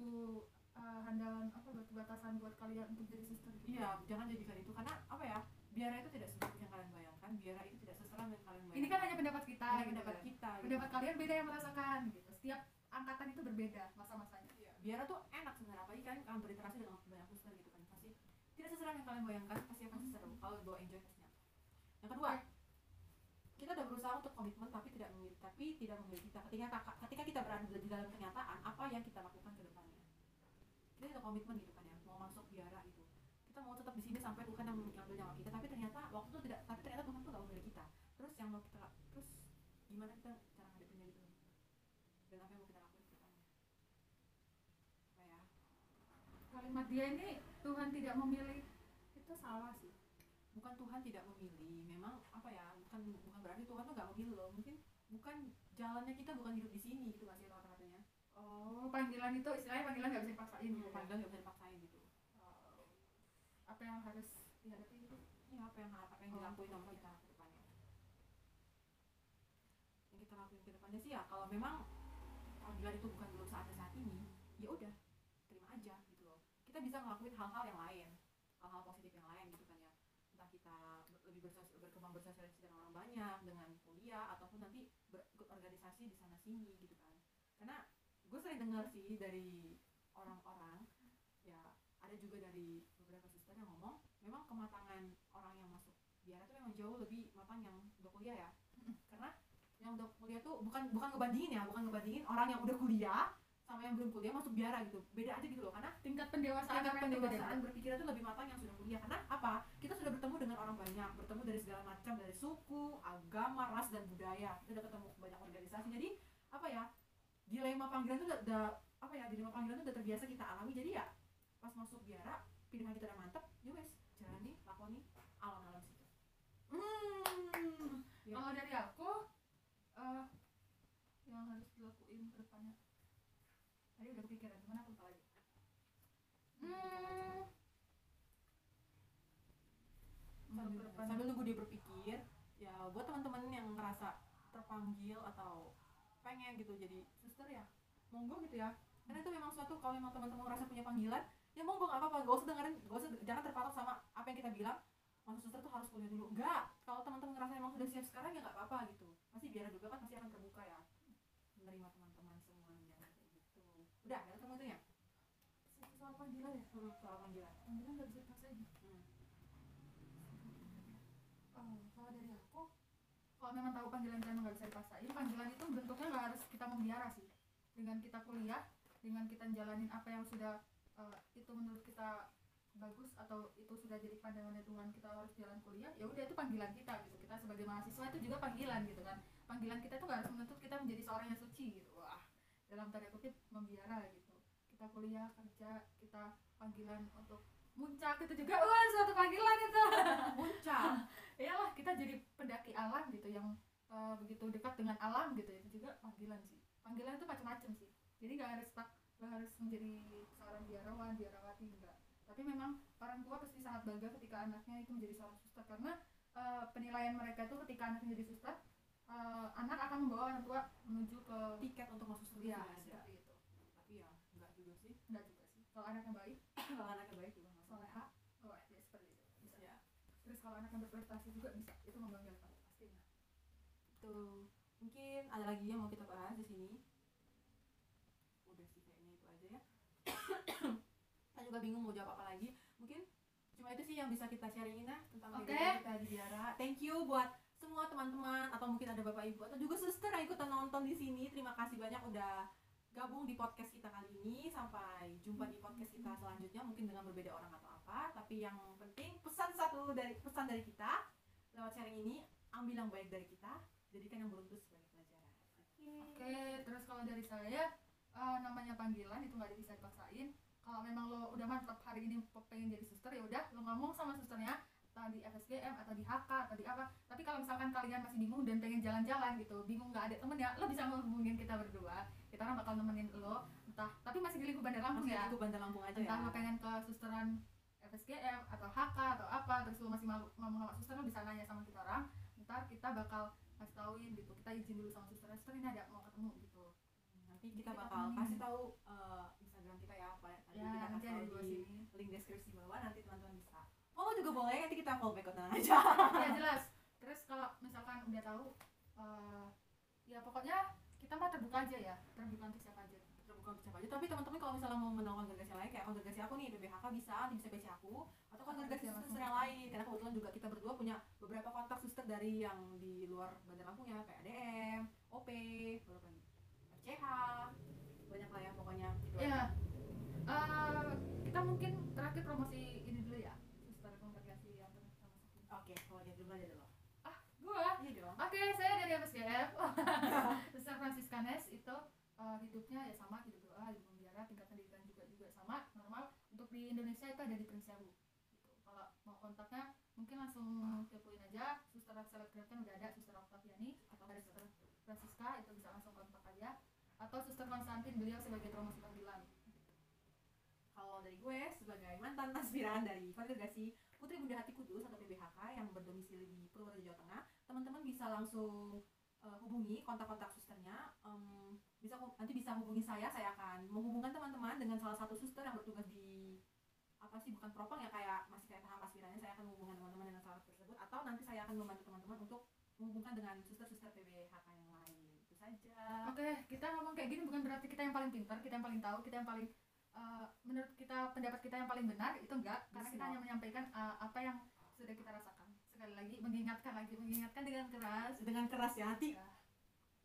eh, handalan apa batu batasan buat kalian untuk jadi suster gitu. iya jangan jadikan itu. Karena apa ya? Biara itu tidak seburuk yang kalian bayangkan. Biara itu tidak seseram yang kalian bayangkan ini kan hanya pendapat kita Hanya gitu pendapat kan. kita gitu. pendapat kalian beda yang merasakan gitu. Setiap angkatan itu berbeda masa-masanya. Iya, biara tuh enak sebenarnya. Apalagi kalian akan berinteraksi dengan banyak suster gitu kan. Pasti tidak seseram yang kalian bayangkan pasti akan seru kalau bawa enjoy pastinya yang kedua kita udah berusaha untuk komitmen tapi tidak memilih tapi tidak memilih kita ketika kakak ketika kita berada di dalam kenyataan apa yang kita lakukan ke depannya? Kita sudah komitmen gitu kan ya mau masuk biara gitu. Kita mau tetap di sini sampai Tuhan yang mengambil nyawa kita tapi ternyata waktu itu tidak tapi ternyata Tuhan tuh gak memilih kita. Terus yang mau kita terus gimana kita cara ngadepinnya gitu? Dan apa yang mau kita lakukan ke depannya? Apa ya? Kalimat dia ini Tuhan tidak memilih itu salah sih. Bukan Tuhan tidak memilih memang bukan bukan berarti Tuhan tuh gak memilih loh. Mungkin bukan jalannya kita bukan hidup di sini gitu nggak sih kata-katanya oh panggilan itu istilahnya panggilan nggak bisa dipaksain ya. panggilan gak bisa dipaksain gitu. Oh, apa yang harus dihadapi gitu? Ini apa yang apa yang Oh, dilakuin sama oke. kita ke depannya. Yang kita lakuin ke depannya sih ya kalau memang panggilan itu bukan belum saatnya saat ini ya udah terima aja gitu loh. Kita bisa ngelakuin hal-hal yang lain hal-hal positif yang lain gitu kan ya entah kita ber- lebih bersos- berkembang bersosialisasi dengan orang banyak dengan kuliah ataupun nanti berikut organisasi di sana sini gitu kan. Karena gue sering dengar sih dari orang-orang ya ada juga dari beberapa suster yang ngomong memang kematangan orang yang masuk biara tuh memang jauh lebih matang yang udah kuliah ya. Karena yang udah kuliah tuh bukan bukan ngebandingin ya bukan ngebandingin orang yang udah kuliah sama yang belum kuliah masuk biara gitu. Beda aja gitu loh karena tingkat pendewasaan tingkat orang itu pendewasaan berpikiran tuh lebih matang yang sudah kuliah. Karena apa? Kita sudah bertemu dengan orang banyak bertemu dari segala macam dari suku agama ras dan budaya. Kita udah ketemu banyak organisasi. Jadi apa ya dilema panggilan tuh udah, apa ya dilema panggilan tuh udah terbiasa kita alami. Jadi ya pas masuk biara pilihan kita udah mantep ya wes jalani lakoni alam-alam situ. Hmm. Ya. kalau dari aku eh yang harus depannya tadi udah kepikiran gimana aku lupa lagi. Hmm. Sambil, sambil nunggu dia berpikir ya buat teman-teman yang ngerasa terpanggil atau pengen gitu jadi suster ya? monggo gitu ya. Karena itu memang suatu kalau memang teman-teman ngerasa punya panggilan ya monggo nggak apa-apa gak usah dengerin gak usah jangan terpatok sama apa yang kita bilang. Masuk suster tuh harus kuliah dulu. Enggak kalau teman-teman ngerasa memang sudah siap sekarang ya nggak apa-apa gitu. Pasti biar juga kan pasti akan terbuka ya menerima teman-teman semuanya kayak gitu udah ada ketemu itu ya soal panggilan ya? Hmm, soal panggilan. Panggilan nggak bisa dipaksain Hmm. Oh, kalau dari aku? Kalau memang tahu panggilan kita nggak bisa dipaksain panggilan itu bentuknya nggak harus kita membiara sih. Dengan kita kuliah dengan kita jalanin apa yang sudah eh, itu menurut kita bagus atau itu sudah jadi pandangannya Tuhan kita harus jalan kuliah ya udah itu panggilan kita gitu. Kita sebagai mahasiswa itu juga panggilan gitu kan. Panggilan kita tuh nggak harus menuntut kita menjadi seorang yang suci gitu dalam tanda kutip membiara gitu. Kita kuliah kerja kita panggilan untuk muncak itu juga wah suatu panggilan itu. Muncak. Iyalah kita jadi pendaki alam gitu yang eh, begitu dekat dengan alam gitu itu juga panggilan sih. Panggilan itu macam-macam sih. Jadi nggak harus tak nggak harus menjadi seorang biarawan biarawati enggak. Tapi memang orang tua pasti sangat bangga ketika anaknya itu menjadi seorang suster karena eh, penilaian mereka itu ketika anaknya jadi suster eh, anak akan membawa orang tua menuju ke tiket untuk masuk surga ya ada. Itu tapi ya enggak juga sih. Enggak juga sih. Kalau anaknya baik. Kalau anaknya baik juga nggak soleha oh ya seperti itu. Bisa. Ya terus kalau anaknya berprestasi juga bisa. Itu membanggakan pastinya itu mungkin ada lagi yang mau kita bahas di sini? Udah sih kayaknya itu aja ya. Saya juga bingung mau jawab apa lagi. Mungkin cuma itu sih yang bisa kita sharingin ya tentang kegiatan kita di Biara thank you buat semua teman-teman atau mungkin ada bapak ibu atau juga suster yang ikutan nonton di sini terima kasih banyak udah gabung di podcast kita kali ini. Sampai jumpa di podcast kita selanjutnya mungkin dengan berbeda orang atau apa. Tapi yang penting pesan satu dari pesan dari kita lewat sharing ini ambil yang baik dari kita jadikan yang itu sebagai pelajaran. Oke, terus kalau dari saya eh, namanya panggilan itu nggak bisa dipaksain. Kalau memang lo udah mantap hari ini pengen jadi suster ya udah lo ngomong sama susternya atau di FSGM atau di HK atau di apa. Tapi kalau misalkan kalian masih bingung dan pengen jalan-jalan gitu, bingung nggak ada temen ya, lo bisa menghubungin kita berdua. Kita orang bakal nemenin lo, entah tapi masih di lingkup Bandar Lampung Masih ya. di Bandar Lampung aja Entah ya lo pengen ke susteran FSGM atau HK atau apa, terus lo masih malu ngomong sama suster lo bisa nanya sama kita orang. Ntar kita bakal kasih tauin gitu, kita izin dulu sama suster, suster ini ada mau ketemu gitu. nanti kita bakal kasih tahu eh, Instagram kita ya apa tadi Ya, kita nanti kasih tahu di bawah di sini. link deskripsi bawah nanti follow juga boleh nanti kita follow back tenang aja. Ya jelas. Terus kalau misalkan udah tahu eh, ya pokoknya kita mah terbuka aja ya. Terbuka untuk siapa aja. Terbuka untuk siapa aja. Tapi teman-teman kalau misalnya mau mengenal kongregasi lain kayak kongregasi aku nih PBHK bisa bisa PC aku atau Bisa suster yang lain. Karena kebetulan juga kita berdua punya beberapa kontak suster dari yang di luar Bandar Lampung ya kayak ADM, OP, beberapa nih, FCH banyak lah ya pokoknya. Gitu ya kita mungkin terakhir promosi ini dulu ya suster kongregasi yang pernah kita masukin oke kalau dia dulu aja dulu ah gua iya dong Oke, saya dari MSGF. Suster Franciscanes itu eh, hidupnya ya sama, hidup doa, hidup membiara, tingkat pendidikan juga juga sama, normal. Untuk di Indonesia itu ada di Prinsiabu. Gitu. Kalau mau kontaknya mungkin langsung kepoin aja. Suster Selebgram udah ada, Suster Octaviani atau ada Suster Francisca itu bisa langsung kontak aja. Atau Suster Konstantin beliau sebagai promosi panggilan. Kalau dari gue sebagai mantan aspiran dari kongregasi Putri Bunda Hati Kudus atau PBHK yang berdomisili di Purworejo Jawa Tengah, teman-teman bisa langsung eh, hubungi kontak-kontak susternya. Em, bisa nanti bisa hubungi saya, saya akan menghubungkan teman-teman dengan salah satu suster yang bertugas di apa sih bukan propang ya kayak masih kayak tahap aspirannya saya akan menghubungkan teman-teman dengan salah satu tersebut atau nanti saya akan membantu teman-teman untuk menghubungkan dengan suster-suster PBHK yang lain itu saja Oke, kita ngomong kayak gini bukan berarti kita yang paling pintar, kita yang paling tahu, kita yang paling eh, menurut kita pendapat kita yang paling benar itu enggak, karena kita hanya menyampaikan eh, apa yang sudah kita rasakan. Sekali lagi mengingatkan lagi, mengingatkan dengan keras. dengan keras ya nanti Ya,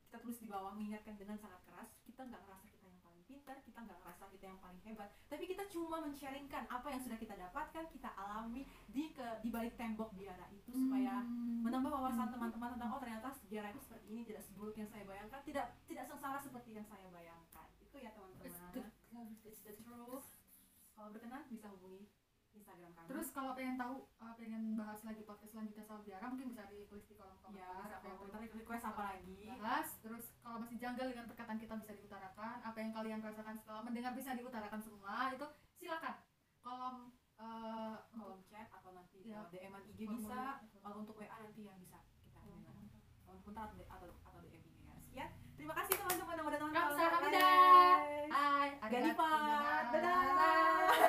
kita tulis di bawah mengingatkan dengan sangat keras kita nggak ngerasa kita yang paling pintar kita nggak ngerasa kita yang paling hebat tapi kita cuma men-sharingkan apa yang sudah kita dapatkan kita alami di ke di balik tembok biara itu supaya Hmm. menambah wawasan Hmm. teman-teman tentang oh ternyata biara itu seperti ini tidak seburuk yang saya bayangkan tidak tidak sengsara seperti yang saya bayangkan itu ya teman-teman kalau berkenan bisa hubungi Instagram kami. Terus kalau pengen tahu uh, pengen bahas lagi podcast selanjutnya soal biara mungkin bisa ditulis di kolom komentar. Ya, bisa request, request apa lagi? Bahas. Terus kalau masih janggal dengan perkataan kita bisa diutarakan. Apa yang kalian rasakan setelah mendengar bisa diutarakan semua itu silakan kolom uh, kolom chat atau nanti ya, DM-an IG bisa kalau untuk WA nanti yang bisa kita oh, kolom atau atau DM IG ya. Sekian. Terima kasih teman-teman yang udah nonton. Kamsahamnida. Hai, ada Dadah.